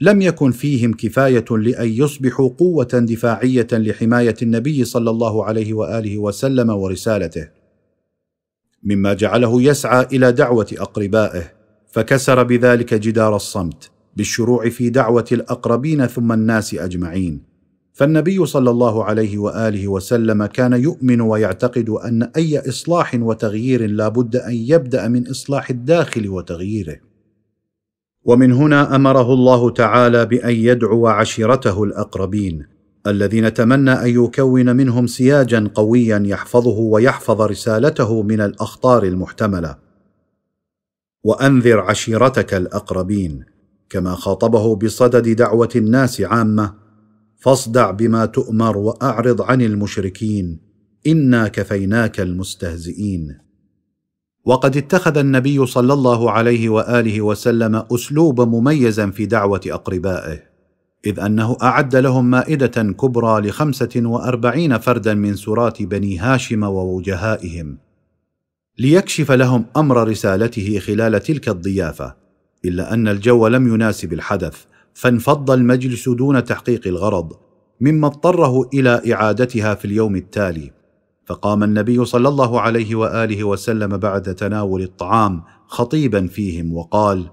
لم يكن فيهم كفاية لأن يصبحوا قوة دفاعية لحماية النبي صلى الله عليه وآله وسلم ورسالته. مما جعله يسعى إلى دعوة أقربائه فكسر بذلك جدار الصمت. بالشروع في دعوة الأقربين ثم الناس أجمعين. فالنبي صلى الله عليه وآله وسلم كان يؤمن ويعتقد أن أي إصلاح وتغيير لا بد أن يبدأ من إصلاح الداخل وتغييره. ومن هنا أمره الله تعالى بأن يدعو عشيرته الأقربين الذين تمنى أن يكون منهم سياجا قويا يحفظه ويحفظ رسالته من الأخطار المحتملة. وأنذر عشيرتك الأقربين كما خاطبه بصدد دعوة الناس عامة فاصدع بما تؤمر وأعرض عن المشركين. إنا كفيناك المستهزئين. وقد اتخذ النبي صلى الله عليه وآله وسلم أسلوبا مميزا في دعوة أقربائه إذ أنه أعد لهم مائدة كبرى لخمسة وأربعين فردا من سراه بني هاشم ووجهائهم ليكشف لهم أمر رسالته خلال تلك الضيافة. إلا أن الجو لم يناسب الحدث فانفض المجلس دون تحقيق الغرض مما اضطره إلى إعادتها في اليوم التالي. فقام النبي صلى الله عليه وآله وسلم بعد تناول الطعام خطيبا فيهم وقال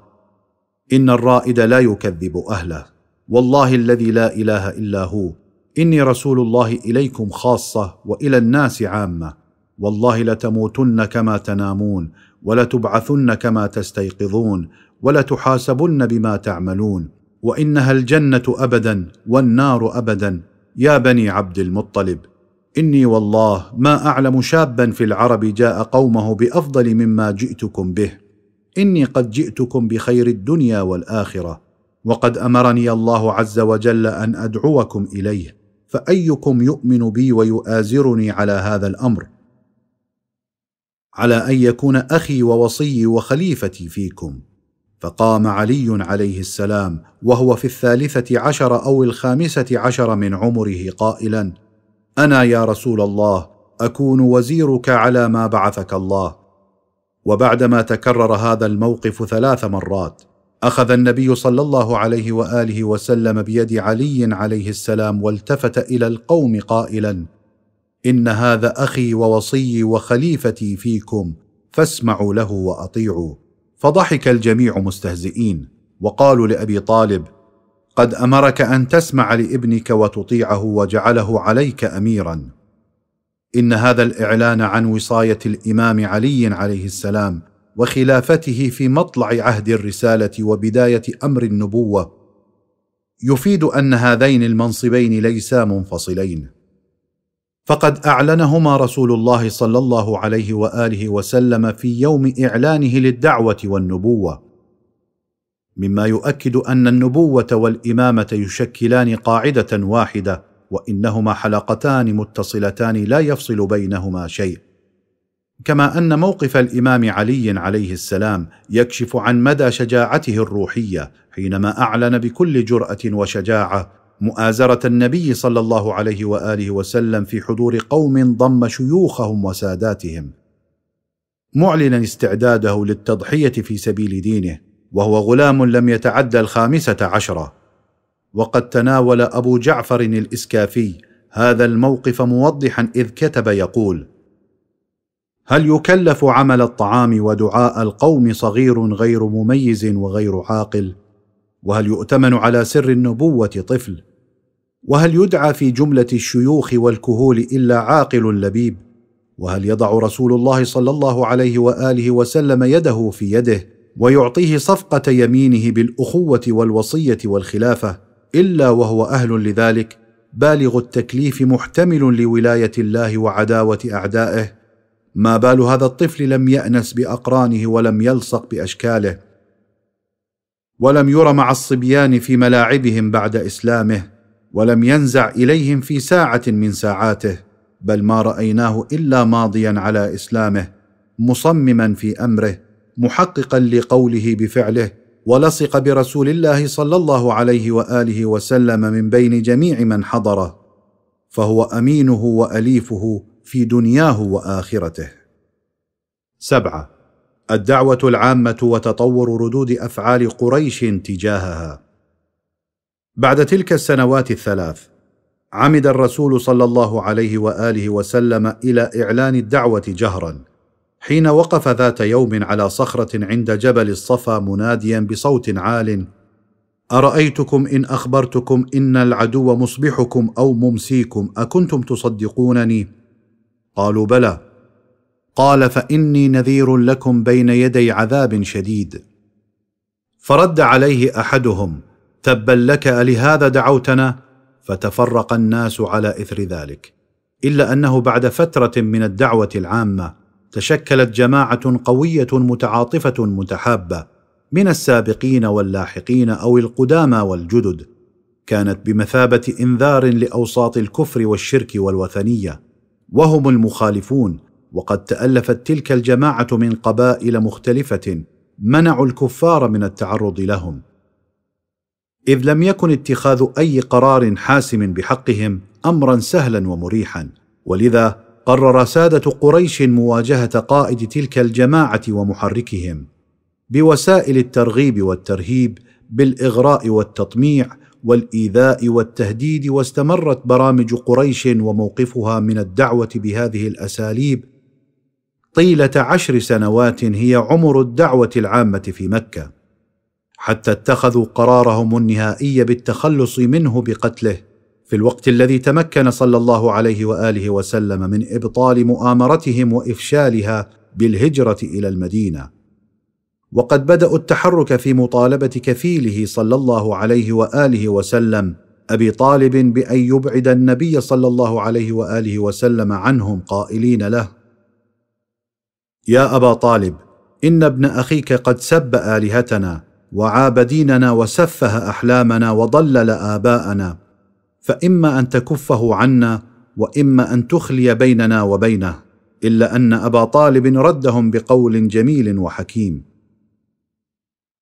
إن الرائد لا يكذب أهله والله الذي لا إله إلا هو إني رسول الله إليكم خاصة وإلى الناس عامة والله لتموتن كما تنامون ولتبعثن كما تستيقظون ولتحاسبن بما تعملون وإنها الجنة ابدا والنار ابدا. يا بني عبد المطلب إني والله ما أعلم شابا في العرب جاء قومه بأفضل مما جئتكم به. إني قد جئتكم بخير الدنيا والآخرة وقد أمرني الله عز وجل أن أدعوكم إليه فأيكم يؤمن بي ويؤازرني على هذا الأمر؟ على أن يكون أخي ووصيي وخليفتي فيكم. فقام علي عليه السلام وهو في الثالثة عشر أو الخامسة عشر من عمره قائلا أنا يا رسول الله أكون وزيرك على ما بعثك الله. وبعدما تكرر هذا الموقف ثلاث مرات أخذ النبي صلى الله عليه وآله وسلم بيد علي عليه السلام والتفت إلى القوم قائلا إن هذا أخي ووصيي وخليفتي فيكم فاسمعوا له وأطيعوا. فضحك الجميع مستهزئين وقالوا لأبي طالب قد أمرك أن تسمع لابنك وتطيعه وجعله عليك اميرا. إن هذا الإعلان عن وصاية الإمام علي عليه السلام وخلافته في مطلع عهد الرسالة وبداية أمر النبوة يفيد أن هذين المنصبين ليسا منفصلين. فقد أعلنهما رسول الله صلى الله عليه وآله وسلم في يوم إعلانه للدعوة والنبوة. مما يؤكد أن النبوة والإمامة يشكلان قاعدة واحدة وإنهما حلقتان متصلتان لا يفصل بينهما شيء. كما أن موقف الإمام علي عليه السلام يكشف عن مدى شجاعته الروحية حينما أعلن بكل جرأة وشجاعة مؤازرة النبي صلى الله عليه وآله وسلم في حضور قوم ضم شيوخهم وساداتهم. معلنا استعداده للتضحية في سبيل دينه وهو غلام لم يتعدى الخامسة عشرة. وقد تناول أبو جعفر الإسكافي هذا الموقف موضحا إذ كتب يقول هل يكلف عمل الطعام ودعاء القوم صغير غير مميز وغير عاقل؟ وهل يؤتمن على سر النبوة طفل؟ وهل يدعى في جملة الشيوخ والكهول إلا عاقل لبيب؟ وهل يضع رسول الله صلى الله عليه وآله وسلم يده في يده ويعطيه صفقة يمينه بالأخوة والوصية والخلافة إلا وهو أهل لذلك؟ بالغ التكليف محتمل لولاية الله وعداوة أعدائه. ما بال هذا الطفل لم يأنس بأقرانه ولم يلصق بأشكاله. ولم ير مع الصبيان في ملاعبهم بعد إسلامه ولم ينزع إليهم في ساعة من ساعاته بل ما رأيناه إلا ماضيا على إسلامه مصمما في أمره محققا لقوله بفعله ولصق برسول الله صلى الله عليه وآله وسلم من بين جميع من حضره فهو أمينه وأليفه في دنياه وآخرته. سبعة الدعوة العامة وتطور ردود أفعال قريش تجاهها. بعد تلك السنوات الثلاث عمد الرسول صلى الله عليه وآله وسلم إلى إعلان الدعوة جهرا حين وقف ذات يوم على صخرة عند جبل الصفا مناديا بصوت عال أرأيتكم إن أخبرتكم إن العدو مصبحكم أو ممسيكم أكنتم تصدقونني؟ قالوا بلى. قال فإني نذير لكم بين يدي عذاب شديد. فرد عليه أحدهم تبا لك ألهذا دعوتنا؟ فتفرق الناس على إثر ذلك. إلا أنه بعد فترة من الدعوة العامة تشكلت جماعة قوية متعاطفة متحابة من السابقين واللاحقين أو القدامى والجدد. كانت بمثابة إنذار لأوساط الكفر والشرك والوثنية وهم المخالفون وقد تألفت تلك الجماعة من قبائل مختلفة منعوا الكفار من التعرض لهم. إذ لم يكن اتخاذ أي قرار حاسم بحقهم امرا سهلا ومريحا. ولذا قرر سادة قريش مواجهة قائد تلك الجماعة ومحركهم بوسائل الترغيب والترهيب بالإغراء والتطميع والإيذاء والتهديد واستمرت برامج قريش وموقفها من الدعوة بهذه الأساليب طيلة عشر سنوات هي عمر الدعوة العامة في مكة حتى اتخذوا قرارهم النهائي بالتخلص منه بقتله في الوقت الذي تمكن صلى الله عليه وآله وسلم من إبطال مؤامرتهم وإفشالها بالهجرة إلى المدينة. وقد بداوا التحرك في مطالبة كفيله صلى الله عليه وآله وسلم أبي طالب بأن يبعد النبي صلى الله عليه وآله وسلم عنهم قائلين له يا أبا طالب إن ابن أخيك قد سب آلهتنا وعاب ديننا وسفه أحلامنا وضلل آباءنا فإما أن تكفه عنا وإما أن تخلي بيننا وبينه إلا أن أبا طالب ردهم بقول جميل وحكيم.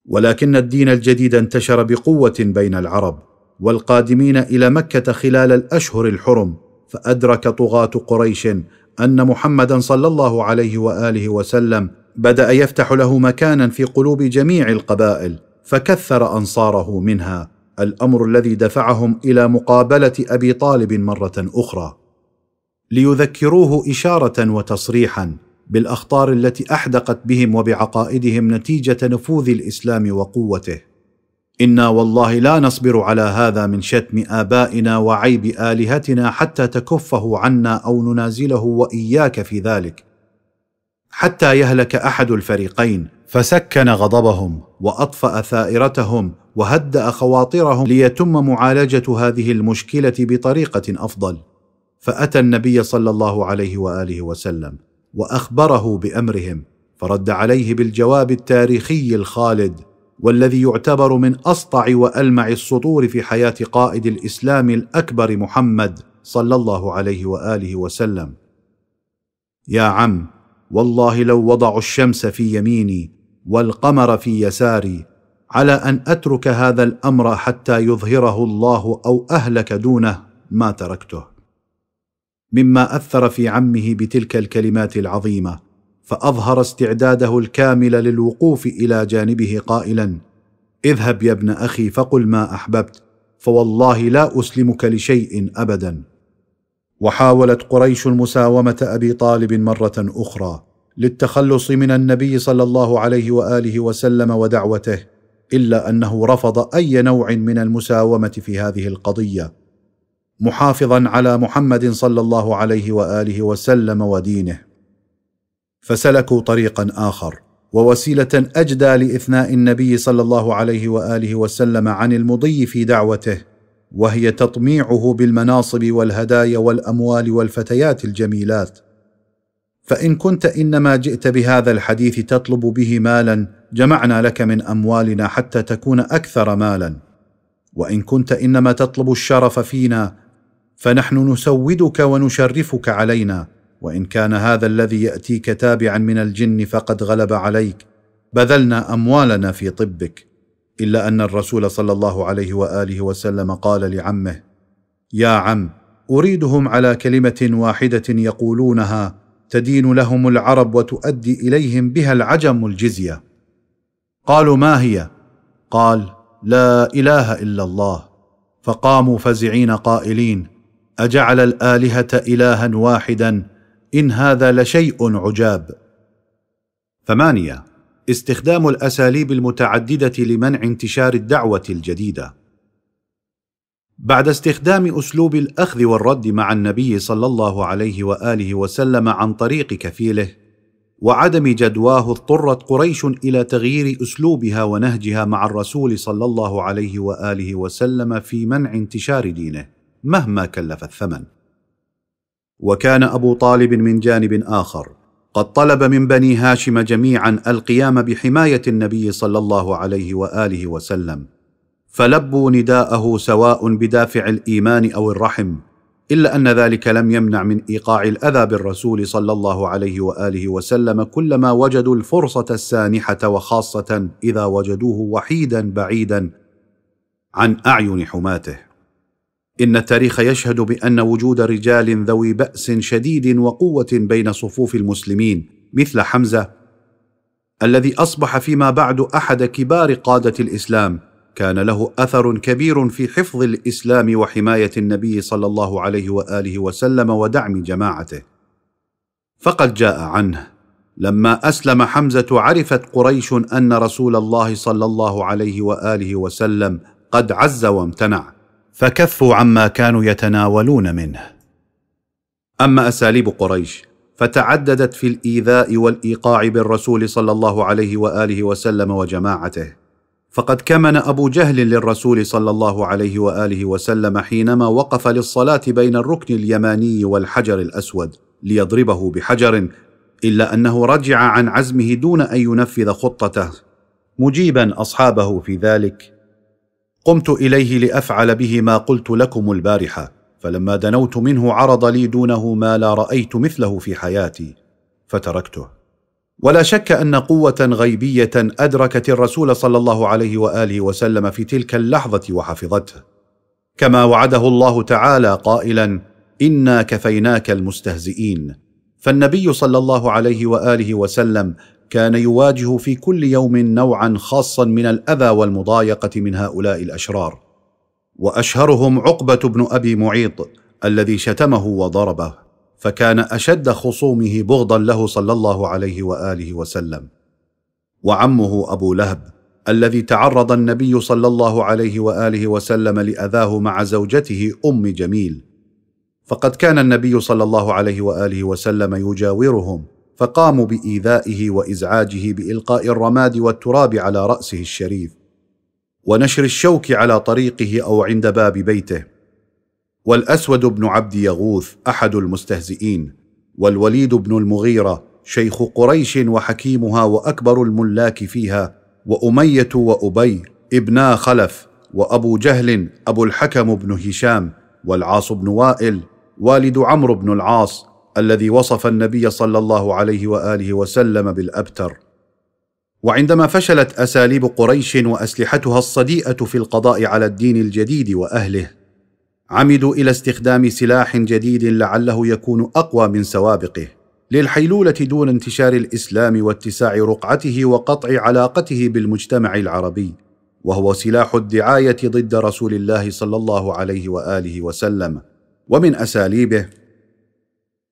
ولكن الدين الجديد انتشر بقوة بين العرب والقادمين إلى مكة خلال الأشهر الحرم فأدرك طغاة قريش أن محمدا صلى الله عليه وآله وسلم بدأ يفتح له مكانا في قلوب جميع القبائل فكثر أنصاره منها الأمر الذي دفعهم إلى مقابلة أبي طالب مرة أخرى. ليذكروه إشارة وتصريحا بالأخطار التي أحدقت بهم وبعقائدهم نتيجة نفوذ الإسلام وقوته. إنا والله لا نصبر على هذا من شتم آبائنا وعيب آلهتنا حتى تكفه عنا أو ننازله وإياك في ذلك. حتى يهلك أحد الفريقين. فسكن غضبهم وأطفأ ثائرتهم وهدا خواطرهم ليتم معالجة هذه المشكلة بطريقة أفضل. فأتى النبي صلى الله عليه وآله وسلم وأخبره بأمرهم فرد عليه بالجواب التاريخي الخالد والذي يعتبر من أسطع وألمع السطور في حياة قائد الإسلام الأكبر محمد صلى الله عليه وآله وسلم. يا عم والله لو وضعوا الشمس في يميني والقمر في يساري على أن أترك هذا الأمر حتى يظهره الله أو أهلك دونه ما تركته. مما أثر في عمه بتلك الكلمات العظيمة. فأظهر استعداده الكامل للوقوف إلى جانبه قائلا اذهب يا ابن أخي فقل ما أحببت فوالله لا أسلمك لشيء ابدا. وحاولت قريش مساومه أبي طالب مرة أخرى للتخلص من النبي صلى الله عليه وآله وسلم ودعوته إلا أنه رفض أي نوع من المساومة في هذه القضية محافظا على محمد صلى الله عليه وآله وسلم ودينه. فسلكوا طريقا آخر ووسيلة أجدى لإثناء النبي صلى الله عليه وآله وسلم عن المضي في دعوته وهي تطميعه بالمناصب والهدايا والأموال والفتيات الجميلات. فإن كنت إنما جئت بهذا الحديث تطلب به مالا جمعنا لك من أموالنا حتى تكون أكثر مالا. وإن كنت إنما تطلب الشرف فينا فنحن نسودك ونشرفك علينا. وإن كان هذا الذي يأتيك تابعا من الجن فقد غلب عليك. بذلنا أموالنا في طبك. إلا أن الرسول صلى الله عليه وآله وسلم قال لعمه يا عم أريدهم على كلمة واحدة يقولونها تدين لهم العرب وتؤدي إليهم بها العجم الجزية. قالوا ما هي؟ قال لا إله إلا الله. فقاموا فزعين قائلين أجعل الآلهة الها واحدا إن هذا لشيء عجاب. ثمانية. استخدام الأساليب المتعددة لمنع انتشار الدعوة الجديدة. بعد استخدام أسلوب الأخذ والرد مع النبي صلى الله عليه وآله وسلم عن طريق كفيله وعدم جدواه اضطرت قريش إلى تغيير أسلوبها ونهجها مع الرسول صلى الله عليه وآله وسلم في منع انتشار دينه مهما كلف الثمن. وكان أبو طالب من جانب آخر. قد طلب من بني هاشم جميعا القيام بحماية النبي صلى الله عليه وآله وسلم. فلبوا نداءه سواء بدافع الإيمان أو الرحم إلا أن ذلك لم يمنع من إيقاع الأذى بالرسول صلى الله عليه وآله وسلم كلما وجدوا الفرصة السانحة وخاصة إذا وجدوه وحيدا بعيدا عن أعين حماته. إن التاريخ يشهد بأن وجود رجال ذوي بأس شديد وقوة بين صفوف المسلمين مثل حمزة الذي أصبح فيما بعد أحد كبار قادة الإسلام. كان له أثر كبير في حفظ الإسلام وحماية النبي صلى الله عليه وآله وسلم ودعم جماعته. فقد جاء عنه. لما أسلم حمزة عرفت قريش أن رسول الله صلى الله عليه وآله وسلم قد عز وامتنع. فكفوا عما كانوا يتناولون منه. أما أساليب قريش فتعددت في الإيذاء والإيقاع بالرسول صلى الله عليه وآله وسلم وجماعته. فقد كمن أبو جهل للرسول صلى الله عليه وآله وسلم حينما وقف للصلاة بين الركن اليماني والحجر الأسود ليضربه بحجر إلا أنه رجع عن عزمه دون أن ينفذ خطته. مجيبا أصحابه في ذلك. قمت إليه لأفعل به ما قلت لكم البارحة فلما دنوت منه عرض لي دونه ما لا رأيت مثله في حياتي فتركته. ولا شك أن قوة غيبية أدركت الرسول صلى الله عليه وآله وسلم في تلك اللحظة وحفظته. كما وعده الله تعالى قائلا إنا كفيناك المستهزئين فالنبي صلى الله عليه وآله وسلم كان يواجه في كل يوم نوعا خاصا من الأذى والمضايقة من هؤلاء الأشرار. وأشهرهم عقبة بن أبي معيط الذي شتمه وضربه فكان أشد خصومه بغضا له صلى الله عليه وآله وسلم. وعمه أبو لهب الذي تعرض النبي صلى الله عليه وآله وسلم لأذاه مع زوجته أم جميل. فقد كان النبي صلى الله عليه وآله وسلم يجاورهم فقاموا بإيذائه وإزعاجه بإلقاء الرماد والتراب على رأسه الشريف ونشر الشوك على طريقه أو عند باب بيته. والأسود بن عبد يغوث أحد المستهزئين والوليد بن المغيرة شيخ قريش وحكيمها وأكبر الملاك فيها وأمية وأبي ابنا خلف وأبو جهل أبو الحكم بن هشام والعاص بن وائل والد عمرو بن العاص الذي وصف النبي صلى الله عليه وآله وسلم بالأبتر. وعندما فشلت أساليب قريش وأسلحتها الصديئة في القضاء على الدين الجديد وأهله عمدوا إلى استخدام سلاح جديد لعله يكون أقوى من سوابقه للحيلولة دون انتشار الإسلام واتساع رقعته وقطع علاقته بالمجتمع العربي وهو سلاح الدعاية ضد رسول الله صلى الله عليه وآله وسلم. ومن أساليبه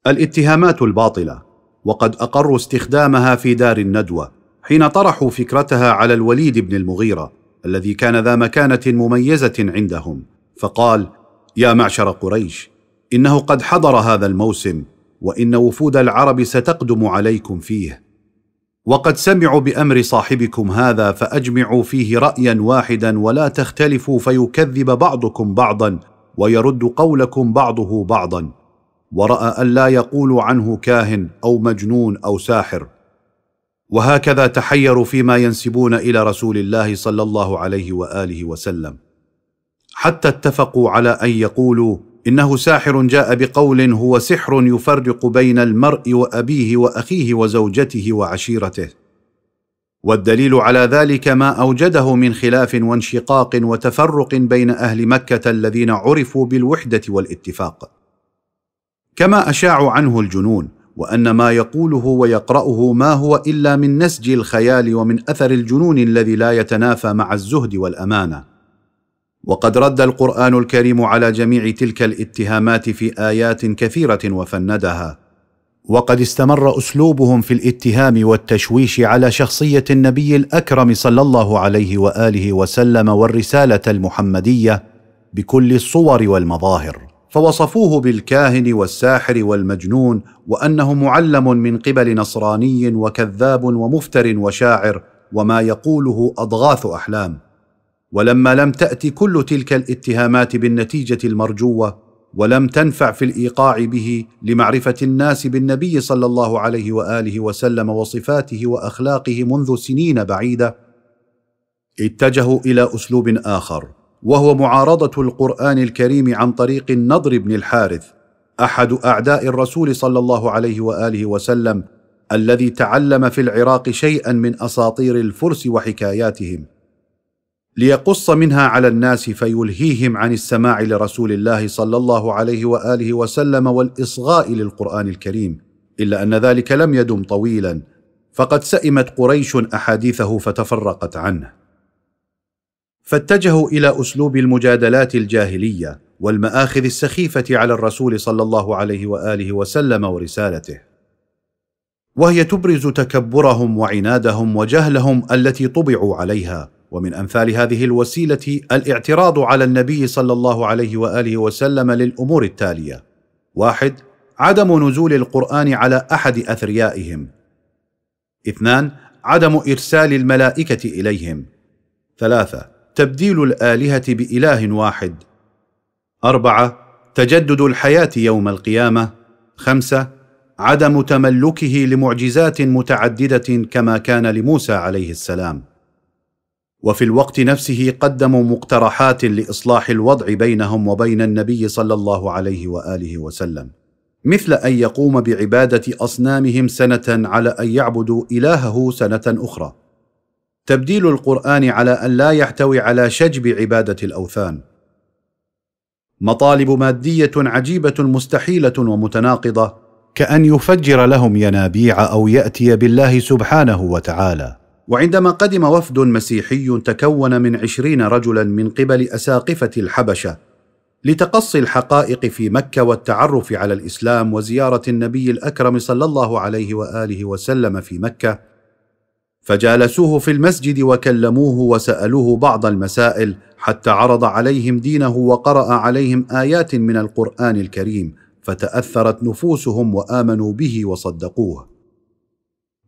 الاتهامات الباطلة وقد أقروا استخدامها في دار الندوة حين طرحوا فكرتها على الوليد بن المغيرة الذي كان ذا مكانة مميزة عندهم فقال يا معشر قريش إنه قد حضر هذا الموسم وإن وفود العرب ستقدم عليكم فيه. وقد سمعوا بأمر صاحبكم هذا فأجمعوا فيه رايا واحدا ولا تختلفوا فيكذب بعضكم بعضا ويرد قولكم بعضه بعضا. ورأى أن لا يقولوا عنه كاهن أو مجنون أو ساحر. وهكذا تحيروا فيما ينسبون إلى رسول الله صلى الله عليه وآله وسلم. حتى اتفقوا على أن يقولوا إنه ساحر جاء بقول هو سحر يفرق بين المرء وأبيه وأخيه وزوجته وعشيرته. والدليل على ذلك ما أوجده من خلاف وانشقاق وتفرق بين أهل مكة الذين عرفوا بالوحدة والاتفاق. كما اشاعوا عنه الجنون وأن ما يقوله ويقرأه ما هو إلا من نسج الخيال ومن أثر الجنون الذي لا يتنافى مع الزهد والأمانة. وقد رد القرآن الكريم على جميع تلك الاتهامات في آيات كثيرة وفندها. وقد استمر أسلوبهم في الاتهام والتشويش على شخصية النبي الأكرم صلى الله عليه وآله وسلم والرسالة المحمدية بكل الصور والمظاهر. فوصفوه بالكاهن والساحر والمجنون وأنه معلم من قبل نصراني وكذاب ومفتر وشاعر وما يقوله أضغاث أحلام. ولما لم تات كل تلك الاتهامات بالنتيجة المرجوة ولم تنفع في الإيقاع به لمعرفة الناس بالنبي صلى الله عليه وآله وسلم وصفاته وأخلاقه منذ سنين بعيدة اتجهوا إلى أسلوب آخر. وهو معارضة القرآن الكريم عن طريق النضر بن الحارث أحد أعداء الرسول صلى الله عليه وآله وسلم الذي تعلم في العراق شيئا من أساطير الفرس وحكاياتهم. ليقص منها على الناس فيلهيهم عن السماع لرسول الله صلى الله عليه وآله وسلم والإصغاء للقرآن الكريم إلا أن ذلك لم يدم طويلا فقد سئمت قريش أحاديثه فتفرقت عنه. فاتجهوا إلى أسلوب المجادلات الجاهلية والمآخذ السخيفة على الرسول صلى الله عليه وآله وسلم ورسالته. وهي تبرز تكبرهم وعنادهم وجهلهم التي طبعوا عليها ومن أمثال هذه الوسيلة الاعتراض على النبي صلى الله عليه وآله وسلم للأمور التالية. واحد عدم نزول القرآن على أحد أثريائهم. اثنان عدم إرسال الملائكة إليهم. ثلاثة تبديل الآلهة بإله واحد. أربعة تجدد الحياة يوم القيامة. خمسة عدم تملكه لمعجزات متعددة كما كان لموسى عليه السلام. وفي الوقت نفسه قدموا مقترحات لإصلاح الوضع بينهم وبين النبي صلى الله عليه وآله وسلم. مثل أن يقوم بعبادة أصنامهم سنة على أن يعبدوا إلهه سنة أخرى. تبديل القرآن على أن لا يحتوي على شجب عبادة الأوثان. مطالب مادية عجيبة مستحيلة ومتناقضة كأن يفجر لهم ينابيع أو يأتي بالله سبحانه وتعالى. وعندما قدم وفد مسيحي تكون من عشرين رجلا من قبل أساقفة الحبشة لتقصي الحقائق في مكة والتعرف على الإسلام وزيارة النبي الأكرم صلى الله عليه وآله وسلم في مكة فجالسوه في المسجد وكلموه وسألوه بعض المسائل حتى عرض عليهم دينه وقرأ عليهم آيات من القرآن الكريم فتأثرت نفوسهم وآمنوا به وصدقوه.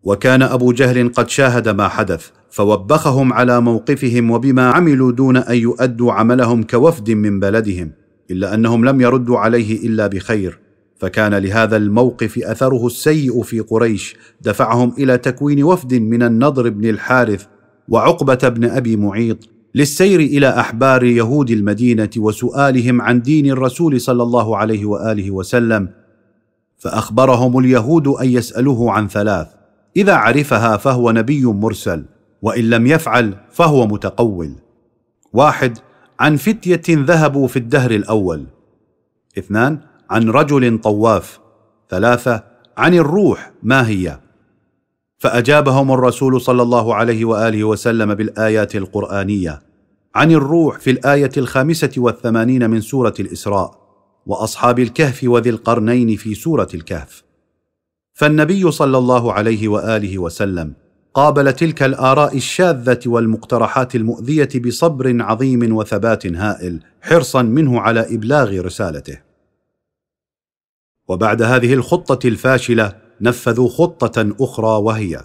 وكان أبو جهل قد شاهد ما حدث فوبخهم على موقفهم وبما عملوا دون أن يؤدوا عملهم كوفد من بلدهم إلا أنهم لم يردوا عليه إلا بخير. فكان لهذا الموقف أثره السيء في قريش دفعهم إلى تكوين وفد من النضر بن الحارث وعقبة بن أبي معيط للسير إلى أحبار يهود المدينة وسؤالهم عن دين الرسول صلى الله عليه وآله وسلم. فأخبرهم اليهود أن يسألوه عن ثلاث إذا عرفها فهو نبي مرسل وإن لم يفعل فهو متقول. واحد عن فتية ذهبوا في الدهر الأول. اثنان عن رجل طواف. ثلاثة عن الروح ما هي؟ فأجابهم الرسول صلى الله عليه وآله وسلم بالآيات القرآنية. عن الروح في الآية الخامسة والثمانين من سورة الإسراء وأصحاب الكهف وذي القرنين في سورة الكهف. فالنبي صلى الله عليه وآله وسلم قابل تلك الآراء الشاذة والمقترحات المؤذية بصبر عظيم وثبات هائل حرصا منه على إبلاغ رسالته. وبعد هذه الخطة الفاشلة نفذوا خطة أخرى وهي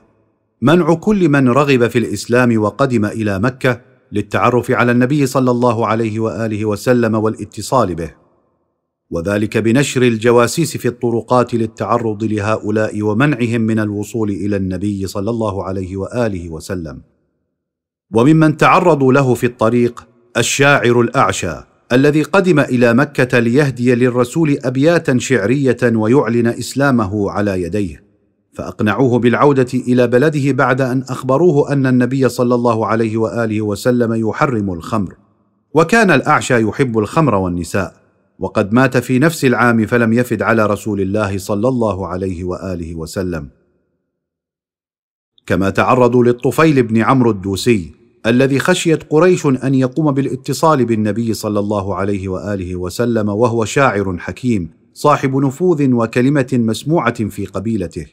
منع كل من رغب في الإسلام وقدم إلى مكة للتعرف على النبي صلى الله عليه وآله وسلم والاتصال به وذلك بنشر الجواسيس في الطرقات للتعرض لهؤلاء ومنعهم من الوصول إلى النبي صلى الله عليه وآله وسلم. وممن تعرضوا له في الطريق الشاعر الأعشى الذي قدم إلى مكة ليهدي للرسول أبياتا شعرية ويعلن إسلامه على يديه. فأقنعوه بالعودة إلى بلده بعد أن أخبروه أن النبي صلى الله عليه وآله وسلم يحرم الخمر. وكان الأعشى يحب الخمر والنساء. وقد مات في نفس العام فلم يفد على رسول الله صلى الله عليه وآله وسلم. كما تعرضوا للطفيل بن عمرو الدوسي الذي خشيت قريش أن يقوم بالاتصال بالنبي صلى الله عليه وآله وسلم وهو شاعر حكيم صاحب نفوذ وكلمة مسموعة في قبيلته.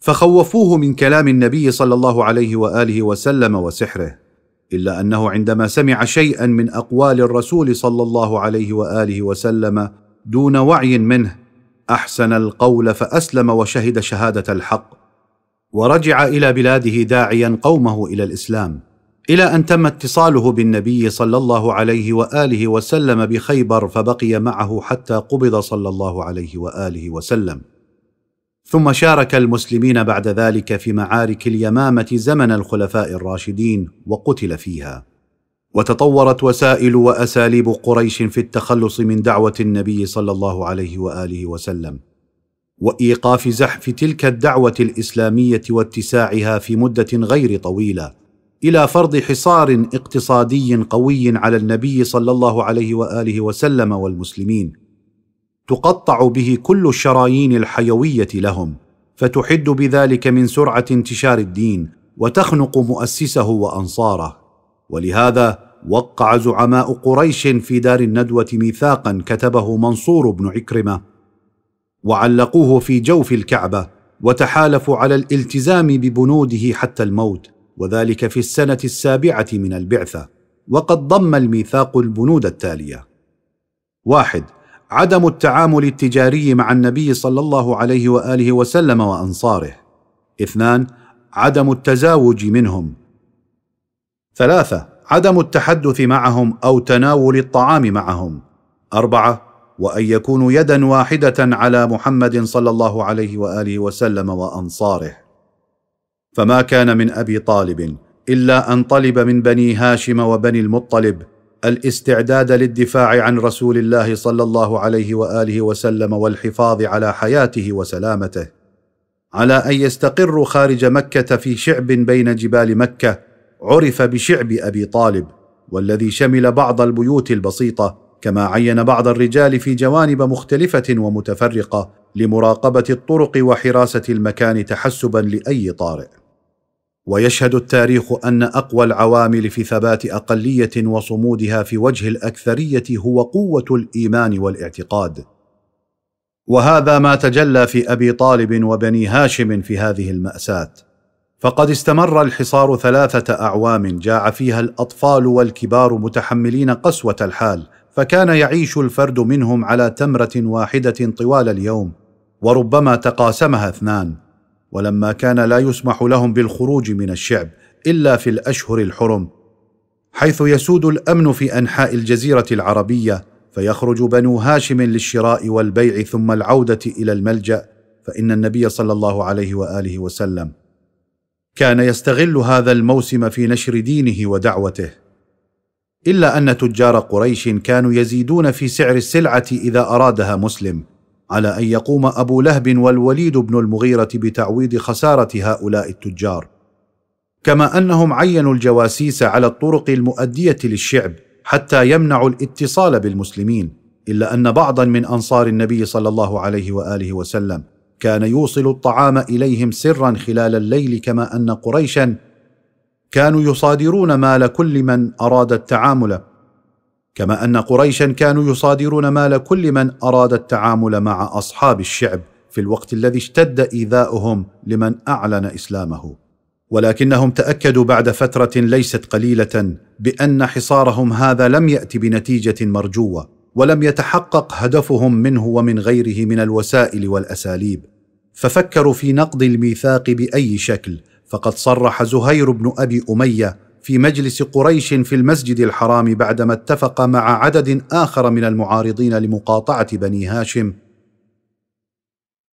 فخوفوه من كلام النبي صلى الله عليه وآله وسلم وسحره إلا أنه عندما سمع شيئا من أقوال الرسول صلى الله عليه وآله وسلم دون وعي منه أحسن القول فأسلم وشهد شهادة الحق. ورجع إلى بلاده داعيا قومه إلى الإسلام إلى أن تم اتصاله بالنبي صلى الله عليه وآله وسلم بخيبر فبقي معه حتى قبض صلى الله عليه وآله وسلم. ثم شارك المسلمين بعد ذلك في معارك اليمامة زمن الخلفاء الراشدين وقتل فيها. وتطورت وسائل وأساليب قريش في التخلص من دعوة النبي صلى الله عليه وآله وسلم. وإيقاف زحف تلك الدعوة الإسلامية واتساعها في مدة غير طويلة إلى فرض حصار اقتصادي قوي على النبي صلى الله عليه وآله وسلم والمسلمين. تقطع به كل الشرايين الحيوية لهم فتحد بذلك من سرعة انتشار الدين وتخنق مؤسسه وأنصاره. ولهذا وقع زعماء قريش في دار الندوة ميثاقا كتبه منصور بن عكرمة. وعلقوه في جوف الكعبة وتحالفوا على الالتزام ببنوده حتى الموت وذلك في السنة السابعة من البعثة وقد ضم الميثاق البنود التالية. واحد عدم التعامل التجاري مع النبي صلى الله عليه وآله وسلم وأنصاره. اثنان عدم التزاوج منهم. ثلاثة عدم التحدث معهم أو تناول الطعام معهم. أربعة وأن يكونوا يدا واحدة على محمد صلى الله عليه وآله وسلم وأنصاره. فما كان من أبي طالب إلا أن طلب من بني هاشم وبني المطلب الاستعداد للدفاع عن رسول الله صلى الله عليه وآله وسلم والحفاظ على حياته وسلامته على أن يستقروا خارج مكة في شعب بين جبال مكة عرف بشعب أبي طالب والذي شمل بعض البيوت البسيطة كما عين بعض الرجال في جوانب مختلفة ومتفرقة لمراقبة الطرق وحراسة المكان تحسبا لأي طارئ. ويشهد التاريخ أن أقوى العوامل في ثبات أقلية وصمودها في وجه الأكثرية هو قوة الإيمان والاعتقاد. وهذا ما تجلى في أبي طالب وبني هاشم في هذه المأساة. فقد استمر الحصار ثلاثة أعوام جاع فيها الأطفال والكبار متحملين قسوة الحال فكان يعيش الفرد منهم على تمرة واحدة طوال اليوم وربما تقاسمها اثنان ولما كان لا يسمح لهم بالخروج من الشعب إلا في الأشهر الحرم حيث يسود الأمن في أنحاء الجزيرة العربية فيخرج بنو هاشم للشراء والبيع ثم العودة إلى الملجأ فإن النبي صلى الله عليه وآله وسلم كان يستغل هذا الموسم في نشر دينه ودعوته. إلا أن تجار قريش كانوا يزيدون في سعر السلعة إذا أرادها مسلم على أن يقوم أبو لهب والوليد بن المغيرة بتعويض خسارة هؤلاء التجار. كما أنهم عينوا الجواسيس على الطرق المؤدية للشعب حتى يمنعوا الاتصال بالمسلمين إلا أن بعضا من أنصار النبي صلى الله عليه وآله وسلم كان يوصل الطعام إليهم سرا خلال الليل كما أن قريشا كانوا يصادرون مال كل من أراد التعامل. كما أن قريشا كانوا يصادرون مال كل من أراد التعامل مع أصحاب الشعب في الوقت الذي اشتد إيذاؤهم لمن أعلن إسلامه. ولكنهم تأكدوا بعد فترة ليست قليلة بأن حصارهم هذا لم يأت بنتيجة مرجوة ولم يتحقق هدفهم منه ومن غيره من الوسائل والأساليب. ففكروا في نقض الميثاق بأي شكل فقد صرح زهير بن أبي أمية في مجلس قريش في المسجد الحرام بعدما اتفق مع عدد آخر من المعارضين لمقاطعة بني هاشم.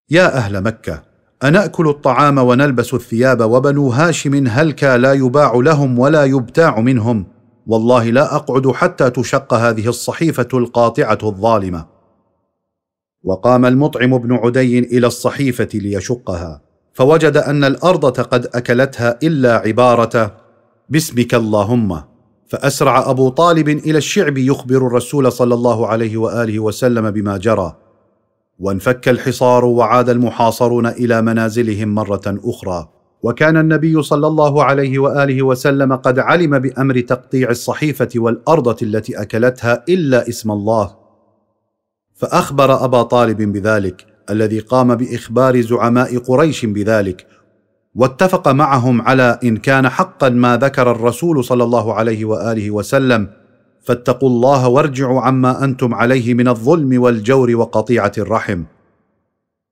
يا أهل مكة اناكل الطعام ونلبس الثياب وبنو هاشم هلكا لا يباع لهم ولا يبتاع منهم. والله لا أقعد حتى تشق هذه الصحيفة القاطعة الظالمة. وقام المطعم بن عدي إلى الصحيفة ليشقها. فوجد أن الأرض قد أكلتها إلا عبارة باسمك اللهم. فأسرع أبو طالب إلى الشعب يخبر الرسول صلى الله عليه وآله وسلم بما جرى. وانفك الحصار وعاد المحاصرون إلى منازلهم مرة أخرى. وكان النبي صلى الله عليه وآله وسلم قد علم بأمر تقطيع الصحيفة والارضه التي أكلتها إلا اسم الله. فأخبر أبا طالب بذلك. الذي قام بإخبار زعماء قريش بذلك واتفق معهم على إن كان حقا ما ذكر الرسول صلى الله عليه وآله وسلم فاتقوا الله وارجعوا عما أنتم عليه من الظلم والجور وقطيعة الرحم.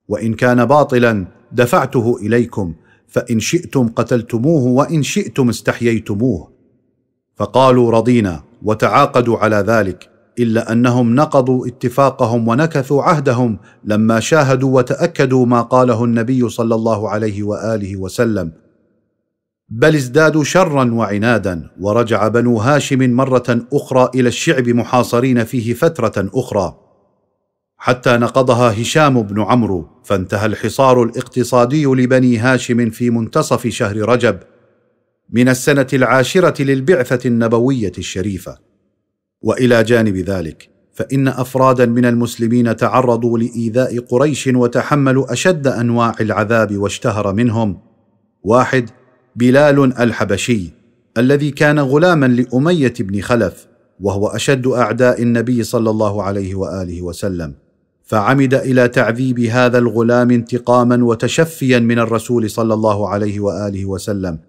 وإن كان باطلا دفعته إليكم فإن شئتم قتلتموه وإن شئتم استحييتموه. فقالوا رضينا وتعاقدوا على ذلك. إلا أنهم نقضوا اتفاقهم ونكثوا عهدهم لما شاهدوا وتأكدوا ما قاله النبي صلى الله عليه وآله وسلم. بل ازدادوا شرا وعنادا ورجع بنو هاشم مرة أخرى إلى الشعب محاصرين فيه فترة أخرى. حتى نقضها هشام بن عمرو فانتهى الحصار الاقتصادي لبني هاشم في منتصف شهر رجب من السنة العاشرة للبعثة النبوية الشريفة. وإلى جانب ذلك فإن أفرادا من المسلمين تعرضوا لإيذاء قريش وتحملوا أشد أنواع العذاب واشتهر منهم. واحد بلال الحبشي الذي كان غلاما لأمية بن خلف وهو أشد أعداء النبي صلى الله عليه وآله وسلم. فعمد إلى تعذيب هذا الغلام انتقاما وتشفيا من الرسول صلى الله عليه وآله وسلم.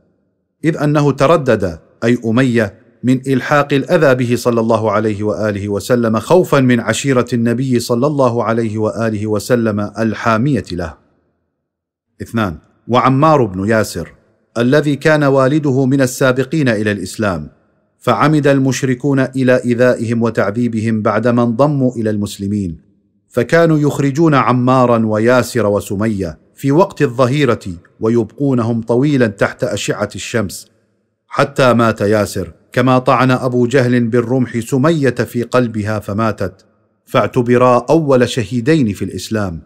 إذ أنه تردد أي أمية من إلحاق الأذى به صلى الله عليه وآله وسلم خوفا من عشيرة النبي صلى الله عليه وآله وسلم الحامية له. اثنان وعمار بن ياسر الذي كان والده من السابقين إلى الإسلام فعمد المشركون إلى ايذائهم وتعذيبهم بعدما انضموا إلى المسلمين فكانوا يخرجون عمارا وياسر وسمية في وقت الظهيرة ويبقونهم طويلا تحت أشعة الشمس حتى مات ياسر كما طعن أبو جهل بالرمح سمية في قلبها فماتت فاعتبرا أول شهيدين في الإسلام.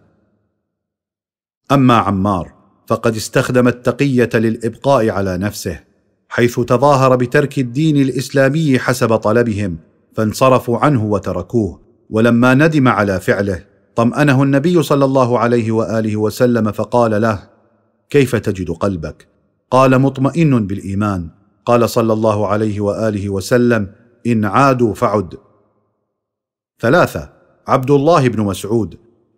أما عمار فقد استخدم التقية للإبقاء على نفسه حيث تظاهر بترك الدين الإسلامي حسب طلبهم فانصرفوا عنه وتركوه. ولما ندم على فعله طمأنه النبي صلى الله عليه وآله وسلم فقال له كيف تجد قلبك؟ قال مطمئن بالإيمان. قال صلى الله عليه وآله وسلم إن عادوا فعد. ثلاثة عبد الله بن مسعود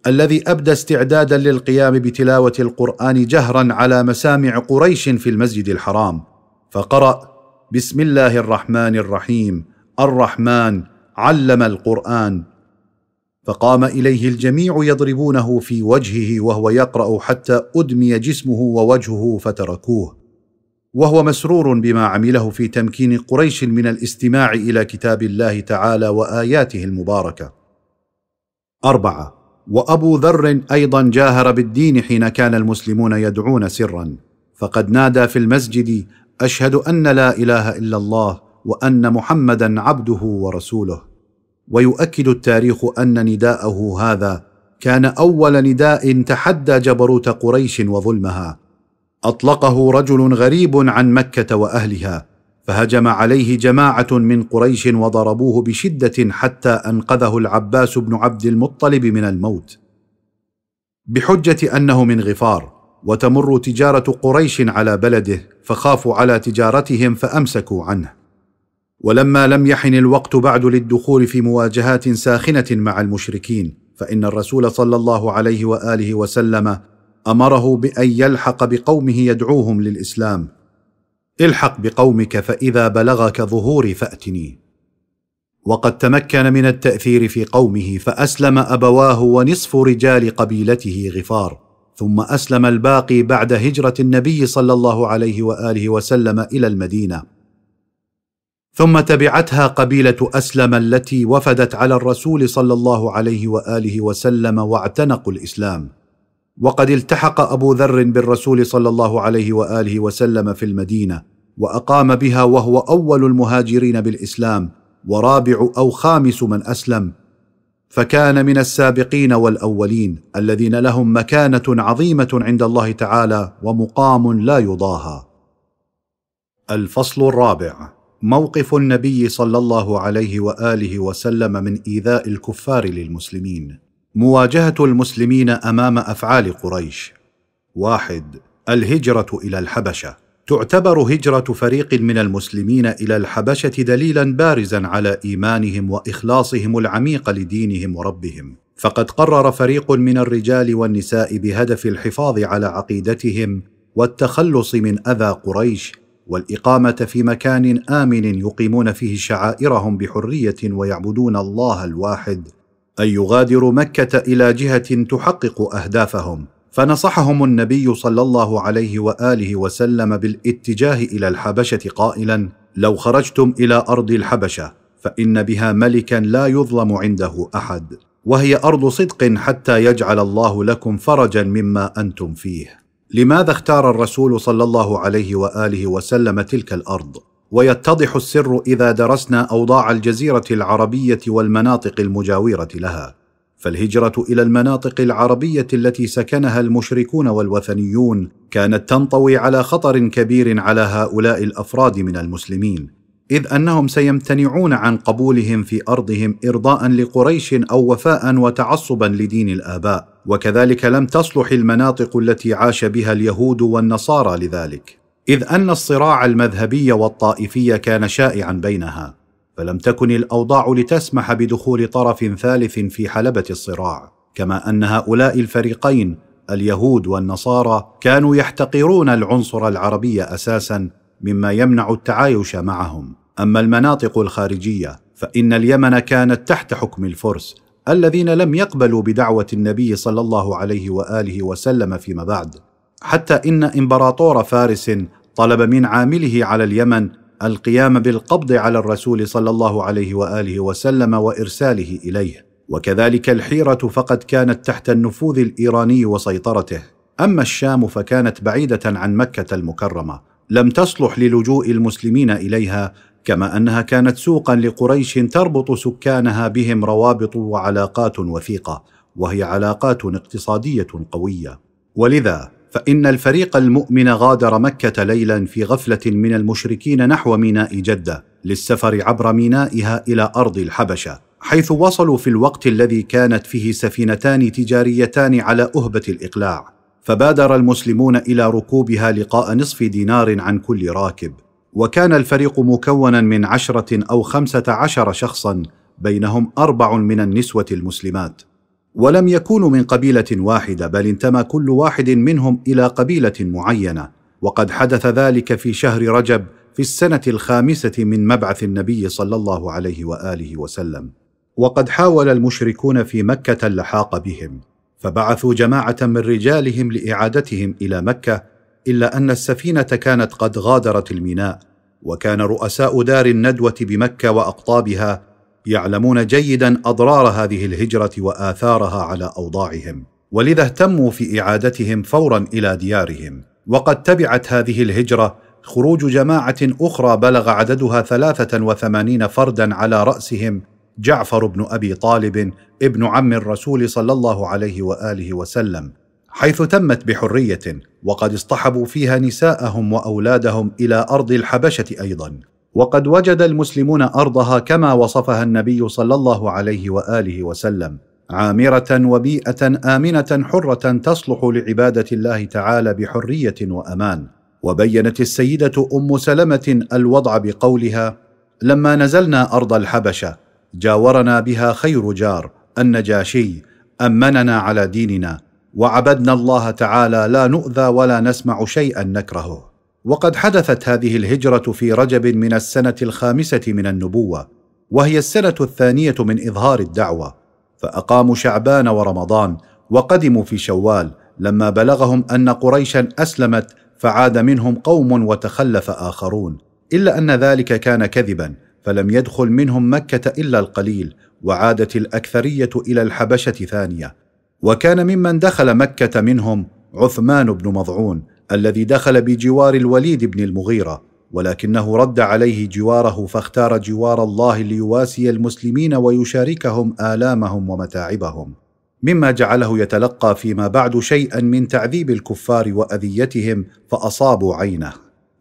الذي أبدى استعدادا للقيام بتلاوة القرآن جهرا على مسامع قريش في المسجد الحرام فقرأ بسم الله الرحمن الرحيم الرحمن علم القرآن. فقام إليه الجميع يضربونه في وجهه وهو يقرأ حتى أدمي جسمه ووجهه فتركوه. وهو مسرور بما عمله في تمكين قريش من الاستماع إلى كتاب الله تعالى وآياته المباركة. أربعة. وأبو ذر أيضا جاهر بالدين حين كان المسلمون يدعون سرا. فقد نادى في المسجد أشهد أن لا إله إلا الله وأن محمدا عبده ورسوله. ويؤكد التاريخ أن نداءه هذا كان أول نداء تحدى جبروت قريش وظلمها. أطلقه رجل غريب عن مكة وأهلها فهجم عليه جماعة من قريش وضربوه بشدة حتى أنقذه العباس بن عبد المطلب من الموت. بحجة أنه من غفار وتمر تجارة قريش على بلده فخافوا على تجارتهم فأمسكوا عنه. ولما لم يحن الوقت بعد للدخول في مواجهات ساخنة مع المشركين فإن الرسول صلى الله عليه وآله وسلم أمره بأن يلحق بقومه يدعوهم للإسلام. الحق بقومك فإذا بلغك ظهوري فأتني. وقد تمكن من التأثير في قومه فأسلم أبواه ونصف رجال قبيلته غفار ثم أسلم الباقي بعد هجرة النبي صلى الله عليه وآله وسلم إلى المدينة. ثم تبعتها قبيلة أسلم التي وفدت على الرسول صلى الله عليه وآله وسلم واعتنقوا الإسلام. وقد التحق أبو ذر بالرسول صلى الله عليه وآله وسلم في المدينة وأقام بها وهو أول المهاجرين بالإسلام ورابع أو خامس من أسلم. فكان من السابقين والأولين الذين لهم مكانة عظيمة عند الله تعالى ومقام لا يضاهى. الفصل الرابع. موقف النبي صلى الله عليه وآله وسلم من إيذاء الكفار للمسلمين. مواجهة المسلمين أمام أفعال قريش. واحد الهجرة إلى الحبشة. تعتبر هجرة فريق من المسلمين إلى الحبشة دليلا بارزا على إيمانهم وإخلاصهم العميق لدينهم وربهم. فقد قرر فريق من الرجال والنساء بهدف الحفاظ على عقيدتهم والتخلص من أذى قريش والإقامة في مكان آمن يقيمون فيه شعائرهم بحرية ويعبدون الله الواحد. ان يغادروا مكة إلى جهة تحقق أهدافهم. فنصحهم النبي صلى الله عليه وآله وسلم بالاتجاه إلى الحبشة قائلا لو خرجتم إلى أرض الحبشة فإن بها ملكا لا يظلم عنده أحد وهي أرض صدق حتى يجعل الله لكم فرجا مما أنتم فيه. لماذا اختار الرسول صلى الله عليه وآله وسلم تلك الأرض؟ ويتضح السر إذا درسنا أوضاع الجزيرة العربية والمناطق المجاورة لها. فالهجرة إلى المناطق العربية التي سكنها المشركون والوثنيون كانت تنطوي على خطر كبير على هؤلاء الأفراد من المسلمين. إذ أنهم سيمتنعون عن قبولهم في أرضهم ارضاء لقريش أو وفاء وتعصبا لدين الآباء. وكذلك لم تصلح المناطق التي عاش بها اليهود والنصارى لذلك. إذ أن الصراع المذهبي والطائفي كان شائعا بينها فلم تكن الأوضاع لتسمح بدخول طرف ثالث في حلبة الصراع كما أن هؤلاء الفريقين اليهود والنصارى كانوا يحتقرون العنصر العربي أساسا مما يمنع التعايش معهم. أما المناطق الخارجية فإن اليمن كانت تحت حكم الفرس الذين لم يقبلوا بدعوة النبي صلى الله عليه وآله وسلم فيما بعد. حتى إن إمبراطور فارس طلب من عامله على اليمن القيام بالقبض على الرسول صلى الله عليه وآله وسلم وإرساله إليه. وكذلك الحيرة فقد كانت تحت النفوذ الإيراني وسيطرته. أما الشام فكانت بعيدة عن مكة المكرمة. لم تصلح للجوء المسلمين إليها كما أنها كانت سوقا لقريش تربط سكانها بهم روابط وعلاقات وثيقة وهي علاقات اقتصادية قوية. ولذا فإن الفريق المؤمن غادر مكة ليلا في غفلة من المشركين نحو ميناء جدة للسفر عبر مينائها إلى أرض الحبشة حيث وصلوا في الوقت الذي كانت فيه سفينتان تجاريتان على أهبة الإقلاع فبادر المسلمون إلى ركوبها لقاء نصف دينار عن كل راكب. وكان الفريق مكونا من عشرة أو خمسة عشر شخصا بينهم أربع من النسوة المسلمات. ولم يكونوا من قبيلة واحدة بل انتمى كل واحد منهم إلى قبيلة معينة. وقد حدث ذلك في شهر رجب في السنة الخامسة من مبعث النبي صلى الله عليه وآله وسلم. وقد حاول المشركون في مكة اللحاق بهم فبعثوا جماعة من رجالهم لإعادتهم إلى مكة إلا أن السفينة كانت قد غادرت الميناء وكان رؤساء دار الندوة بمكة وأقطابها يعلمون جيدا أضرار هذه الهجرة وآثارها على أوضاعهم ولذا اهتموا في إعادتهم فورا إلى ديارهم. وقد تبعت هذه الهجرة خروج جماعة أخرى بلغ عددها ثلاثة وثمانين فردا على رأسهم جعفر بن أبي طالب ابن عم الرسول صلى الله عليه وآله وسلم حيث تمت بحرية وقد اصطحبوا فيها نساءهم وأولادهم إلى أرض الحبشة أيضا. وقد وجد المسلمون أرضها كما وصفها النبي صلى الله عليه وآله وسلم عامرة وبيئة آمنة حرة تصلح لعبادة الله تعالى بحرية وأمان. وبينت السيدة أم سلمة الوضع بقولها لما نزلنا أرض الحبشة جاورنا بها خير جار النجاشي أمننا على ديننا وعبدنا الله تعالى لا نؤذى ولا نسمع شيئا نكرهه. وقد حدثت هذه الهجرة في رجب من السنة الخامسة من النبوة وهي السنة الثانية من إظهار الدعوة فأقاموا شعبان ورمضان وقدموا في شوال لما بلغهم أن قريشا أسلمت فعاد منهم قوم وتخلف آخرون. إلا أن ذلك كان كذبا فلم يدخل منهم مكة إلا القليل وعادت الأكثرية إلى الحبشة ثانية. وكان ممن دخل مكة منهم عثمان بن مضعون الذي دخل بجوار الوليد بن المغيرة ولكنه رد عليه جواره فاختار جوار الله ليواسي المسلمين ويشاركهم آلامهم ومتاعبهم مما جعله يتلقى فيما بعد شيئا من تعذيب الكفار وأذيتهم فأصابوا عينه.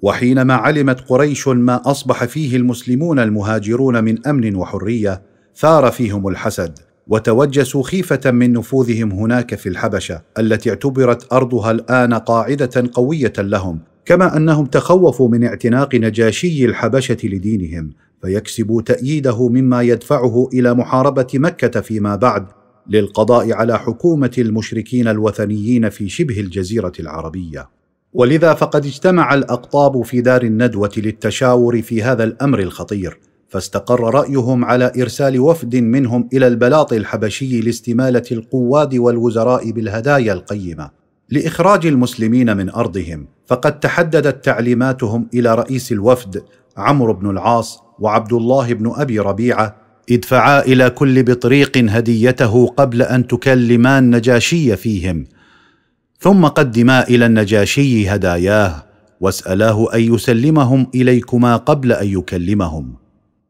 وحينما علمت قريش ما أصبح فيه المسلمون المهاجرون من أمن وحرية ثار فيهم الحسد. وتوجسوا خيفة من نفوذهم هناك في الحبشة التي اعتبرت أرضها الآن قاعدة قوية لهم كما أنهم تخوفوا من اعتناق نجاشي الحبشة لدينهم فيكسبوا تأييده مما يدفعه إلى محاربة مكة فيما بعد للقضاء على حكومة المشركين الوثنيين في شبه الجزيرة العربية. ولذا فقد اجتمع الأقطاب في دار الندوة للتشاور في هذا الأمر الخطير. فاستقر رأيهم على إرسال وفد منهم إلى البلاط الحبشي لاستمالة القواد والوزراء بالهدايا القيمة. لإخراج المسلمين من أرضهم فقد تحددت تعليماتهم إلى رئيس الوفد عمرو بن العاص وعبد الله بن أبي ربيعة ادفعا إلى كل بطريق هديته قبل أن تكلما النجاشي فيهم. ثم قدما إلى النجاشي هداياه واسألاه أن يسلمهم إليكما قبل أن يكلمهم.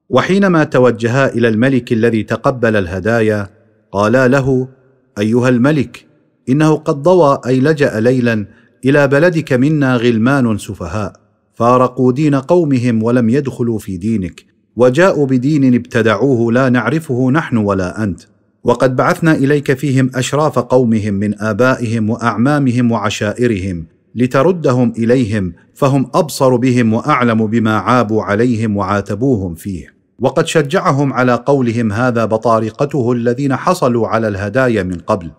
وحينما توجها إلى الملك الذي تقبل الهدايا قالا له أيها الملك إنه قد ضوى أي لجأ ليلا إلى بلدك منا غلمان سفهاء فارقوا دين قومهم ولم يدخلوا في دينك وجاءوا بدين ابتدعوه لا نعرفه نحن ولا أنت وقد بعثنا إليك فيهم أشراف قومهم من آبائهم وأعمامهم وعشائرهم لتردهم إليهم فهم أبصر بهم وأعلم بما عابوا عليهم وعاتبوهم فيه. وقد شجعهم على قولهم هذا بطارقته الذين حصلوا على الهدايا من قبل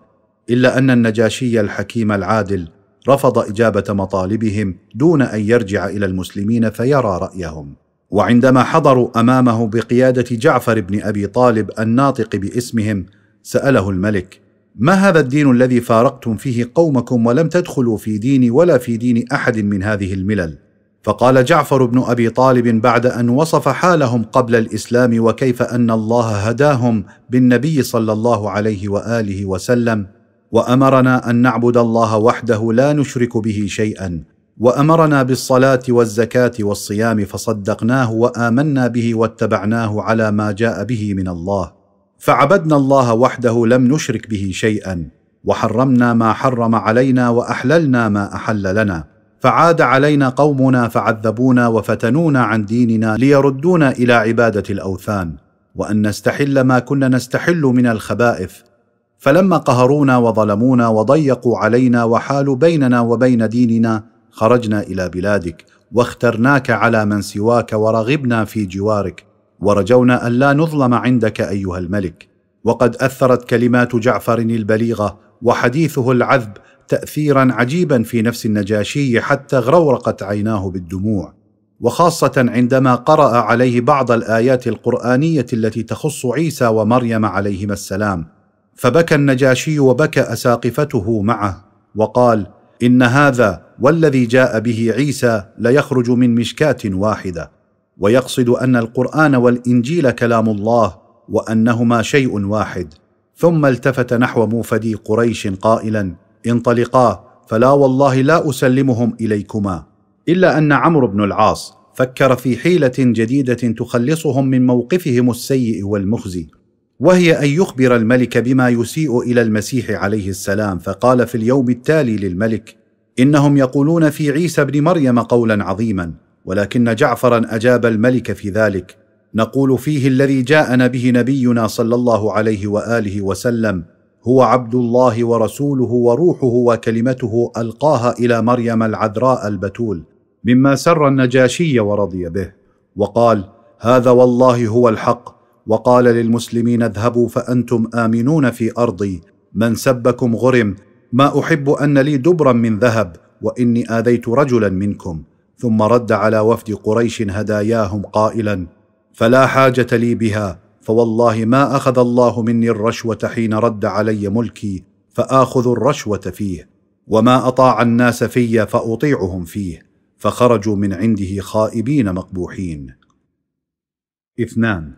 إلا أن النجاشي الحكيم العادل رفض إجابة مطالبهم دون أن يرجع إلى المسلمين فيرى رأيهم. وعندما حضروا أمامه بقيادة جعفر بن أبي طالب الناطق باسمهم سأله الملك ما هذا الدين الذي فارقتم فيه قومكم ولم تدخلوا في ديني ولا في دين أحد من هذه الملل؟ فقال جعفر بن أبي طالب بعد أن وصف حالهم قبل الإسلام وكيف أن الله هداهم بالنبي صلى الله عليه وآله وسلم وأمرنا أن نعبد الله وحده لا نشرك به شيئا وأمرنا بالصلاة والزكاة والصيام فصدقناه وآمنا به واتبعناه على ما جاء به من الله. فعبدنا الله وحده لم نشرك به شيئا وحرمنا ما حرم علينا وأحللنا ما أحل لنا. فعاد علينا قومنا فعذبونا وفتنونا عن ديننا ليردونا إلى عبادة الأوثان وأن نستحل ما كنا نستحل من الخبائث. فلما قهرونا وظلمونا وضيقوا علينا وحالوا بيننا وبين ديننا خرجنا إلى بلادك واخترناك على من سواك ورغبنا في جوارك ورجونا أن لا نظلم عندك أيها الملك. وقد أثرت كلمات جعفر البليغة وحديثه العذب تاثيرا عجيبا في نفس النجاشي حتى غرورقت عيناه بالدموع وخاصة عندما قرأ عليه بعض الآيات القرآنية التي تخص عيسى ومريم عليهما السلام. فبكى النجاشي وبكى أساقفته معه وقال إن هذا والذي جاء به عيسى ليخرج من مشكاة واحدة ويقصد أن القرآن والإنجيل كلام الله وأنهما شيء واحد. ثم التفت نحو موفدي قريش قائلا انطلقا فلا والله لا أسلمهم إليكما. إلا أن عمرو بن العاص فكر في حيلة جديدة تخلصهم من موقفهم السيء والمخزي. وهي أن يخبر الملك بما يسيء إلى المسيح عليه السلام فقال في اليوم التالي للملك إنهم يقولون في عيسى ابن مريم قولا عظيما ولكن جعفرا أجاب الملك في ذلك. نقول فيه الذي جاءنا به نبينا صلى الله عليه وآله وسلم هو عبد الله ورسوله وروحه وكلمته ألقاها إلى مريم العذراء البتول مما سر النجاشي ورضي به وقال هذا والله هو الحق. وقال للمسلمين اذهبوا فأنتم آمنون في أرضي من سبكم غرم ما أحب أن لي دبرا من ذهب وإني آذيت رجلا منكم. ثم رد على وفد قريش هداياهم قائلا فلا حاجة لي بها فوالله ما أخذ الله مني الرشوة حين رد علي ملكي فآخذ الرشوة فيه وما أطاع الناس في فأطيعهم فيه فخرجوا من عنده خائبين مقبوحين. اثنان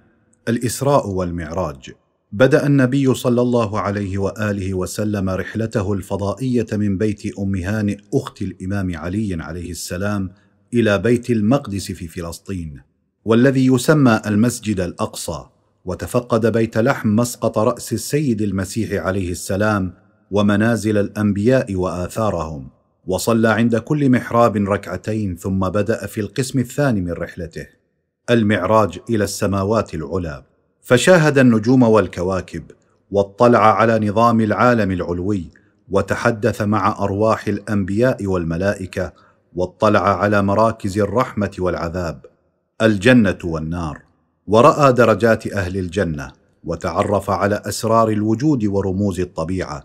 الإسراء والمعراج. بدأ النبي صلى الله عليه وآله وسلم رحلته الفضائية من بيت أم هانئ أخت الإمام علي عليه السلام إلى بيت المقدس في فلسطين والذي يسمى المسجد الأقصى. وتفقد بيت لحم مسقط رأس السيد المسيح عليه السلام ومنازل الأنبياء وآثارهم وصلى عند كل محراب ركعتين ثم بدأ في القسم الثاني من رحلته المعراج إلى السماوات العلى فشاهد النجوم والكواكب واطلع على نظام العالم العلوي وتحدث مع أرواح الأنبياء والملائكة واطلع على مراكز الرحمة والعذاب الجنة والنار. ورأى درجات أهل الجنة وتعرف على أسرار الوجود ورموز الطبيعة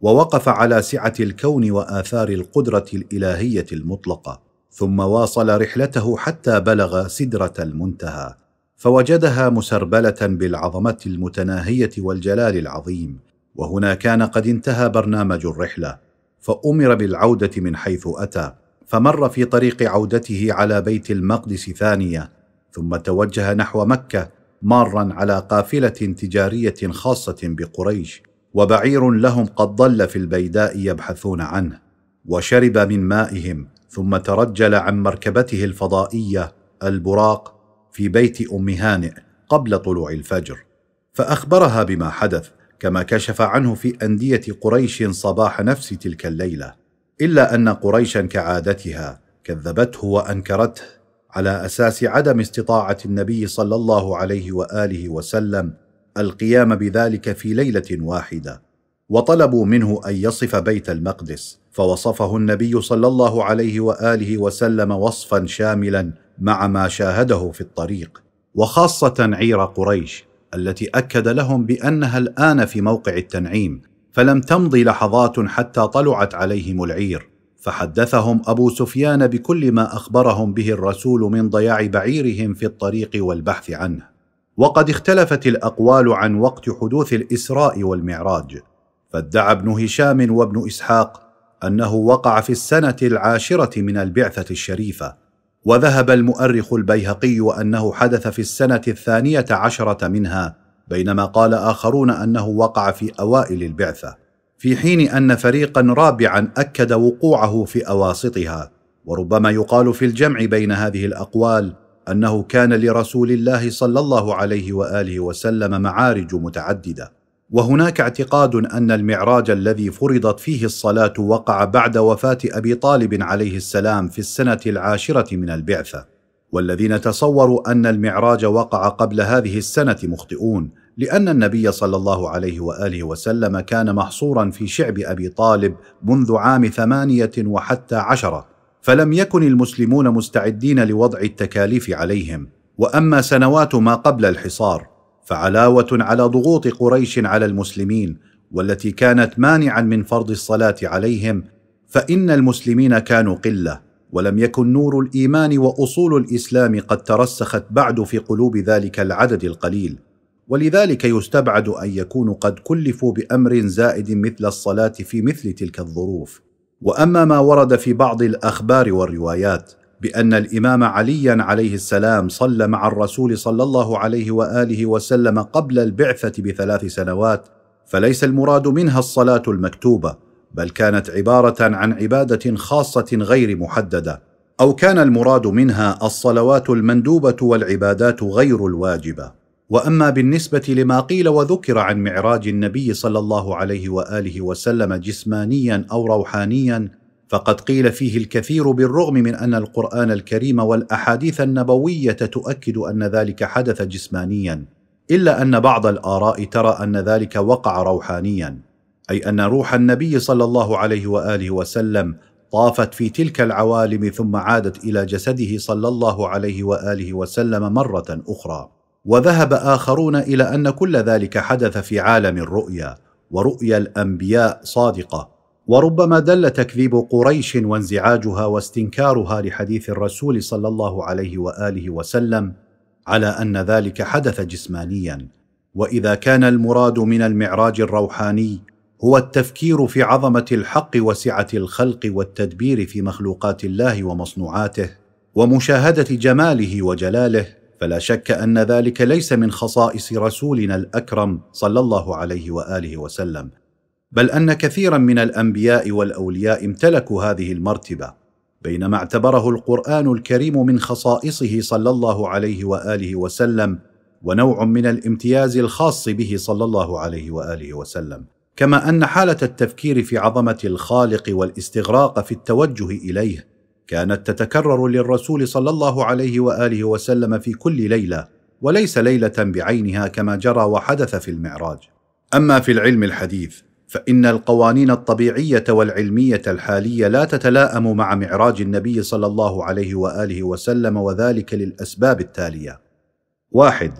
ووقف على سعة الكون وآثار القدرة الإلهية المطلقة ثم واصل رحلته حتى بلغ سدرة المنتهى فوجدها مسربلة بالعظمة المتناهية والجلال العظيم وهنا كان قد انتهى برنامج الرحلة فأمر بالعودة من حيث أتى فمر في طريق عودته على بيت المقدس ثانية ثم توجه نحو مكة مارا على قافلة تجارية خاصة بقريش وبعير لهم قد ضل في البيداء يبحثون عنه. وشرب من مائهم ثم ترجل عن مركبته الفضائية البراق في بيت أم هانئ قبل طلوع الفجر. فأخبرها بما حدث كما كشف عنه في أندية قريش صباح نفس تلك الليلة إلا أن قريشا كعادتها كذبته وأنكرته. على أساس عدم استطاعة النبي صلى الله عليه وآله وسلم القيام بذلك في ليلة واحدة وطلبوا منه أن يصف بيت المقدس فوصفه النبي صلى الله عليه وآله وسلم وصفا شاملا مع ما شاهده في الطريق وخاصة عير قريش التي أكد لهم بأنها الآن في موقع التنعيم فلم تمض لحظات حتى طلعت عليهم العير. فحدثهم أبو سفيان بكل ما أخبرهم به الرسول من ضياع بعيرهم في الطريق والبحث عنه. وقد اختلفت الأقوال عن وقت حدوث الإسراء والمعراج. فادعى ابن هشام وابن إسحاق أنه وقع في السنة العاشرة من البعثة الشريفة. وذهب المؤرخ البيهقي أنه حدث في السنة الثانية عشرة منها بينما قال آخرون أنه وقع في أوائل البعثة. في حين أن فريقا رابعا أكد وقوعه في أواسطها وربما يقال في الجمع بين هذه الأقوال أنه كان لرسول الله صلى الله عليه وآله وسلم معارج متعددة. وهناك اعتقاد أن المعراج الذي فرضت فيه الصلاة وقع بعد وفاة أبي طالب عليه السلام في السنة العاشرة من البعثة. والذين تصوروا أن المعراج وقع قبل هذه السنة مخطئون لأن النبي صلى الله عليه وآله وسلم كان محصورا في شعب أبي طالب منذ عام ثمانية وحتى عشرة فلم يكن المسلمون مستعدين لوضع التكاليف عليهم. وأما سنوات ما قبل الحصار فعلاوة على ضغوط قريش على المسلمين والتي كانت مانعا من فرض الصلاة عليهم فإن المسلمين كانوا قلة ولم يكن نور الإيمان وأصول الإسلام قد ترسخت بعد في قلوب ذلك العدد القليل. ولذلك يستبعد أن يكونوا قد كلفوا بأمر زائد مثل الصلاة في مثل تلك الظروف. وأما ما ورد في بعض الأخبار والروايات بأن الإمام عليا عليه السلام صلى مع الرسول صلى الله عليه وآله وسلم قبل البعثة بثلاث سنوات فليس المراد منها الصلاة المكتوبة بل كانت عبارة عن عبادة خاصة غير محددة. أو كان المراد منها الصلوات المندوبة والعبادات غير الواجبة. وأما بالنسبة لما قيل وذكر عن معراج النبي صلى الله عليه وآله وسلم جسمانيا أو روحانيا فقد قيل فيه الكثير بالرغم من أن القرآن الكريم والأحاديث النبوية تؤكد أن ذلك حدث جسمانيا إلا أن بعض الآراء ترى أن ذلك وقع روحانيا أي أن روح النبي صلى الله عليه وآله وسلم طافت في تلك العوالم ثم عادت إلى جسده صلى الله عليه وآله وسلم مرة أخرى. وذهب آخرون إلى أن كل ذلك حدث في عالم الرؤيا ورؤيا الأنبياء صادقة. وربما دل تكذيب قريش وانزعاجها واستنكارها لحديث الرسول صلى الله عليه وآله وسلم على أن ذلك حدث جسمانيا. وإذا كان المراد من المعراج الروحاني هو التفكير في عظمة الحق وسعة الخلق والتدبير في مخلوقات الله ومصنوعاته ومشاهدة جماله وجلاله فلا شك أن ذلك ليس من خصائص رسولنا الأكرم صلى الله عليه وآله وسلم بل أن كثيرا من الأنبياء والأولياء امتلكوا هذه المرتبة بينما اعتبره القرآن الكريم من خصائصه صلى الله عليه وآله وسلم ونوع من الامتياز الخاص به صلى الله عليه وآله وسلم كما أن حالة التفكير في عظمة الخالق والاستغراق في التوجه إليه كانت تتكرر للرسول صلى الله عليه وآله وسلم في كل ليلة وليس ليلة بعينها كما جرى وحدث في المعراج. أما في العلم الحديث فإن القوانين الطبيعية والعلمية الحالية لا تتلائم مع معراج النبي صلى الله عليه وآله وسلم وذلك للأسباب التالية. واحد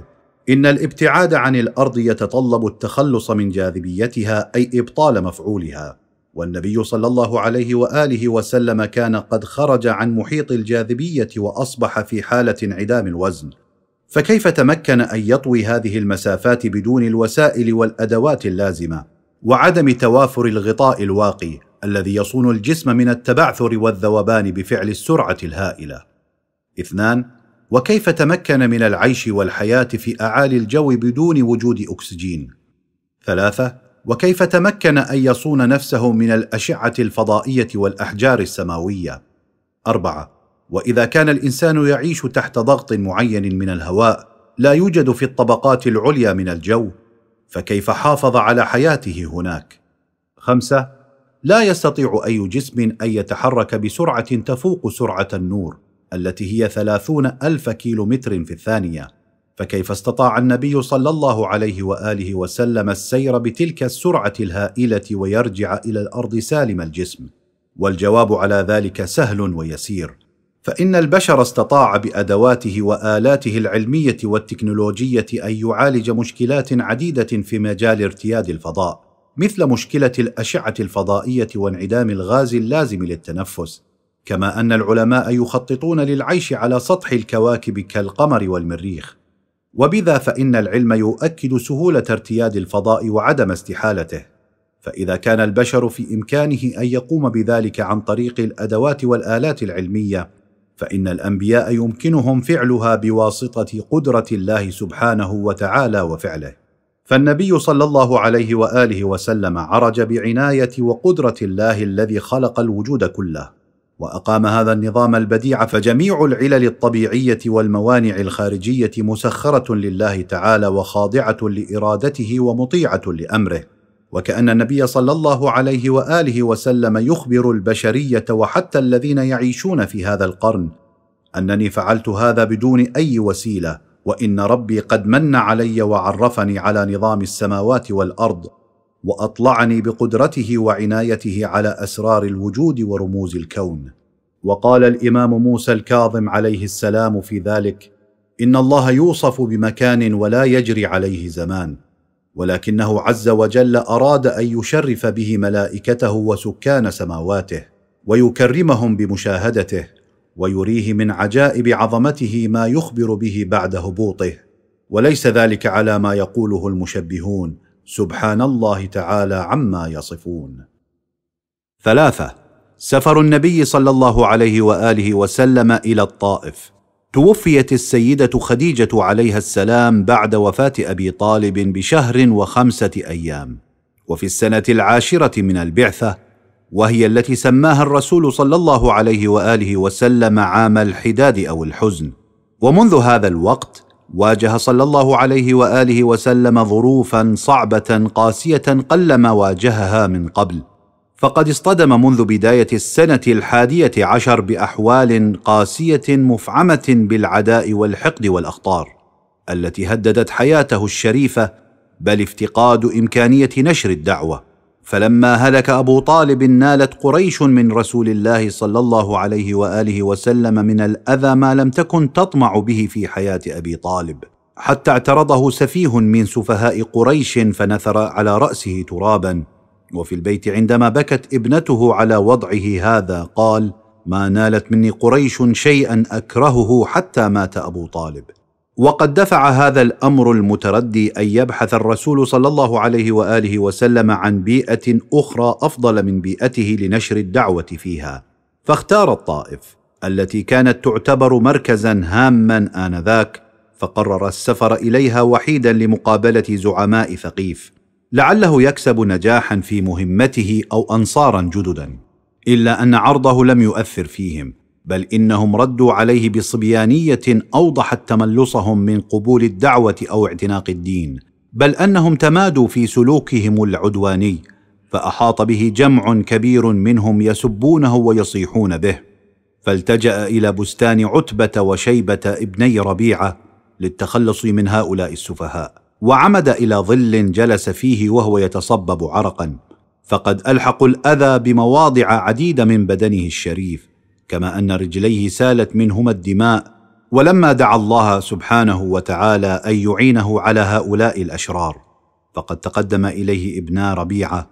إن الابتعاد عن الأرض يتطلب التخلص من جاذبيتها أي إبطال مفعولها. والنبي صلى الله عليه وآله وسلم كان قد خرج عن محيط الجاذبية وأصبح في حالة انعدام الوزن. فكيف تمكن أن يطوي هذه المسافات بدون الوسائل والأدوات اللازمة وعدم توافر الغطاء الواقي الذي يصون الجسم من التبعثر والذوبان بفعل السرعة الهائلة؟ اثنان وكيف تمكن من العيش والحياة في أعالي الجو بدون وجود أكسجين؟ ثلاثة وكيف تمكن أن يصون نفسه من الأشعة الفضائية والأحجار السماوية؟ أربعة. وإذا كان الإنسان يعيش تحت ضغط معين من الهواء لا يوجد في الطبقات العليا من الجو فكيف حافظ على حياته هناك؟ خمسة. لا يستطيع أي جسم أن يتحرك بسرعة تفوق سرعة النور التي هي ثلاثون ألف كيلومتر في الثانية. فكيف استطاع النبي صلى الله عليه وآله وسلم السير بتلك السرعة الهائلة ويرجع إلى الأرض سالم الجسم؟ والجواب على ذلك سهل ويسير. فإن البشر استطاع بأدواته وآلاته العلمية والتكنولوجية أن يعالج مشكلات عديدة في مجال ارتياد الفضاء مثل مشكلة الأشعة الفضائية وانعدام الغاز اللازم للتنفس. كما أن العلماء يخططون للعيش على سطح الكواكب كالقمر والمريخ. وبذا فإن العلم يؤكد سهولة ارتياد الفضاء وعدم استحالته. فإذا كان البشر في إمكانه أن يقوم بذلك عن طريق الأدوات والآلات العلمية فإن الأنبياء يمكنهم فعلها بواسطة قدرة الله سبحانه وتعالى وفعله. فالنبي صلى الله عليه وآله وسلم عرج بعناية وقدرة الله الذي خلق الوجود كله. وأقام هذا النظام البديع فجميع العلل الطبيعية والموانع الخارجية مسخرة لله تعالى وخاضعة لإرادته ومطيعة لأمره. وكأن النبي صلى الله عليه وآله وسلم يخبر البشرية وحتى الذين يعيشون في هذا القرن أنني فعلت هذا بدون أي وسيلة وإن ربي قد من علي وعرفني على نظام السماوات والأرض وأطلعني بقدرته وعنايته على أسرار الوجود ورموز الكون. وقال الإمام موسى الكاظم عليه السلام في ذلك إن الله يوصف بمكان ولا يجري عليه زمان ولكنه عز وجل أراد أن يشرف به ملائكته وسكان سماواته ويكرمهم بمشاهدته ويريه من عجائب عظمته ما يخبر به بعد هبوطه. وليس ذلك على ما يقوله المشبهون سبحان الله تعالى عما يصفون. ثلاثة سفر النبي صلى الله عليه وآله وسلم إلى الطائف. توفيت السيدة خديجة عليها السلام بعد وفاة أبي طالب بشهر وخمسة أيام. وفي السنة العاشرة من البعثة وهي التي سماها الرسول صلى الله عليه وآله وسلم عام الحداد أو الحزن. ومنذ هذا الوقت واجه صلى الله عليه وآله وسلم ظروفا صعبة قاسية قلما واجهها من قبل. فقد اصطدم منذ بداية السنة الحادية عشر بأحوال قاسية مفعمة بالعداء والحقد والأخطار التي هددت حياته الشريفة بل افتقاد إمكانية نشر الدعوة. فلما هلك أبو طالب نالت قريش من رسول الله صلى الله عليه وآله وسلم من الأذى ما لم تكن تطمع به في حياة أبي طالب. حتى اعترضه سفيه من سفهاء قريش فنثر على رأسه ترابا. وفي البيت عندما بكت ابنته على وضعه هذا قال ما نالت مني قريش شيئا أكرهه حتى مات أبو طالب. وقد دفع هذا الأمر المتردي أن يبحث الرسول صلى الله عليه وآله وسلم عن بيئة أخرى أفضل من بيئته لنشر الدعوة فيها. فاختار الطائف التي كانت تعتبر مركزا هاما آنذاك فقرر السفر إليها وحيدا لمقابلة زعماء ثقيف. لعله يكسب نجاحا في مهمته أو انصارا جددا إلا أن عرضه لم يؤثر فيهم. بل إنهم ردوا عليه بصبيانية أوضحت تملصهم من قبول الدعوة أو اعتناق الدين بل أنهم تمادوا في سلوكهم العدواني فأحاط به جمع كبير منهم يسبونه ويصيحون به. فالتجأ إلى بستان عتبة وشيبة ابني ربيعة للتخلص من هؤلاء السفهاء وعمد إلى ظل جلس فيه وهو يتصبب عرقا فقد ألحقوا الأذى بمواضع عديدة من بدنه الشريف. كما أن رجليه سالت منهما الدماء ولما دعا الله سبحانه وتعالى أن يعينه على هؤلاء الأشرار. فقد تقدم إليه ابنا ربيعة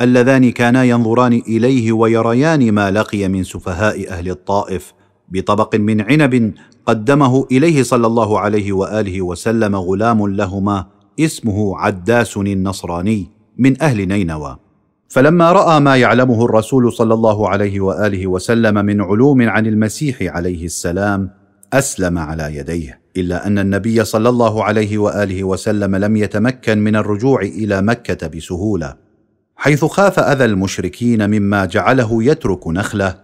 اللذان كانا ينظران إليه ويريان ما لقي من سفهاء أهل الطائف بطبق من عنب قدمه إليه صلى الله عليه وآله وسلم غلام لهما اسمه عداس النصراني من أهل نينوى. فلما رأى ما يعلمه الرسول صلى الله عليه وآله وسلم من علوم عن المسيح عليه السلام أسلم على يديه إلا أن النبي صلى الله عليه وآله وسلم لم يتمكن من الرجوع إلى مكة بسهولة حيث خاف أذى المشركين مما جعله يترك نخلة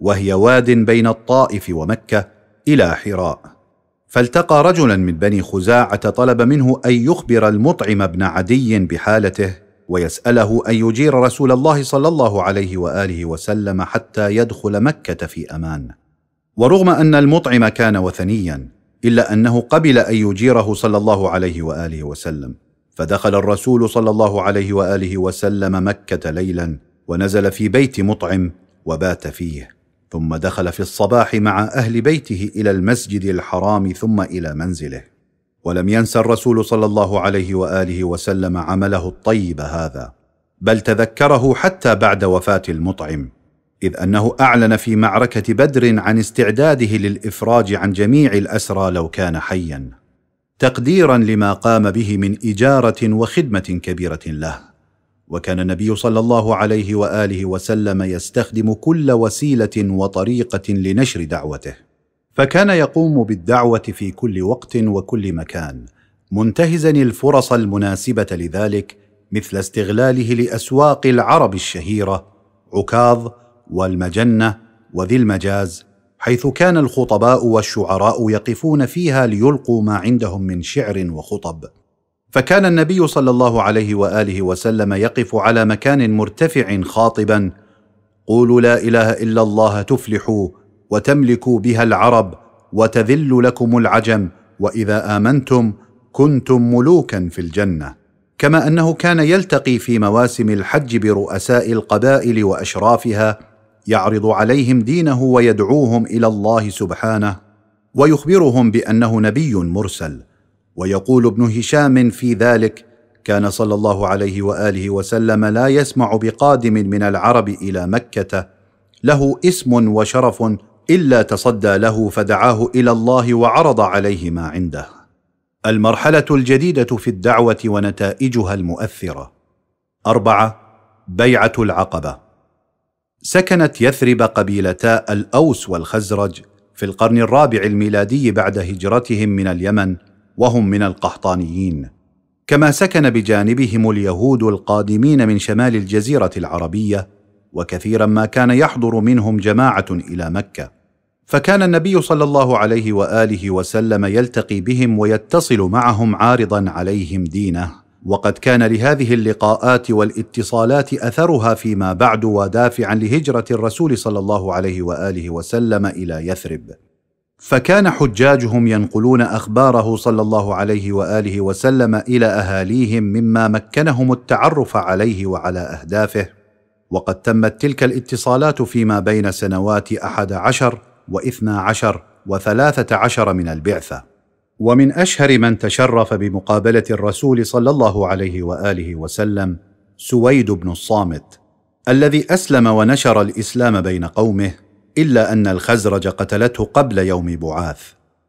وهي واد بين الطائف ومكة إلى حراء. فالتقى رجلا من بني خزاعة طلب منه أن يخبر المطعم بن عدي بحالته ويسأله أن يجير رسول الله صلى الله عليه وآله وسلم حتى يدخل مكة في أمان. ورغم أن المطعم كان وثنيا إلا أنه قبل أن يجيره صلى الله عليه وآله وسلم. فدخل الرسول صلى الله عليه وآله وسلم مكة ليلا ونزل في بيت مطعم وبات فيه. ثم دخل في الصباح مع أهل بيته إلى المسجد الحرام ثم إلى منزله. ولم ينس الرسول صلى الله عليه وآله وسلم عمله الطيب هذا بل تذكره حتى بعد وفاة المطعم إذ أنه أعلن في معركة بدر عن استعداده للإفراج عن جميع الأسرى لو كان حيا تقديرا لما قام به من إجارة وخدمة كبيرة له. وكان النبي صلى الله عليه وآله وسلم يستخدم كل وسيلة وطريقة لنشر دعوته. فكان يقوم بالدعوة في كل وقت وكل مكان منتهزا الفرص المناسبة لذلك مثل استغلاله لأسواق العرب الشهيرة عكاظ والمجنة وذي المجاز حيث كان الخطباء والشعراء يقفون فيها ليلقوا ما عندهم من شعر وخطب. فكان النبي صلى الله عليه وآله وسلم يقف على مكان مرتفع خاطبا قولوا لا إله إلا الله تفلحوا وتملكوا بها العرب وتذل لكم العجم وإذا آمنتم كنتم ملوكا في الجنة. كما أنه كان يلتقي في مواسم الحج برؤساء القبائل وأشرافها يعرض عليهم دينه ويدعوهم إلى الله سبحانه ويخبرهم بأنه نبي مرسل. ويقول ابن هشام في ذلك كان صلى الله عليه وآله وسلم لا يسمع بقادم من العرب إلى مكة له اسم وشرف إلا تصدى له فدعاه إلى الله وعرض عليه ما عنده. المرحلة الجديدة في الدعوة ونتائجها المؤثرة. أربعة بيعة العقبة. سكنت يثرب قبيلتا الأوس والخزرج في القرن الرابع الميلادي بعد هجرتهم من اليمن وهم من القحطانيين. كما سكن بجانبهم اليهود القادمين من شمال الجزيرة العربية وكثيرا ما كان يحضر منهم جماعة إلى مكة. فكان النبي صلى الله عليه وآله وسلم يلتقي بهم ويتصل معهم عارضا عليهم دينه. وقد كان لهذه اللقاءات والاتصالات أثرها فيما بعد ودافعا لهجرة الرسول صلى الله عليه وآله وسلم إلى يثرب. فكان حجاجهم ينقلون أخباره صلى الله عليه وآله وسلم إلى أهاليهم مما مكنهم التعرف عليه وعلى أهدافه. وقد تمت تلك الاتصالات فيما بين سنوات أحد عشر واثنا عشر وثلاثة عشر من البعثة. ومن أشهر من تشرف بمقابلة الرسول صلى الله عليه وآله وسلم سويد بن الصامت الذي أسلم ونشر الإسلام بين قومه إلا أن الخزرج قتلته قبل يوم بعاث.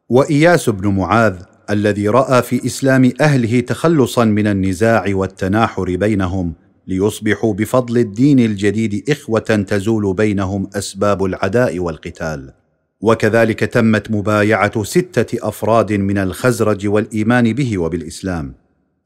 وإياس بن معاذ الذي رأى في إسلام أهله تخلصا من النزاع والتناحر بينهم ليصبحوا بفضل الدين الجديد إخوة تزول بينهم أسباب العداء والقتال. وكذلك تمت مبايعة ستة أفراد من الخزرج والإيمان به وبالإسلام.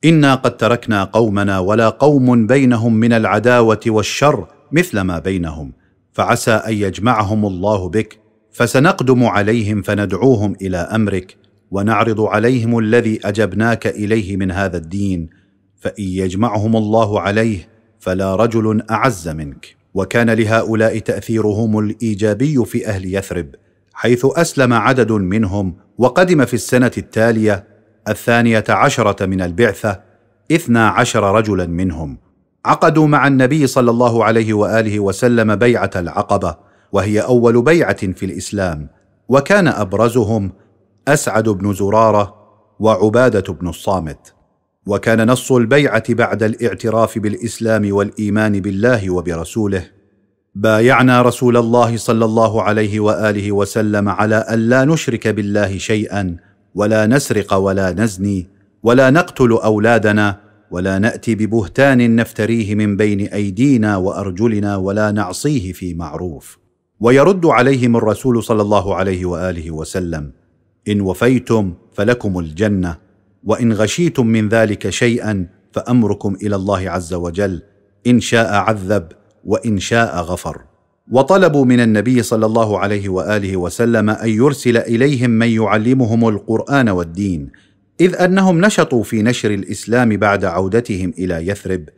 إنا قد تركنا قومنا ولا قوم بينهم من العداوة والشر مثل ما بينهم فعسى أن يجمعهم الله بك فسنقدم عليهم فندعوهم إلى أمرك ونعرض عليهم الذي أجبناك إليه من هذا الدين فإن يجمعهم الله عليه فلا رجل أعز منك. وكان لهؤلاء تأثيرهم الإيجابي في أهل يثرب. حيث أسلم عدد منهم وقدم في السنة التالية الثانية عشرة من البعثة اثنا عشر رجلا منهم. عقدوا مع النبي صلى الله عليه وآله وسلم بيعة العقبة وهي أول بيعة في الإسلام وكان أبرزهم أسعد بن زرارة وعبادة بن الصامت. وكان نص البيعة بعد الاعتراف بالإسلام والإيمان بالله وبرسوله. بايعنا رسول الله صلى الله عليه وآله وسلم على أن لا نشرك بالله شيئا ولا نسرق ولا نزني ولا نقتل أولادنا ولا نأتي ببهتان نفتريه من بين أيدينا وأرجلنا ولا نعصيه في معروف. ويرد عليهم الرسول صلى الله عليه وآله وسلم إن وفيتم فلكم الجنة وإن غشيتم من ذلك شيئا فأمركم إلى الله عز وجل إن شاء عذب وإن شاء غفر. وطلبوا من النبي صلى الله عليه وآله وسلم أن يرسل إليهم من يعلمهم القرآن والدين إذ أنهم نشطوا في نشر الإسلام بعد عودتهم إلى يثرب.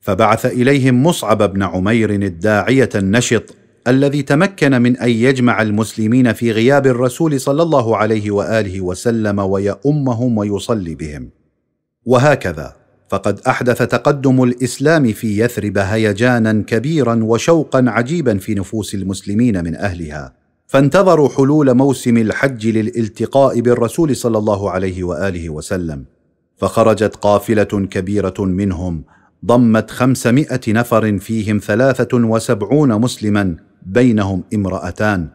فبعث إليهم مصعب بن عمير الداعية النشط الذي تمكن من أن يجمع المسلمين في غياب الرسول صلى الله عليه وآله وسلم ويؤمهم ويصلي بهم. وهكذا. فقد أحدث تقدم الإسلام في يثرب هيجانا كبيرا وشوقا عجيبا في نفوس المسلمين من أهلها. فانتظروا حلول موسم الحج للالتقاء بالرسول صلى الله عليه وآله وسلم. فخرجت قافلة كبيرة منهم ضمت خمسمائة نفر فيهم ثلاثة وسبعون مسلما بينهم امرأتان.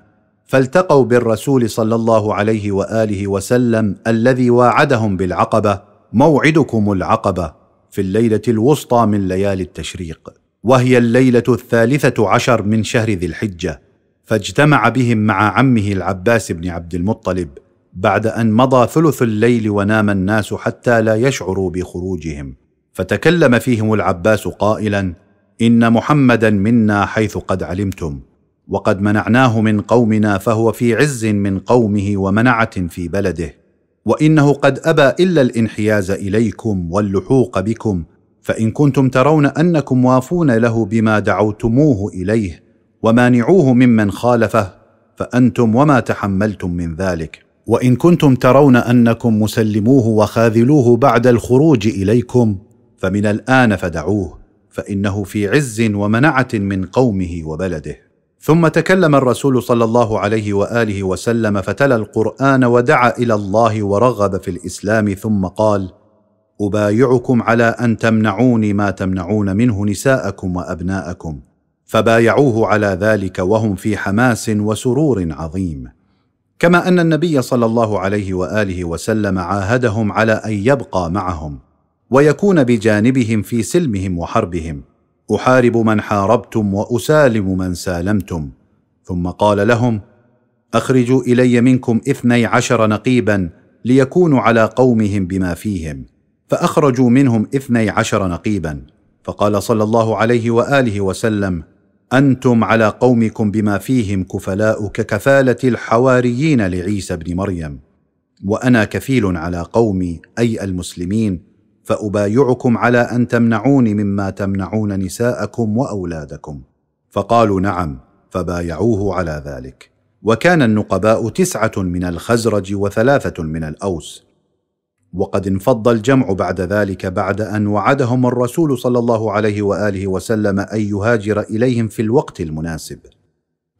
فالتقوا بالرسول صلى الله عليه وآله وسلم الذي واعدهم بالعقبة. موعدكم العقبة. في الليلة الوسطى من ليالي التشريق وهي الليلة الثالثة عشر من شهر ذي الحجة فاجتمع بهم مع عمه العباس بن عبد المطلب بعد أن مضى ثلث الليل ونام الناس حتى لا يشعروا بخروجهم. فتكلم فيهم العباس قائلا إن محمدا منا حيث قد علمتم وقد منعناه من قومنا فهو في عز من قومه ومنعة في بلده. وإنه قد أبى إلا الانحياز إليكم واللحوق بكم فإن كنتم ترون أنكم وافون له بما دعوتموه إليه ومانعوه ممن خالفه فأنتم وما تحملتم من ذلك. وإن كنتم ترون أنكم مسلموه وخاذلوه بعد الخروج إليكم فمن الآن فدعوه فإنه في عز ومنعة من قومه وبلده. ثم تكلم الرسول صلى الله عليه وآله وسلم فتلا القرآن ودعا إلى الله ورغب في الإسلام ثم قال أبايعكم على أن تمنعوني ما تمنعون منه نساءكم وأبناءكم فبايعوه على ذلك وهم في حماس وسرور عظيم. كما أن النبي صلى الله عليه وآله وسلم عاهدهم على أن يبقى معهم ويكون بجانبهم في سلمهم وحربهم. أحارب من حاربتم وأسالم من سالمتم. ثم قال لهم أخرجوا إلي منكم اثني عشر نقيبا ليكونوا على قومهم بما فيهم. فأخرجوا منهم اثني عشر نقيبا. فقال صلى الله عليه وآله وسلم أنتم على قومكم بما فيهم كفلاء ككفاله الحواريين لعيسى بن مريم. وأنا كفيل على قومي أي المسلمين فأبايعكم على أن تمنعوني مما تمنعون نساءكم وأولادكم. فقالوا نعم فبايعوه على ذلك. وكان النقباء تسعة من الخزرج وثلاثة من الأوس. وقد انفض الجمع بعد ذلك بعد أن وعدهم الرسول صلى الله عليه وآله وسلم أن يهاجر إليهم في الوقت المناسب.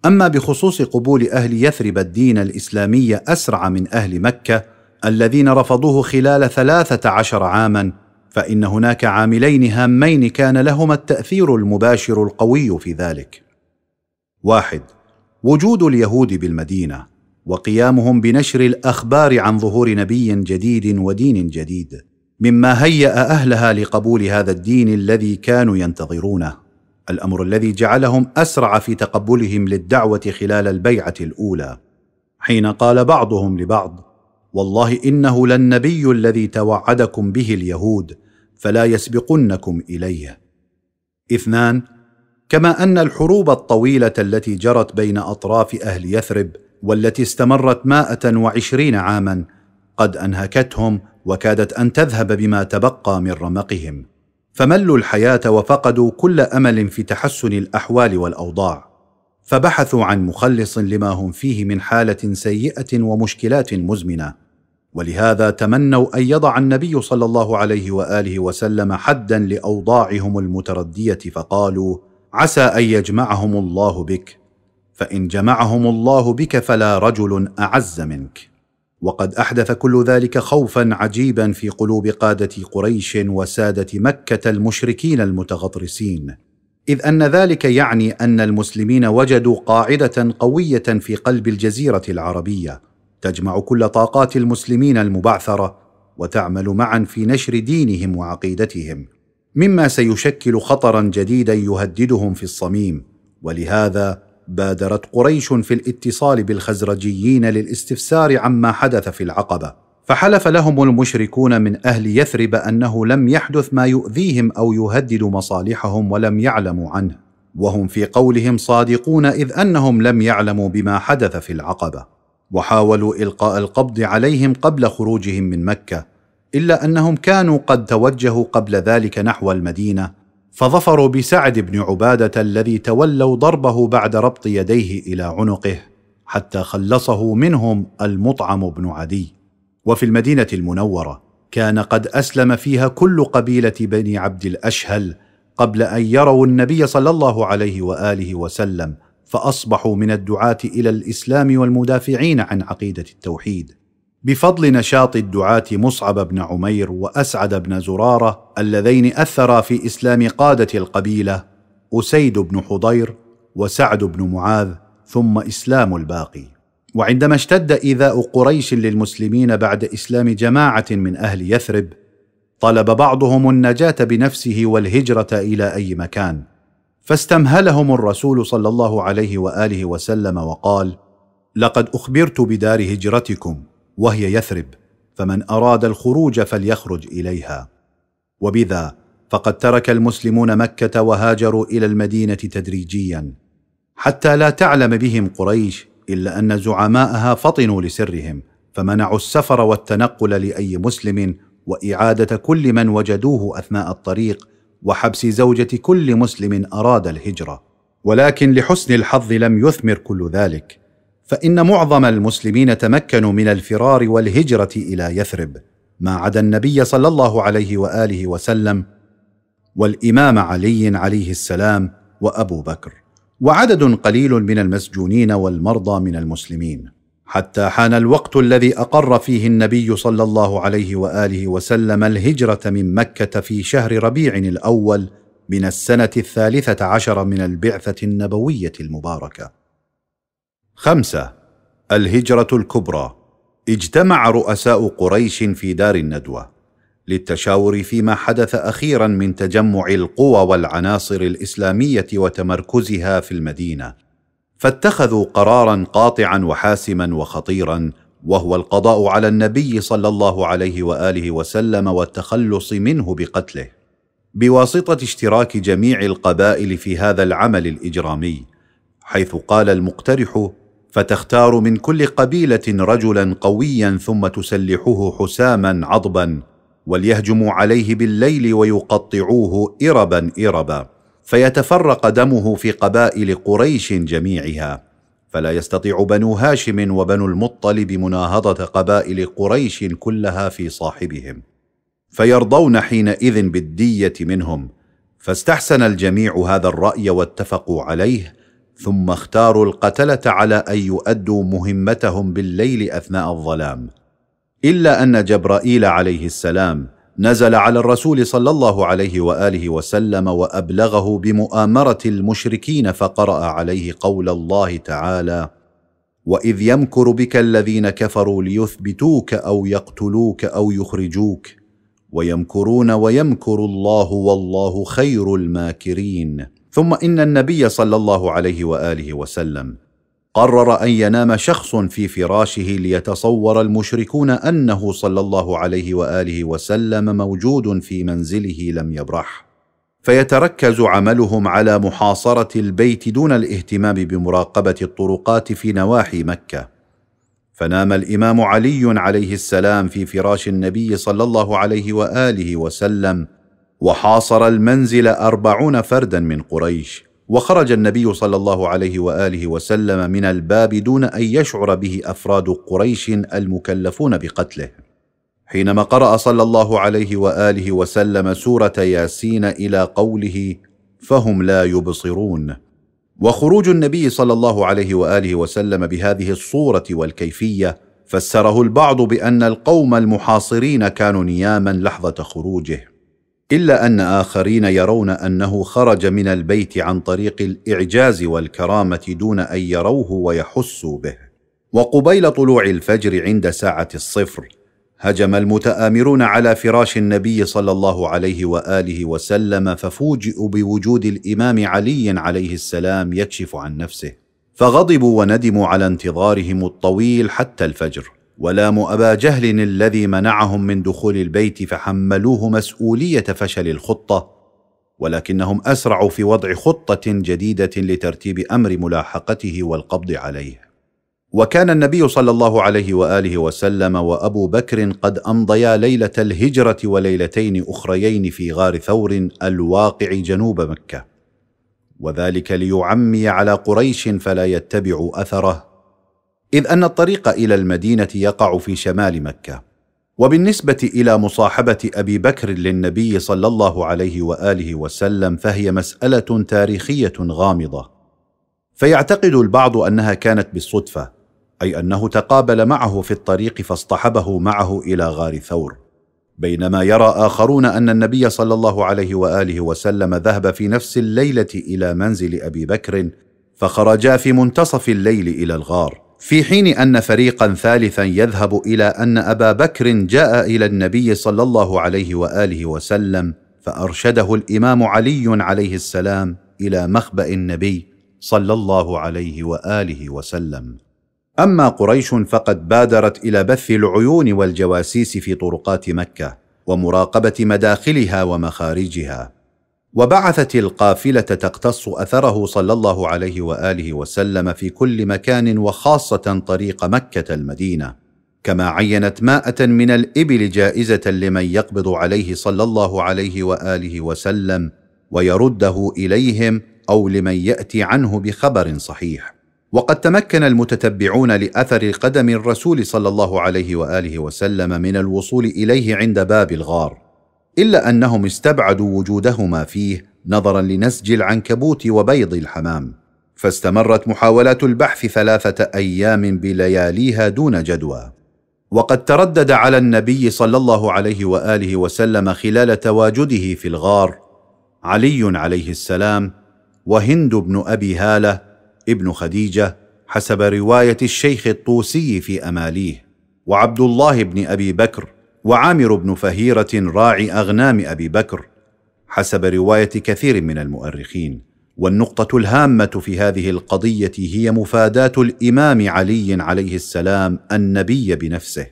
أما بخصوص قبول أهل يثرب الدين الإسلامي أسرع من أهل مكة الذين رفضوه خلال ثلاثة عشر عاما فإن هناك عاملين هامين كان لهما التأثير المباشر القوي في ذلك. واحد وجود اليهود بالمدينة وقيامهم بنشر الأخبار عن ظهور نبي جديد ودين جديد مما هيأ أهلها لقبول هذا الدين الذي كانوا ينتظرونه. الأمر الذي جعلهم أسرع في تقبلهم للدعوة خلال البيعة الأولى. حين قال بعضهم لبعض والله إنه للنبي الذي توعدكم به اليهود فلا يسبقنكم إليه. اثنان كما أن الحروب الطويلة التي جرت بين أطراف أهل يثرب والتي استمرت مائة وعشرين عاما قد أنهكتهم وكادت أن تذهب بما تبقى من رمقهم. فملوا الحياة وفقدوا كل أمل في تحسن الأحوال والأوضاع. فبحثوا عن مخلص لما هم فيه من حالة سيئة ومشكلات مزمنة. ولهذا تمنوا أن يضع النبي صلى الله عليه وآله وسلم حدا لأوضاعهم المتردية فقالوا عسى أن يجمعهم الله بك فإن جمعهم الله بك فلا رجل أعز منك. وقد أحدث كل ذلك خوفا عجيبا في قلوب قادة قريش وسادة مكة المشركين المتغطرسين إذ أن ذلك يعني أن المسلمين وجدوا قاعدة قوية في قلب الجزيرة العربية. تجمع كل طاقات المسلمين المبعثرة وتعمل معا في نشر دينهم وعقيدتهم مما سيشكل خطرا جديدا يهددهم في الصميم. ولهذا بادرت قريش في الاتصال بالخزرجيين للاستفسار عما حدث في العقبة. فحلف لهم المشركون من أهل يثرب أنه لم يحدث ما يؤذيهم أو يهدد مصالحهم ولم يعلموا عنه. وهم في قولهم صادقون إذ أنهم لم يعلموا بما حدث في العقبة. وحاولوا إلقاء القبض عليهم قبل خروجهم من مكة إلا أنهم كانوا قد توجهوا قبل ذلك نحو المدينة فظفروا بسعد بن عبادة الذي تولوا ضربه بعد ربط يديه إلى عنقه حتى خلصه منهم المطعم بن عدي. وفي المدينة المنورة كان قد أسلم فيها كل قبيلة بني عبد الأشهل قبل أن يروا النبي صلى الله عليه وآله وسلم فأصبحوا من الدعاة إلى الإسلام والمدافعين عن عقيدة التوحيد. بفضل نشاط الدعاة مصعب بن عمير وأسعد بن زرارة اللذين أثرا في إسلام قادة القبيلة أسيد بن حضير وسعد بن معاذ ثم إسلام الباقي. وعندما اشتد إيذاء قريش للمسلمين بعد إسلام جماعة من أهل يثرب طلب بعضهم النجاة بنفسه والهجرة إلى أي مكان. فاستمهلهم الرسول صلى الله عليه وآله وسلم وقال لقد أخبرت بدار هجرتكم وهي يثرب فمن أراد الخروج فليخرج إليها. وبذا فقد ترك المسلمون مكة وهاجروا إلى المدينة تدريجيا حتى لا تعلم بهم قريش إلا أن زعماءها فطنوا لسرهم فمنعوا السفر والتنقل لأي مسلم وإعادة كل من وجدوه أثناء الطريق وحبس زوجة كل مسلم أراد الهجرة ولكن لحسن الحظ لم يثمر كل ذلك فإن معظم المسلمين تمكنوا من الفرار والهجرة إلى يثرب ما عدا النبي صلى الله عليه وآله وسلم والإمام علي عليه السلام وأبو بكر وعدد قليل من المسجونين والمرضى من المسلمين. حتى حان الوقت الذي أقر فيه النبي صلى الله عليه وآله وسلم الهجرة من مكة في شهر ربيع الأول من السنة الثالثة عشر من البعثة النبوية المباركة. خمسة الهجرة الكبرى. اجتمع رؤساء قريش في دار الندوة للتشاور فيما حدث أخيرا من تجمع القوى والعناصر الإسلامية وتمركزها في المدينة. فاتخذوا قرارا قاطعا وحاسما وخطيرا وهو القضاء على النبي صلى الله عليه وآله وسلم والتخلص منه بقتله. بواسطة اشتراك جميع القبائل في هذا العمل الإجرامي حيث قال المقترح فتختار من كل قبيلة رجلا قويا ثم تسلحه حساما عضبا وليهجموا عليه بالليل ويقطعوه اربا اربا. فيتفرق دمه في قبائل قريش جميعها. فلا يستطيع بنو هاشم وبنو المطلب مناهضة قبائل قريش كلها في صاحبهم. فيرضون حينئذ بالدية منهم. فاستحسن الجميع هذا الرأي واتفقوا عليه ثم اختاروا القتلة على أن يؤدوا مهمتهم بالليل أثناء الظلام. إلا أن جبرائيل عليه السلام نزل على الرسول صلى الله عليه وآله وسلم وأبلغه بمؤامرة المشركين فقرأ عليه قول الله تعالى وإذ يمكر بك الذين كفروا ليثبتوك أو يقتلوك أو يخرجوك ويمكرون ويمكر الله والله خير الماكرين. ثم إن النبي صلى الله عليه وآله وسلم قرر أن ينام شخص في فراشه ليتصور المشركون أنه صلى الله عليه وآله وسلم موجود في منزله لم يبرح. فيتركز عملهم على محاصرة البيت دون الاهتمام بمراقبة الطرقات في نواحي مكة. فنام الإمام علي عليه السلام في فراش النبي صلى الله عليه وآله وسلم وحاصر المنزل أربعون فردا من قريش. وخرج النبي صلى الله عليه وآله وسلم من الباب دون أن يشعر به أفراد قريش المكلفون بقتله. حينما قرأ صلى الله عليه وآله وسلم سورة ياسين إلى قوله فهم لا يبصرون. وخروج النبي صلى الله عليه وآله وسلم بهذه الصورة والكيفية فسره البعض بأن القوم المحاصرين كانوا نياما لحظة خروجه. إلا أن آخرين يرون أنه خرج من البيت عن طريق الإعجاز والكرامة دون أن يروه ويحسوا به. وقبيل طلوع الفجر عند ساعة الصفر هجم المتآمرون على فراش النبي صلى الله عليه وآله وسلم ففوجئوا بوجود الإمام علي عليه السلام يكشف عن نفسه. فغضبوا وندموا على انتظارهم الطويل حتى الفجر. ولاموا أبا جهل الذي منعهم من دخول البيت فحملوه مسؤولية فشل الخطة ولكنهم أسرعوا في وضع خطة جديدة لترتيب أمر ملاحقته والقبض عليه. وكان النبي صلى الله عليه وآله وسلم وأبو بكر قد أمضيا ليلة الهجرة وليلتين أخريين في غار ثور الواقع جنوب مكة. وذلك ليعمي على قريش فلا يتبعوا أثره. إذ أن الطريق إلى المدينة يقع في شمال مكة وبالنسبة إلى مصاحبة أبي بكر للنبي صلى الله عليه وآله وسلم فهي مسألة تاريخية غامضة. فيعتقد البعض أنها كانت بالصدفة أي أنه تقابل معه في الطريق فاصطحبه معه إلى غار ثور. بينما يرى آخرون أن النبي صلى الله عليه وآله وسلم ذهب في نفس الليلة إلى منزل أبي بكر فخرجا في منتصف الليل إلى الغار. في حين أن فريقا ثالثا يذهب إلى أن أبا بكر جاء إلى النبي صلى الله عليه وآله وسلم فأرشده الإمام علي عليه السلام إلى مخبأ النبي صلى الله عليه وآله وسلم. أما قريش فقد بادرت إلى بث العيون والجواسيس في طرقات مكة ومراقبة مداخلها ومخارجها. وبعثت القافلة تقتص أثره صلى الله عليه وآله وسلم في كل مكان وخاصة طريق مكة المدينة. كما عينت مائه من الإبل جائزة لمن يقبض عليه صلى الله عليه وآله وسلم ويرده إليهم أو لمن يأتي عنه بخبر صحيح. وقد تمكن المتتبعون لأثر قدم الرسول صلى الله عليه وآله وسلم من الوصول إليه عند باب الغار. إلا أنهم استبعدوا وجودهما فيه نظرا لنسج العنكبوت وبيض الحمام. فاستمرت محاولات البحث ثلاثة أيام بلياليها دون جدوى. وقد تردد على النبي صلى الله عليه وآله وسلم خلال تواجده في الغار علي عليه السلام وهند بن أبي هالة ابن خديجة حسب رواية الشيخ الطوسي في أماليه وعبد الله بن أبي بكر وعامر بن فهيرة راعي أغنام أبي بكر حسب رواية كثير من المؤرخين. والنقطة الهامة في هذه القضية هي مفاداة الإمام علي عليه السلام النبي بنفسه.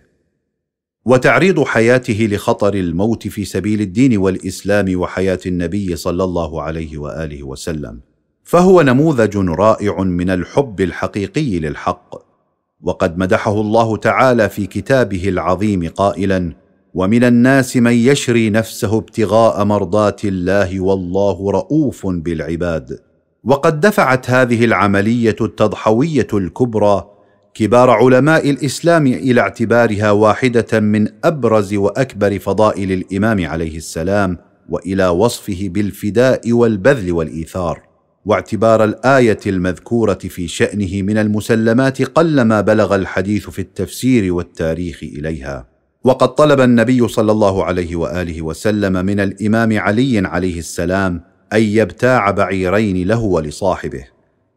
وتعريض حياته لخطر الموت في سبيل الدين والإسلام وحياة النبي صلى الله عليه وآله وسلم. فهو نموذج رائع من الحب الحقيقي للحق. وقد مدحه الله تعالى في كتابه العظيم قائلا ومن الناس من يشري نفسه ابتغاء مرضات الله والله رؤوف بالعباد. وقد دفعت هذه العملية التضحوية الكبرى كبار علماء الإسلام إلى اعتبارها واحدة من أبرز وأكبر فضائل الإمام عليه السلام وإلى وصفه بالفداء والبذل والإيثار. واعتبار الآية المذكورة في شأنه من المسلمات قلما بلغ الحديث في التفسير والتاريخ إليها. وقد طلب النبي صلى الله عليه وآله وسلم من الإمام علي عليه السلام أن يبتاع بعيرين له ولصاحبه.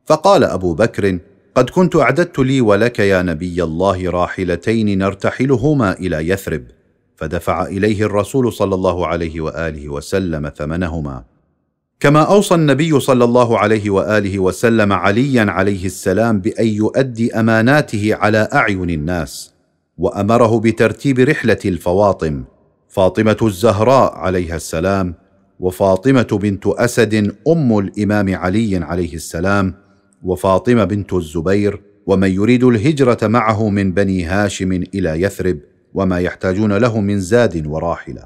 فقال أبو بكر قد كنت أعددت لي ولك يا نبي الله راحلتين نرتحلهما إلى يثرب. فدفع إليه الرسول صلى الله عليه وآله وسلم ثمنهما. كما أوصى النبي صلى الله عليه وآله وسلم عليا عليه السلام بأن يؤدي أماناته على أعين الناس. وأمره بترتيب رحلة الفواطم فاطمة الزهراء عليها السلام وفاطمة بنت أسد أم الإمام علي عليه السلام وفاطمة بنت الزبير ومن يريد الهجرة معه من بني هاشم إلى يثرب وما يحتاجون له من زاد وراحلة.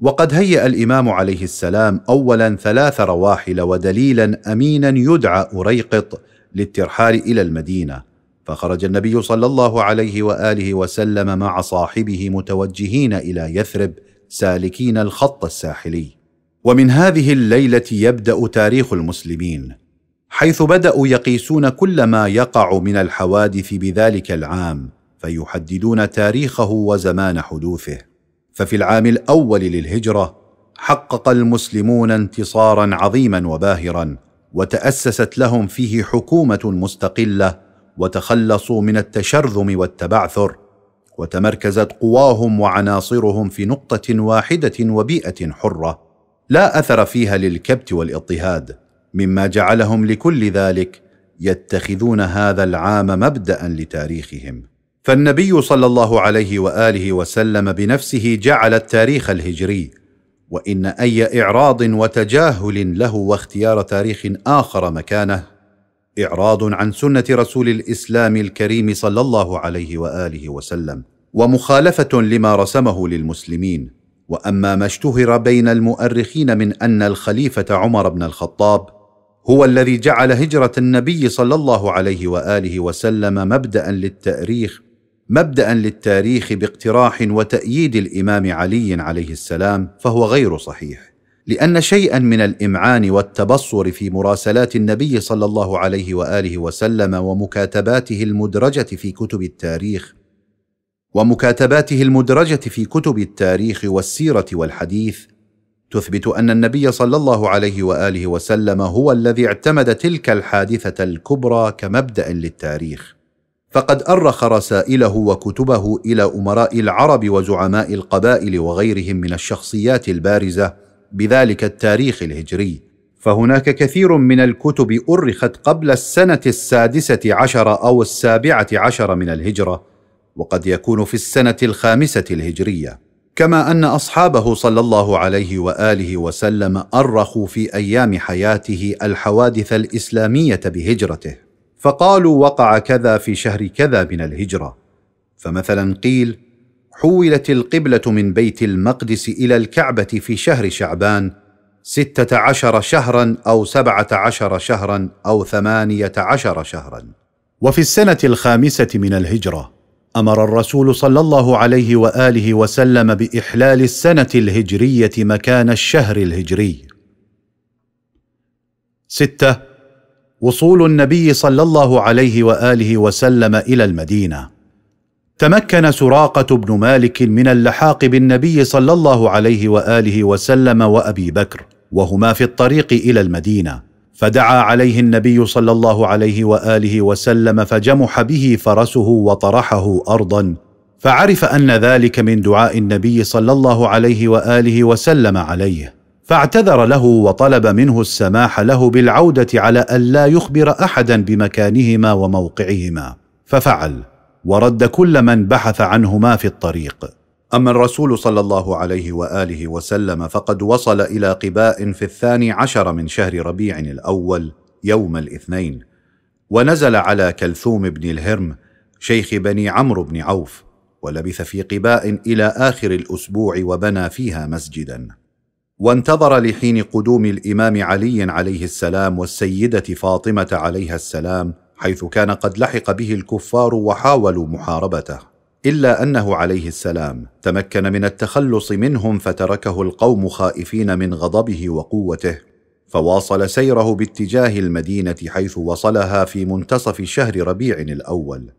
وقد هيأ الإمام عليه السلام أولا ثلاث رواحل ودليلا أمينا يدعى أريقط للترحال إلى المدينة. فخرج النبي صلى الله عليه وآله وسلم مع صاحبه متوجهين إلى يثرب سالكين الخط الساحلي. ومن هذه الليلة يبدأ تاريخ المسلمين حيث بدأوا يقيسون كل ما يقع من الحوادث بذلك العام فيحددون تاريخه وزمان حدوثه. ففي العام الأول للهجرة حقق المسلمون انتصارا عظيما وباهرا وتأسست لهم فيه حكومة مستقلة وتخلصوا من التشرذم والتبعثر وتمركزت قواهم وعناصرهم في نقطة واحدة وبيئة حرة لا أثر فيها للكبت والاضطهاد مما جعلهم لكل ذلك يتخذون هذا العام مبدا لتاريخهم. فالنبي صلى الله عليه وآله وسلم بنفسه جعل التاريخ الهجري وإن أي إعراض وتجاهل له واختيار تاريخ آخر مكانه إعراض عن سنة رسول الإسلام الكريم صلى الله عليه وآله وسلم ومخالفة لما رسمه للمسلمين. وأما ما اشتهر بين المؤرخين من أن الخليفة عمر بن الخطاب هو الذي جعل هجرة النبي صلى الله عليه وآله وسلم مبدا للتأريخ مبدا للتاريخ باقتراح وتأييد الإمام علي عليه السلام فهو غير صحيح. لأن شيئا من الإمعان والتبصر في مراسلات النبي صلى الله عليه وآله وسلم ومكاتباته المدرجة في كتب التاريخ ومكاتباته المدرجة في كتب التاريخ والسيرة والحديث تثبت أن النبي صلى الله عليه وآله وسلم هو الذي اعتمد تلك الحادثة الكبرى كمبدأ للتاريخ. فقد أرخ رسائله وكتبه إلى أمراء العرب وزعماء القبائل وغيرهم من الشخصيات البارزة بذلك التاريخ الهجري. فهناك كثير من الكتب أرخت قبل السنة السادسة عشر أو السابعة عشر من الهجرة وقد يكون في السنة الخامسة الهجرية. كما أن أصحابه صلى الله عليه وآله وسلم أرخوا في أيام حياته الحوادث الإسلامية بهجرته. فقالوا وقع كذا في شهر كذا من الهجرة. فمثلا قيل حولت القبلة من بيت المقدس إلى الكعبة في شهر شعبان ستة عشر شهرا أو سبعة عشر شهرا أو ثمانية عشر شهرا. وفي السنة الخامسة من الهجرة أمر الرسول صلى الله عليه وآله وسلم بإحلال السنة الهجرية مكان الشهر الهجري. ستة وصول النبي صلى الله عليه وآله وسلم إلى المدينة. تمكن سراقة بن مالك من اللحاق بالنبي صلى الله عليه وآله وسلم وأبي بكر وهما في الطريق إلى المدينة فدعا عليه النبي صلى الله عليه وآله وسلم فجمح به فرسه وطرحه ارضا فعرف أن ذلك من دعاء النبي صلى الله عليه وآله وسلم عليه فاعتذر له وطلب منه السماح له بالعودة على أن لا يخبر احدا بمكانهما وموقعهما ففعل. ورد كل من بحث عنهما في الطريق. أما الرسول صلى الله عليه وآله وسلم فقد وصل إلى قباء في الثاني عشر من شهر ربيع الأول يوم الاثنين ونزل على كلثوم بن الهرم شيخ بني عمرو بن عوف ولبث في قباء إلى آخر الأسبوع وبنى فيها مسجدا. وانتظر لحين قدوم الإمام علي عليه السلام والسيدة فاطمة عليها السلام حيث كان قد لحق به الكفار وحاولوا محاربته إلا أنه عليه السلام تمكن من التخلص منهم فتركه القوم خائفين من غضبه وقوته فواصل سيره باتجاه المدينة حيث وصلها في منتصف شهر ربيع الأول.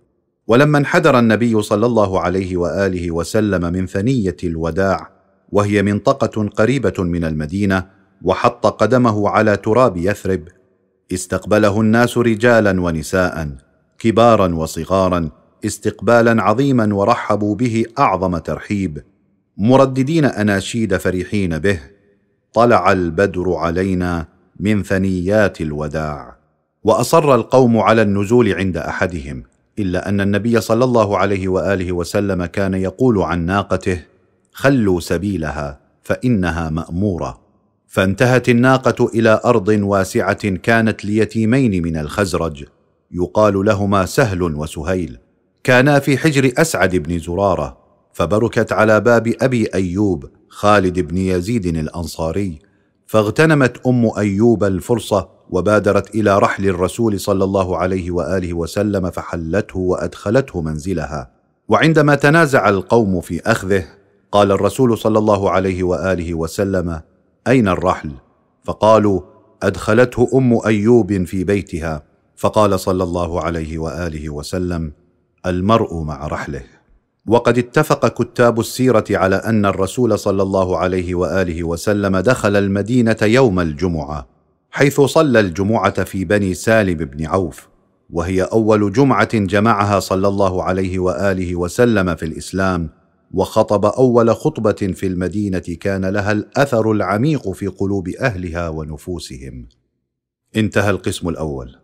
ولما انحدر النبي صلى الله عليه وآله وسلم من ثنية الوداع وهي منطقة قريبة من المدينة وحط قدمه على تراب يثرب استقبله الناس رجالا ونساء كبارا وصغارا استقبالا عظيما ورحبوا به أعظم ترحيب. مرددين أناشيد فرحين به طلع البدر علينا من ثنيات الوداع. وأصر القوم على النزول عند أحدهم إلا أن النبي صلى الله عليه وآله وسلم كان يقول عن ناقته خلوا سبيلها فإنها مأمورة. فانتهت الناقة إلى أرض واسعة كانت ليتيمين من الخزرج. يقال لهما سهل وسهيل. كانا في حجر أسعد بن زرارة فبركت على باب أبي أيوب خالد بن يزيد الأنصاري. فاغتنمت أم أيوب الفرصة وبادرت إلى رحل الرسول صلى الله عليه وآله وسلم فحلته وأدخلته منزلها. وعندما تنازع القوم في أخذه قال الرسول صلى الله عليه وآله وسلم أين الرحل؟ فقالوا أدخلته أم أيوب في بيتها. فقال صلى الله عليه وآله وسلم المرء مع رحله. وقد اتفق كتاب السيرة على أن الرسول صلى الله عليه وآله وسلم دخل المدينة يوم الجمعة حيث صلى الجمعة في بني سالم بن عوف وهي أول جمعة جمعها صلى الله عليه وآله وسلم في الإسلام وخطب أول خطبة في المدينة كان لها الأثر العميق في قلوب أهلها ونفوسهم. انتهى القسم الأول.